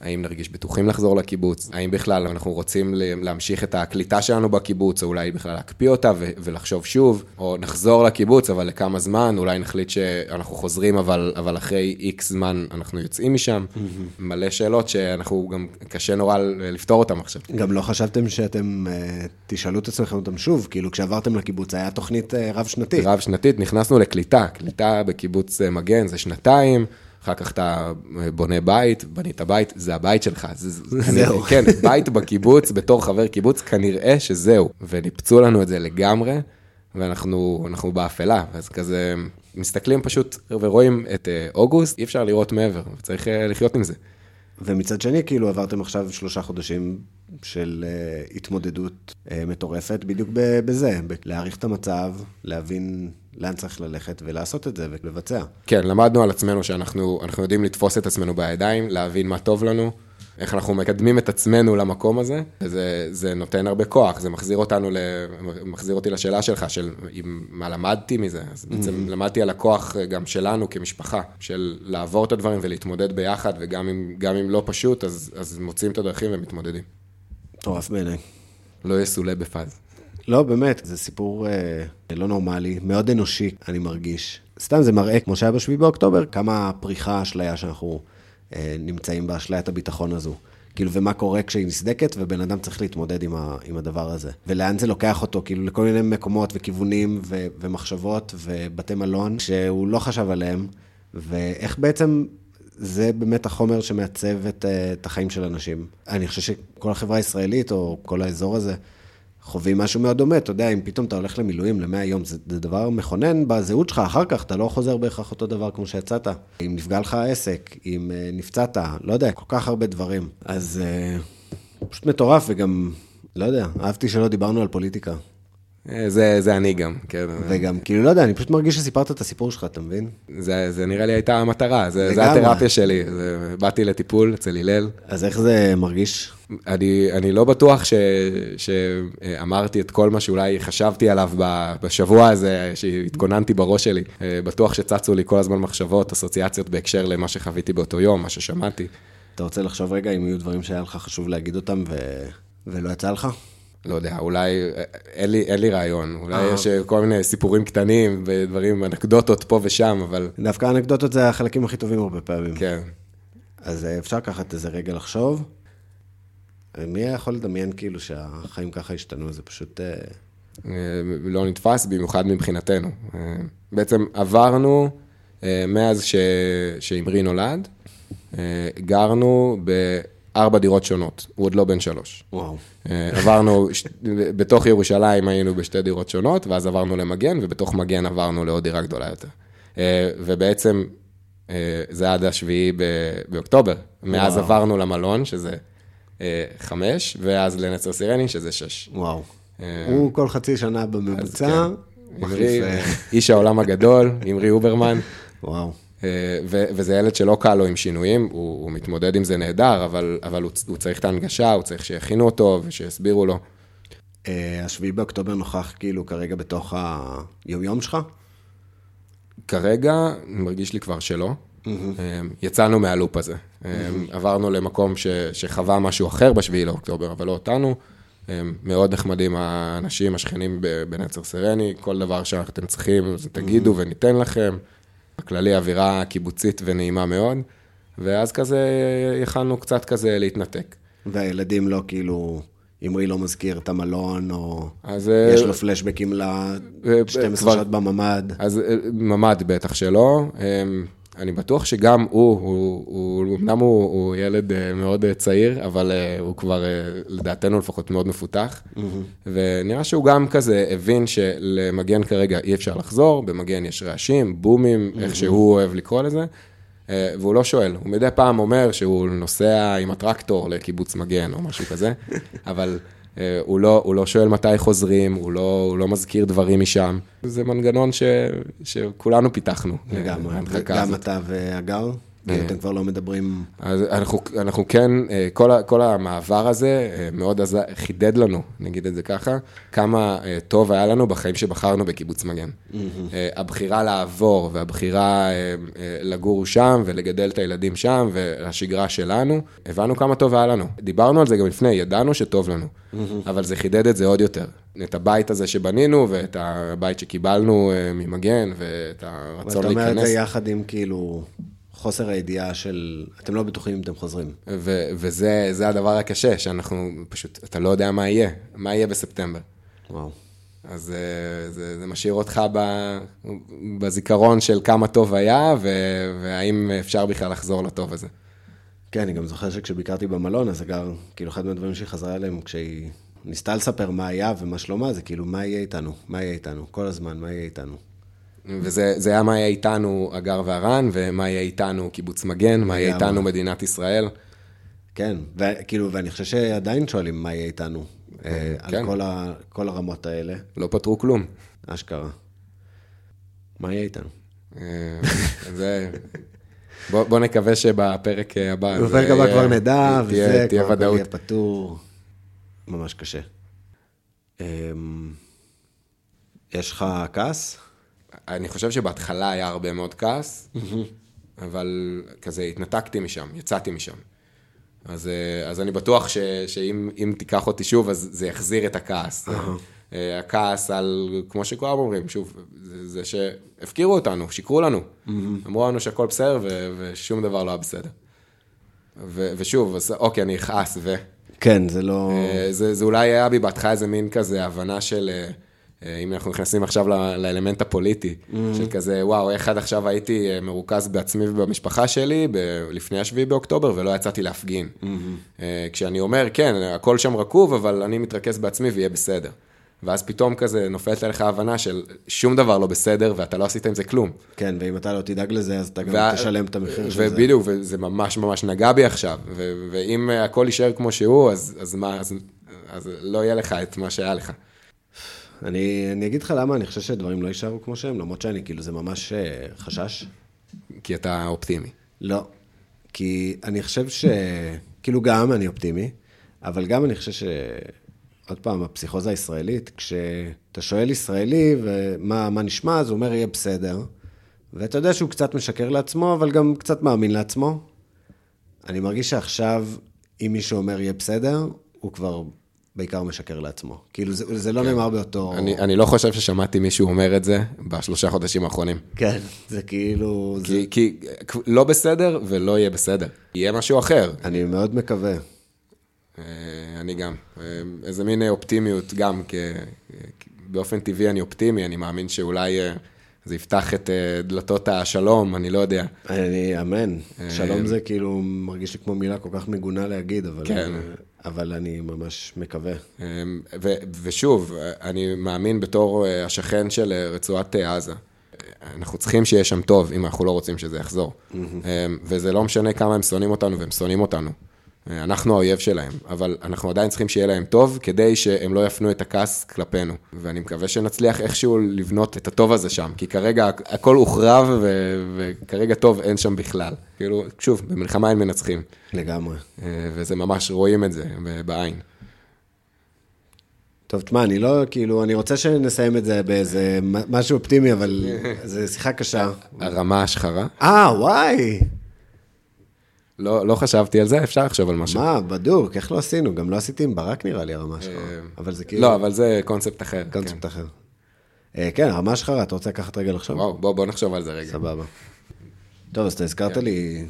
האם נרגיש בטוחים לחזור לקיבוץ, האם בכלל אנחנו רוצים להמשיך את הקליטה שלנו בקיבוץ, או אולי בכלל להקפיא אותה ולחשוב שוב, או נחזור לקיבוץ, אבל לכמה זמן, אולי נחליט שאנחנו חוזרים, אבל, אבל אחרי איקס זמן אנחנו יוצאים משם. Mm-hmm. מלא שאלות שאנחנו גם, קשה נורא לפתור אותן עכשיו. גם לא חשבתם שאתם uh, תשאלו את עצמכם אותם שוב, כאילו כשעברתם לקיבוץ, היה תוכנית uh, רב-שנתית. רב-שנתית, נכנסנו לקליטה, קליטה בקיבוץ uh, מגן זה שנתיים. אחר כך אתה בונה בית, בנית בית, זה הבית שלך. זה, זהו. כן, בית בקיבוץ, בתור חבר קיבוץ, כנראה שזהו. וניפצו לנו את זה לגמרי, ואנחנו באפלה. אז כזה, מסתכלים פשוט ורואים את אה, אוגוסט, אי אפשר לראות מעבר, וצריך אה, לחיות עם זה. ומצד שני, כאילו עברתם עכשיו שלושה חודשים של uh, התמודדות uh, מטורפת בדיוק בזה, להעריך את המצב, להבין לאן צריך ללכת ולעשות את זה ולבצע. כן, למדנו על עצמנו שאנחנו יודעים לתפוס את עצמנו בידיים, להבין מה טוב לנו, איך אנחנו מקדמים את עצמנו למקום הזה, וזה זה נותן הרבה כוח, זה מחזיר אותנו, מחזיר אותי לשאלה שלך, של מה למדתי מזה, אז בעצם mm-hmm. למדתי על הכוח גם שלנו כמשפחה, של לעבור את הדברים ולהתמודד ביחד, וגם אם, אם לא פשוט, אז, אז מוצאים את הדרכים ומתמודדים. מטורף בעיניי. לא יסולא בפאז. לא, באמת, זה סיפור אה, לא נורמלי, מאוד אנושי, אני מרגיש. סתם זה מראה, כמו שהיה ב-7 באוקטובר, כמה פריחה אשליה שאנחנו אה, נמצאים באשליית הביטחון הזו. כאילו, ומה קורה כשהיא נסדקת, ובן אדם צריך להתמודד עם, ה, עם הדבר הזה. ולאן זה לוקח אותו, כאילו, לכל מיני מקומות וכיוונים ו, ומחשבות ובתי מלון שהוא לא חשב עליהם, ואיך בעצם זה באמת החומר שמעצב את, אה, את החיים של אנשים. אני חושב שכל החברה הישראלית, או כל האזור הזה, חווים משהו מאוד דומה. אתה יודע, אם פתאום אתה הולך למילואים למאה יום, זה, זה דבר מכונן בזהות שלך, אחר כך אתה לא חוזר בהכרח אותו דבר כמו שיצאת. אם נפגע לך העסק, אם uh, נפצעת, לא יודע, כל כך הרבה דברים. אז uh, פשוט מטורף, וגם, לא יודע, אהבתי שלא דיברנו על פוליטיקה. אה, זה, זה אני גם, כן. וגם, כאילו, לא יודע, אני פשוט מרגיש שסיפרת את הסיפור שלך, אתה מבין? זה, זה נראה לי הייתה המטרה, זה, זה התרפיה שלי. זה, באתי לטיפול אצל הלל. אז איך זה מרגיש? אני, אני לא בטוח ש, שאמרתי את כל מה שאולי חשבתי עליו בשבוע הזה, שהתכוננתי בראש שלי. אה, בטוח שצצו לי כל הזמן מחשבות, אסוציאציות בהקשר למה שחוויתי באותו יום, מה ששמעתי. אתה רוצה לחשוב רגע אם יהיו דברים שהיה לך חשוב להגיד אותם ו... ולא יצא לך? לא יודע, אולי, אין לי, אין לי רעיון, אולי אה. יש כל מיני סיפורים קטנים ודברים, אנקדוטות פה ושם, אבל... דווקא אנקדוטות זה החלקים הכי טובים הרבה פעמים. כן. אז אה, אפשר לקחת איזה רגע לחשוב. מי היה יכול לדמיין כאילו שהחיים ככה השתנו? זה פשוט... אה, לא נתפס, במיוחד מבחינתנו. בעצם עברנו, מאז שאמרי נולד, גרנו ב... ארבע דירות שונות, הוא עוד לא בן שלוש. וואו. אה, עברנו, בתוך ירושלים היינו בשתי דירות שונות, ואז עברנו למגן, ובתוך מגן עברנו לעוד דירה גדולה יותר. אה, ובעצם אה, זה עד השביעי באוקטובר. מאז וואו. עברנו למלון, שזה חמש, ואז לנצר סירני, שזה שש. וואו. הוא כל חצי שנה בממוצע. כן. איש העולם הגדול, אמרי אוברמן. וואו. אה, וזה ילד שלא קל לו עם שינויים, הוא, הוא מתמודד עם זה נהדר, אבל, אבל הוא, הוא צריך את ההנגשה, הוא צריך שיכינו אותו ושיסבירו לו. אה, השביעי באוקטובר נוכח כאילו כרגע בתוך היום-יום שלך? כרגע, מרגיש לי כבר שלא. Mm-hmm. יצאנו מהלופ הזה. Mm-hmm. עברנו למקום ש, שחווה משהו אחר בשביעי לאוקטובר, אבל לא אותנו. מאוד נחמדים האנשים, השכנים בנצר סרני, כל דבר שאתם צריכים, תגידו mm-hmm. וניתן לכם. בכללי אווירה קיבוצית ונעימה מאוד, ואז כזה יכלנו קצת כזה להתנתק. והילדים לא כאילו, אמרי לא מזכיר את המלון, או אז, אה, יש לו פלשבקים ל-12 שעות בממ"ד. אז אה, ממ"ד בטח שלא. אני בטוח שגם הוא, הוא, הוא אמנם הוא, הוא ילד אה, מאוד אה, צעיר, אבל אה, הוא כבר, לדעתנו לפחות, מאוד מפותח. Mm-hmm. ונראה שהוא גם כזה הבין שלמגן כרגע אי אפשר לחזור, במגן יש רעשים, בומים, mm-hmm. איך שהוא אוהב לקרוא לזה. והוא לא שואל, הוא מדי פעם אומר שהוא נוסע עם הטרקטור לקיבוץ מגן או משהו כזה, אבל הוא לא, הוא לא שואל מתי חוזרים, הוא לא, הוא לא מזכיר דברים משם. זה מנגנון ש, שכולנו פיתחנו. לגמרי, גם אתה והגר? כאילו, אתם כבר לא מדברים... אז אנחנו, אנחנו כן, אה, כל, כל המעבר הזה אה, מאוד עז... חידד לנו, נגיד את זה ככה, כמה אה, טוב היה לנו בחיים שבחרנו בקיבוץ מגן. אה, הבחירה לעבור והבחירה לגור שם ולגדל את הילדים שם והשגרה שלנו, הבנו כמה טוב היה לנו. דיברנו על זה גם לפני, ידענו שטוב לנו, אבל זה חידד את זה עוד יותר. את הבית הזה שבנינו ואת הבית שקיבלנו ממגן ואת הרצון ואתה אומר להיכנס. את זה יחד עם כאילו חוסר הידיעה של... אתם לא בטוחים אם אתם חוזרים. ו- וזה זה הדבר הקשה, שאנחנו פשוט, אתה לא יודע מה יהיה, מה יהיה בספטמבר. וואו. אז אה, זה, זה משאיר אותך ב, בזיכרון של כמה טוב היה, ו- והאם אפשר בכלל לחזור לטוב הזה. כן, אני גם זוכר שכשביקרתי במלון, אז אגר, כאילו אחד מהדברים שהיא חזרה אליהם, כשהיא ניסתה לספר מה היה ומה שלומה, זה כאילו, מה יהיה איתנו? מה יהיה איתנו? כל הזמן, מה יהיה איתנו? וזה זה היה מה יהיה איתנו הגר והרן, ומה יהיה איתנו קיבוץ מגן, מה יהיה. איתנו מדינת ישראל. כן, וכאילו, ואני חושב שעדיין שואלים מה יהיה איתנו, אה, על כן. כל, ה, כל הרמות האלה, לא פתרו כלום. אשכרה. מה יהיה איתנו? אה, זה... בוא, בוא נקווה שבפרק הבא... בפרק הבא כבר נדע, וזה, תהיה כבר. יהיה פתור. ממש קשה. אמ, יש לך כעס? אני חושב שבהתחלה היה הרבה מאוד כעס, אבל כזה התנתקתי משם, יצאתי משם. אז, אה, אז אני בטוח ש, שאם אם תיקח אותי שוב, אז זה יחזיר את הכעס. אה, הכעס על, כמו שכולם אומרים, שוב, זה, זה שהפקירו אותנו, שיקרו לנו. אמרו לנו שהכל בסדר ו, ושום דבר לא היה בסדר. ו, ושוב, אז אוקיי, אני אכעס, ו... כן, זה לא... אה, זה, זה אולי היה בי בהתחלה איזה מין כזה הבנה של, אם אנחנו נכנסים עכשיו לאלמנט הפוליטי, של כזה, וואו, איך עד עכשיו הייתי אה, מרוכז בעצמי ובמשפחה שלי ב- לפני השביעי באוקטובר, ולא יצאתי להפגין. אה, כשאני אומר, כן, הכל שם רקוב, אבל אני מתרכז בעצמי ויהיה בסדר. ואז פתאום כזה נופלת עליך הבנה של שום דבר לא בסדר, ואתה לא עשית עם זה כלום. כן, ואם אתה לא תדאג לזה, אז אתה גם וה- תשלם את המחיר של זה. ובדיוק, וזה ממש ממש נגע בי עכשיו, ו- ואם אה, הכל יישאר כמו שהוא, אז, אז מה, אז, אז לא יהיה לך את מה שהיה לך. אני, אני אגיד לך למה אני חושב שדברים לא יישארו כמו שהם, למרות שאני, כאילו, זה ממש אה, חשש. כי אתה אופטימי. לא. כי אני חושב ש... כאילו גם אני אופטימי, אבל גם אני חושב ש... עוד פעם, הפסיכוזה הישראלית, כשאתה שואל ישראלי ומה מה נשמע, אז הוא אומר, יהיה בסדר. ואתה יודע שהוא קצת משקר לעצמו, אבל גם קצת מאמין לעצמו. אני מרגיש שעכשיו, אם מישהו אומר יהיה בסדר, הוא כבר בעיקר משקר לעצמו. כאילו, זה, זה לא נאמר באותו... אני, אני לא חושב ששמעתי מישהו אומר את זה בשלושה חודשים האחרונים. כן, זה כאילו... זה... כי, כי לא בסדר ולא יהיה בסדר. יהיה משהו אחר. אני מאוד מקווה. אה, אני גם. אה, איזה מין אופטימיות גם, כ... באופן טבעי אני אופטימי, אני מאמין שאולי אה, זה יפתח את אה, דלתות השלום, אני לא יודע. אני, אמן. אה, שלום זה כאילו מרגיש לי כמו מילה כל כך מגונה להגיד, אבל, כן. אבל אני ממש מקווה. אמ, ו- ושוב, אני מאמין בתור אה, השכן של אה, רצועת אה, עזה. אנחנו צריכים שיהיה שם טוב, אם אנחנו לא רוצים שזה יחזור. אמ, וזה לא משנה כמה הם שונאים אותנו, והם שונאים אותנו. אה, אנחנו האויב שלהם, אבל אנחנו עדיין צריכים שיהיה להם טוב, כדי שהם לא יפנו את הכעס כלפינו. ואני מקווה שנצליח איכשהו לבנות את הטוב הזה שם, כי כרגע הכל הוחרב, ו- וכרגע טוב אין שם בכלל. כאילו, שוב, במלחמה אין מנצחים. לגמרי. אה, וזה ממש, רואים את זה בעין. טוב, תשמע, אני לא, כאילו, אני רוצה שנסיים את זה באיזה משהו אופטימי, אבל זו שיחה קשה. הרמה השחרה. אה, וואי! לא, לא חשבתי על זה, אפשר לחשוב על משהו. מה, בדוק, איך לא עשינו? גם לא עשיתי עם ברק נראה לי הרמה שלך. אבל זה כאילו... לא, אבל זה קונספט אחר. קונספט אחר. אה, כן, הרמה שלך, אתה רוצה לקחת רגע כן. לחשוב? וואו, בוא, בוא נחשוב על זה רגע. סבבה. טוב, אז אתה הזכרת לי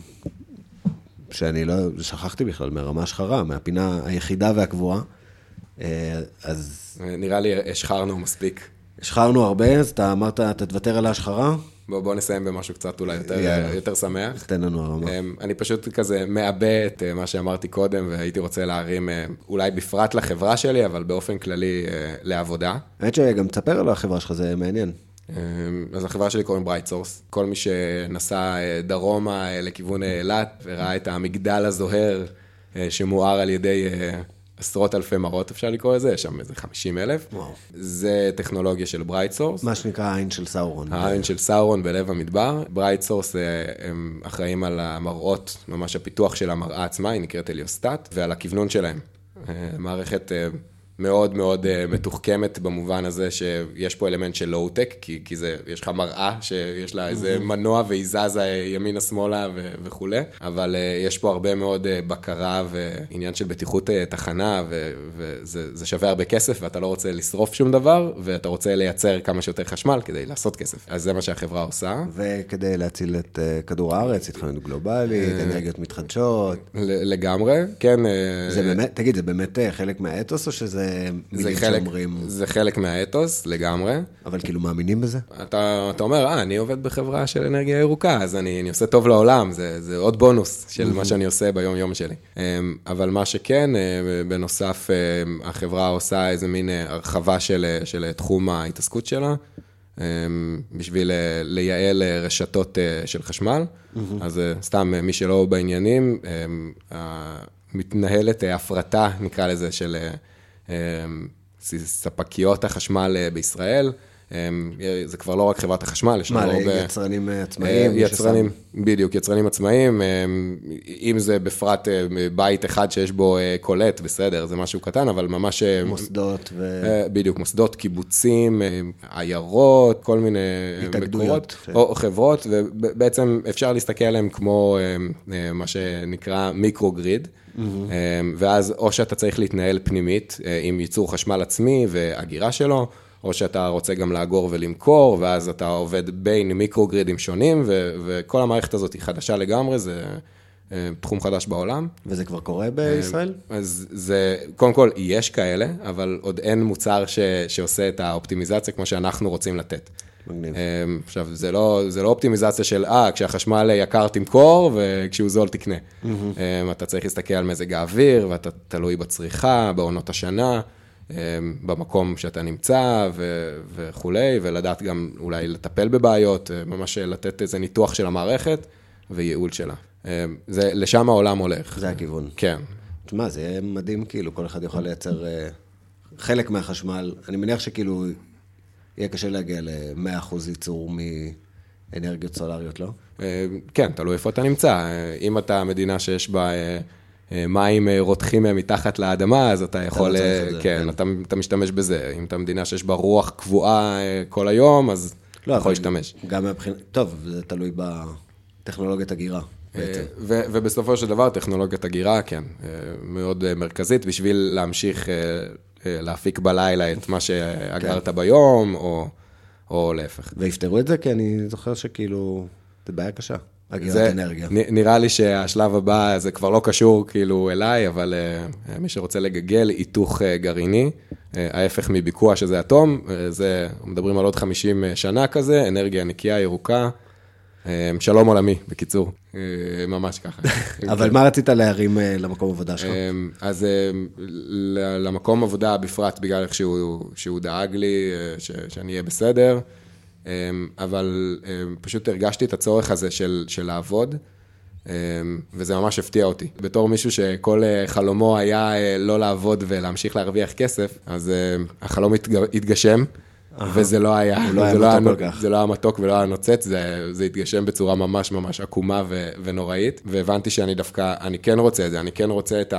שאני לא, שכחתי בכלל מהרמה השחרה, מהפינה היחידה והקבועה. אה, אז נראה לי השחרנו מספיק. השחרנו הרבה, אז אתה אמרת, אתה תוותר על ההשחרה? בוא, בוא נסיים במשהו קצת אולי יותר, יאללה. יותר שמח. תן לנו הרמה. אמ, אני פשוט כזה מעבה את אה, מה שאמרתי קודם, והייתי רוצה להרים, אה, אולי בפרט לחברה שלי, אבל באופן כללי אה, לעבודה. האמת שגם תספר על החברה שלך, זה מעניין. אמ, אז החברה שלי קוראים BrightSource. כל מי שנסע דרומה לכיוון אילת וראה את המגדל הזוהר שמואר על ידי עשרות אלפי מראות, אפשר לקרוא לזה, יש שם איזה 50 אלף. וואו. זה טכנולוגיה של BrightSource. מה שנקרא העין של סאורון. העין של סאורון בלב המדבר. BrightSource הם אחראים על המראות, ממש הפיתוח של המראה עצמה, היא נקראת הליוסטט, ועל הכוונון שלהם. אה, מערכת אה, מאוד מאוד אה, מתוחכמת במובן הזה שיש פה אלמנט של לואו-טק, כי, כי זה, יש לך מראה שיש לה איזה מנוע והיא זזה ימינה-שמאלה ו- וכולי, אבל יש פה הרבה מאוד בקרה ועניין של בטיחות תחנה, ו- וזה זה שווה הרבה כסף ואתה לא רוצה לשרוף שום דבר, ואתה רוצה לייצר כמה שיותר חשמל כדי לעשות כסף. אז זה מה שהחברה עושה. וכדי להציל את כדור הארץ, התחממות גלובלית, אנרגיות מתחדשות. לגמרי, כן. זה באמת, תגיד, זה באמת חלק מהאתוס או שזה... מילים חלק, שאומרים... זה חלק מהאתוס, לגמרי. אבל כאילו מאמינים בזה? אתה, אתה אומר, אה, אני עובד בחברה של אנרגיה ירוקה, אז אני, אני עושה טוב לעולם, זה, זה עוד בונוס של מה שאני עושה ביום-יום שלי. אמ, אבל מה שכן, אה, בנוסף, אה, החברה עושה איזה מין אה, הרחבה של, של תחום ההתעסקות שלה. אמ, בשביל לייעל רשתות של חשמל. אז סתם, מי שלא בעניינים, אמ, מתנהלת הפרטה, נקרא לזה, של אמ, ספקיות החשמל אה, בישראל. אמ, זה כבר לא רק חברת החשמל, יש לנו הרבה... מה, אה, עצמאיים? אה, יצרנים, בדיוק, יצרנים עצמאיים. אמ, אם זה בפרט בית אחד שיש בו קולט, בסדר, זה משהו קטן, אבל ממש... מוסדות ו... בדיוק, מוסדות, קיבוצים, עיירות, כל מיני... התאגדויות. כן. או חברות, ובעצם אפשר להסתכל עליהם כמו מה שנקרא מיקרו-גריד. Mm-hmm. ואז או שאתה צריך להתנהל פנימית אה, עם ייצור חשמל עצמי והגירה שלו, או שאתה רוצה גם לאגור ולמכור, ואז אתה עובד בין מיקרוגרידים שונים, ו- וכל המערכת הזאת היא חדשה לגמרי, זה אה, תחום חדש בעולם. וזה כבר קורה בישראל? אז זה, קודם כל, יש כאלה, אבל עוד אין מוצר ש- שעושה את האופטימיזציה כמו שאנחנו רוצים לתת. מגניב. אמ, עכשיו, זה לא, זה לא אופטימיזציה של, אה, כשהחשמל יקר תמכור, וכשהוא זול תקנה. Mm-hmm. אתה צריך להסתכל על מזג האוויר, ואתה תלוי בצריכה, בעונות השנה, אמ, במקום שאתה נמצא ו- וכולי, ולדעת גם אולי לטפל בבעיות, ממש לתת איזה ניתוח של המערכת וייעול שלה. זה, לשם העולם הולך. זה הכיוון. כן. תשמע, זה יהיה מדהים, כאילו, כל אחד יכול לייצר אה, חלק מהחשמל. אני מניח שכאילו, יהיה קשה להגיע ל-100% ייצור מאנרגיות סולריות, לא? אה, כן, תלוי איפה אתה נמצא. אה, אם אתה מדינה שיש בה אה, מים רותחים מתחת לאדמה, אז אתה יכול, אתה לא כן, כן. אתה, אתה משתמש בזה. אם אתה מדינה שיש בה רוח קבועה כל היום, אז לא, אתה יכול להשתמש. גם מבחינת, טוב, זה תלוי בטכנולוגיית הגירה. ובסופו של דבר, טכנולוגיית הגירה, כן, מאוד מרכזית, בשביל להמשיך אה, להפיק בלילה את מה שאגרת כן. ביום, או, או להפך. ויפתרו את זה? כי אני זוכר שכאילו, זה בעיה קשה. אגירת אנרגיה. נראה לי שהשלב הבא, זה כבר לא קשור כאילו אליי, אבל uh, מי שרוצה לגגל היתוך uh, גרעיני, uh, ההפך מביקוע שזה אטום, uh, זה, מדברים על עוד 50 שנה כזה, אנרגיה נקייה, ירוקה, אה, שלום עולמי, בקיצור, אה, ממש ככה. אבל מה רצית להרים אה, למקום עבודה שלך? אז למקום עבודה בפרט, בגלל איך שהוא דאג לי, שאני אהיה בסדר, אבל פשוט הרגשתי את הצורך הזה של, של לעבוד. וזה ממש הפתיע אותי. בתור מישהו שכל חלומו היה לא לעבוד ולהמשיך להרוויח כסף, אז החלום התגשם. וזה לא היה, לא היה לא מתוק כל כך. זה לא היה מתוק ולא היה נוצץ, זה, זה התגשם בצורה ממש ממש עקומה ו, ונוראית, והבנתי שאני דווקא, אני כן רוצה את זה, אני כן רוצה את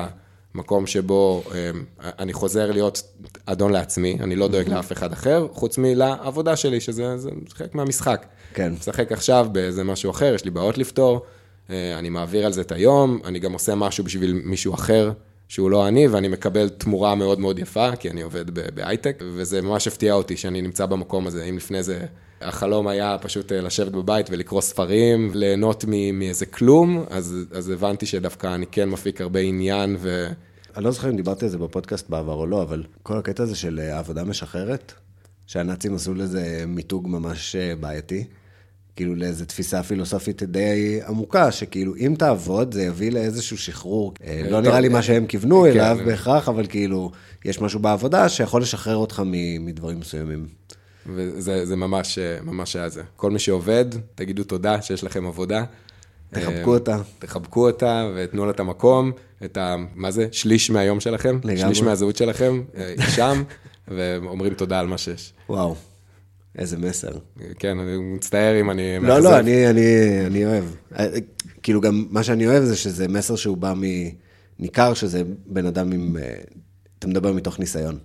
המקום שבו אמ, אני חוזר להיות אדון לעצמי, אני לא דואג לאף אחד אחר, חוץ מלעבודה שלי, שזה חלק מהמשחק. כן. משחק עכשיו באיזה משהו אחר, יש לי בעיות לפתור, אה, אני מעביר על זה את היום, אני גם עושה משהו בשביל מישהו אחר. שהוא לא אני, ואני מקבל תמורה מאוד מאוד יפה, כי אני עובד בהייטק, וזה ממש הפתיע אותי שאני נמצא במקום הזה. אם לפני זה החלום היה פשוט אה, לשבת בבית ולקרוא ספרים, ליהנות מאיזה כלום, אז, אז הבנתי שדווקא אני כן מפיק הרבה עניין ו... אני לא זוכר אם דיברתי על זה בפודקאסט בעבר או לא, אבל כל הקטע הזה של אה, עבודה משחררת, שהנאצים עשו לזה מיתוג ממש אה, בעייתי. כאילו לאיזו תפיסה פילוסופית די עמוקה, שכאילו אם תעבוד זה יביא לאיזשהו שחרור. אה, לא נראה לי מה שהם כיוונו כן. אליו בהכרח, אבל כאילו, יש משהו בעבודה שיכול לשחרר אותך מדברים מסוימים. וזה ממש, ממש היה זה. כל מי שעובד, תגידו תודה שיש לכם עבודה. תחבקו אותה. תחבקו אותה ותנו לה את המקום, את ה... מה זה? שליש מהיום שלכם, לגמרי. שליש מהזהות שלכם, אה, שם, ואומרים תודה על מה שיש. וואו, איזה מסר. כן, אני מצטער אם אני... לא. לא, אני, אני, אני אוהב. אה, כאילו גם מה שאני אוהב זה שזה מסר שהוא בא מ... ניכר שזה בן אדם עם... אה, אתה מדבר מתוך ניסיון.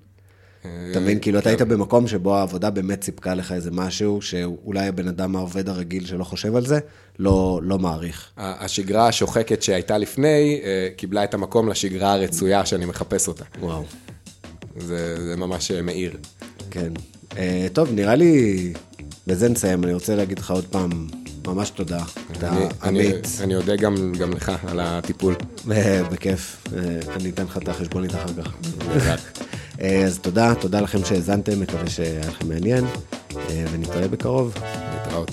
אתה מבין? כאילו, אתה היית במקום שבו העבודה באמת סיפקה לך איזה משהו, שאולי הבן אדם העובד הרגיל שלא חושב על זה, לא, לא מעריך. השגרה השוחקת שהייתה לפני, אה, קיבלה את המקום לשגרה הרצויה שאני מחפש אותה. וואו, זה, זה ממש אה, מאיר. כן. אה, טוב, נראה לי... בזה נסיים. אני רוצה להגיד לך עוד פעם, ממש תודה. אתה אני, אני, אודה גם, גם לך על הטיפול. אה, בכיף. אה, אני אתן לך את החשבונית אחר כך. אז תודה, תודה לכם שהאזנתם, מקווה שהיה לכם מעניין, אה, ונתראה בקרוב. להתראות.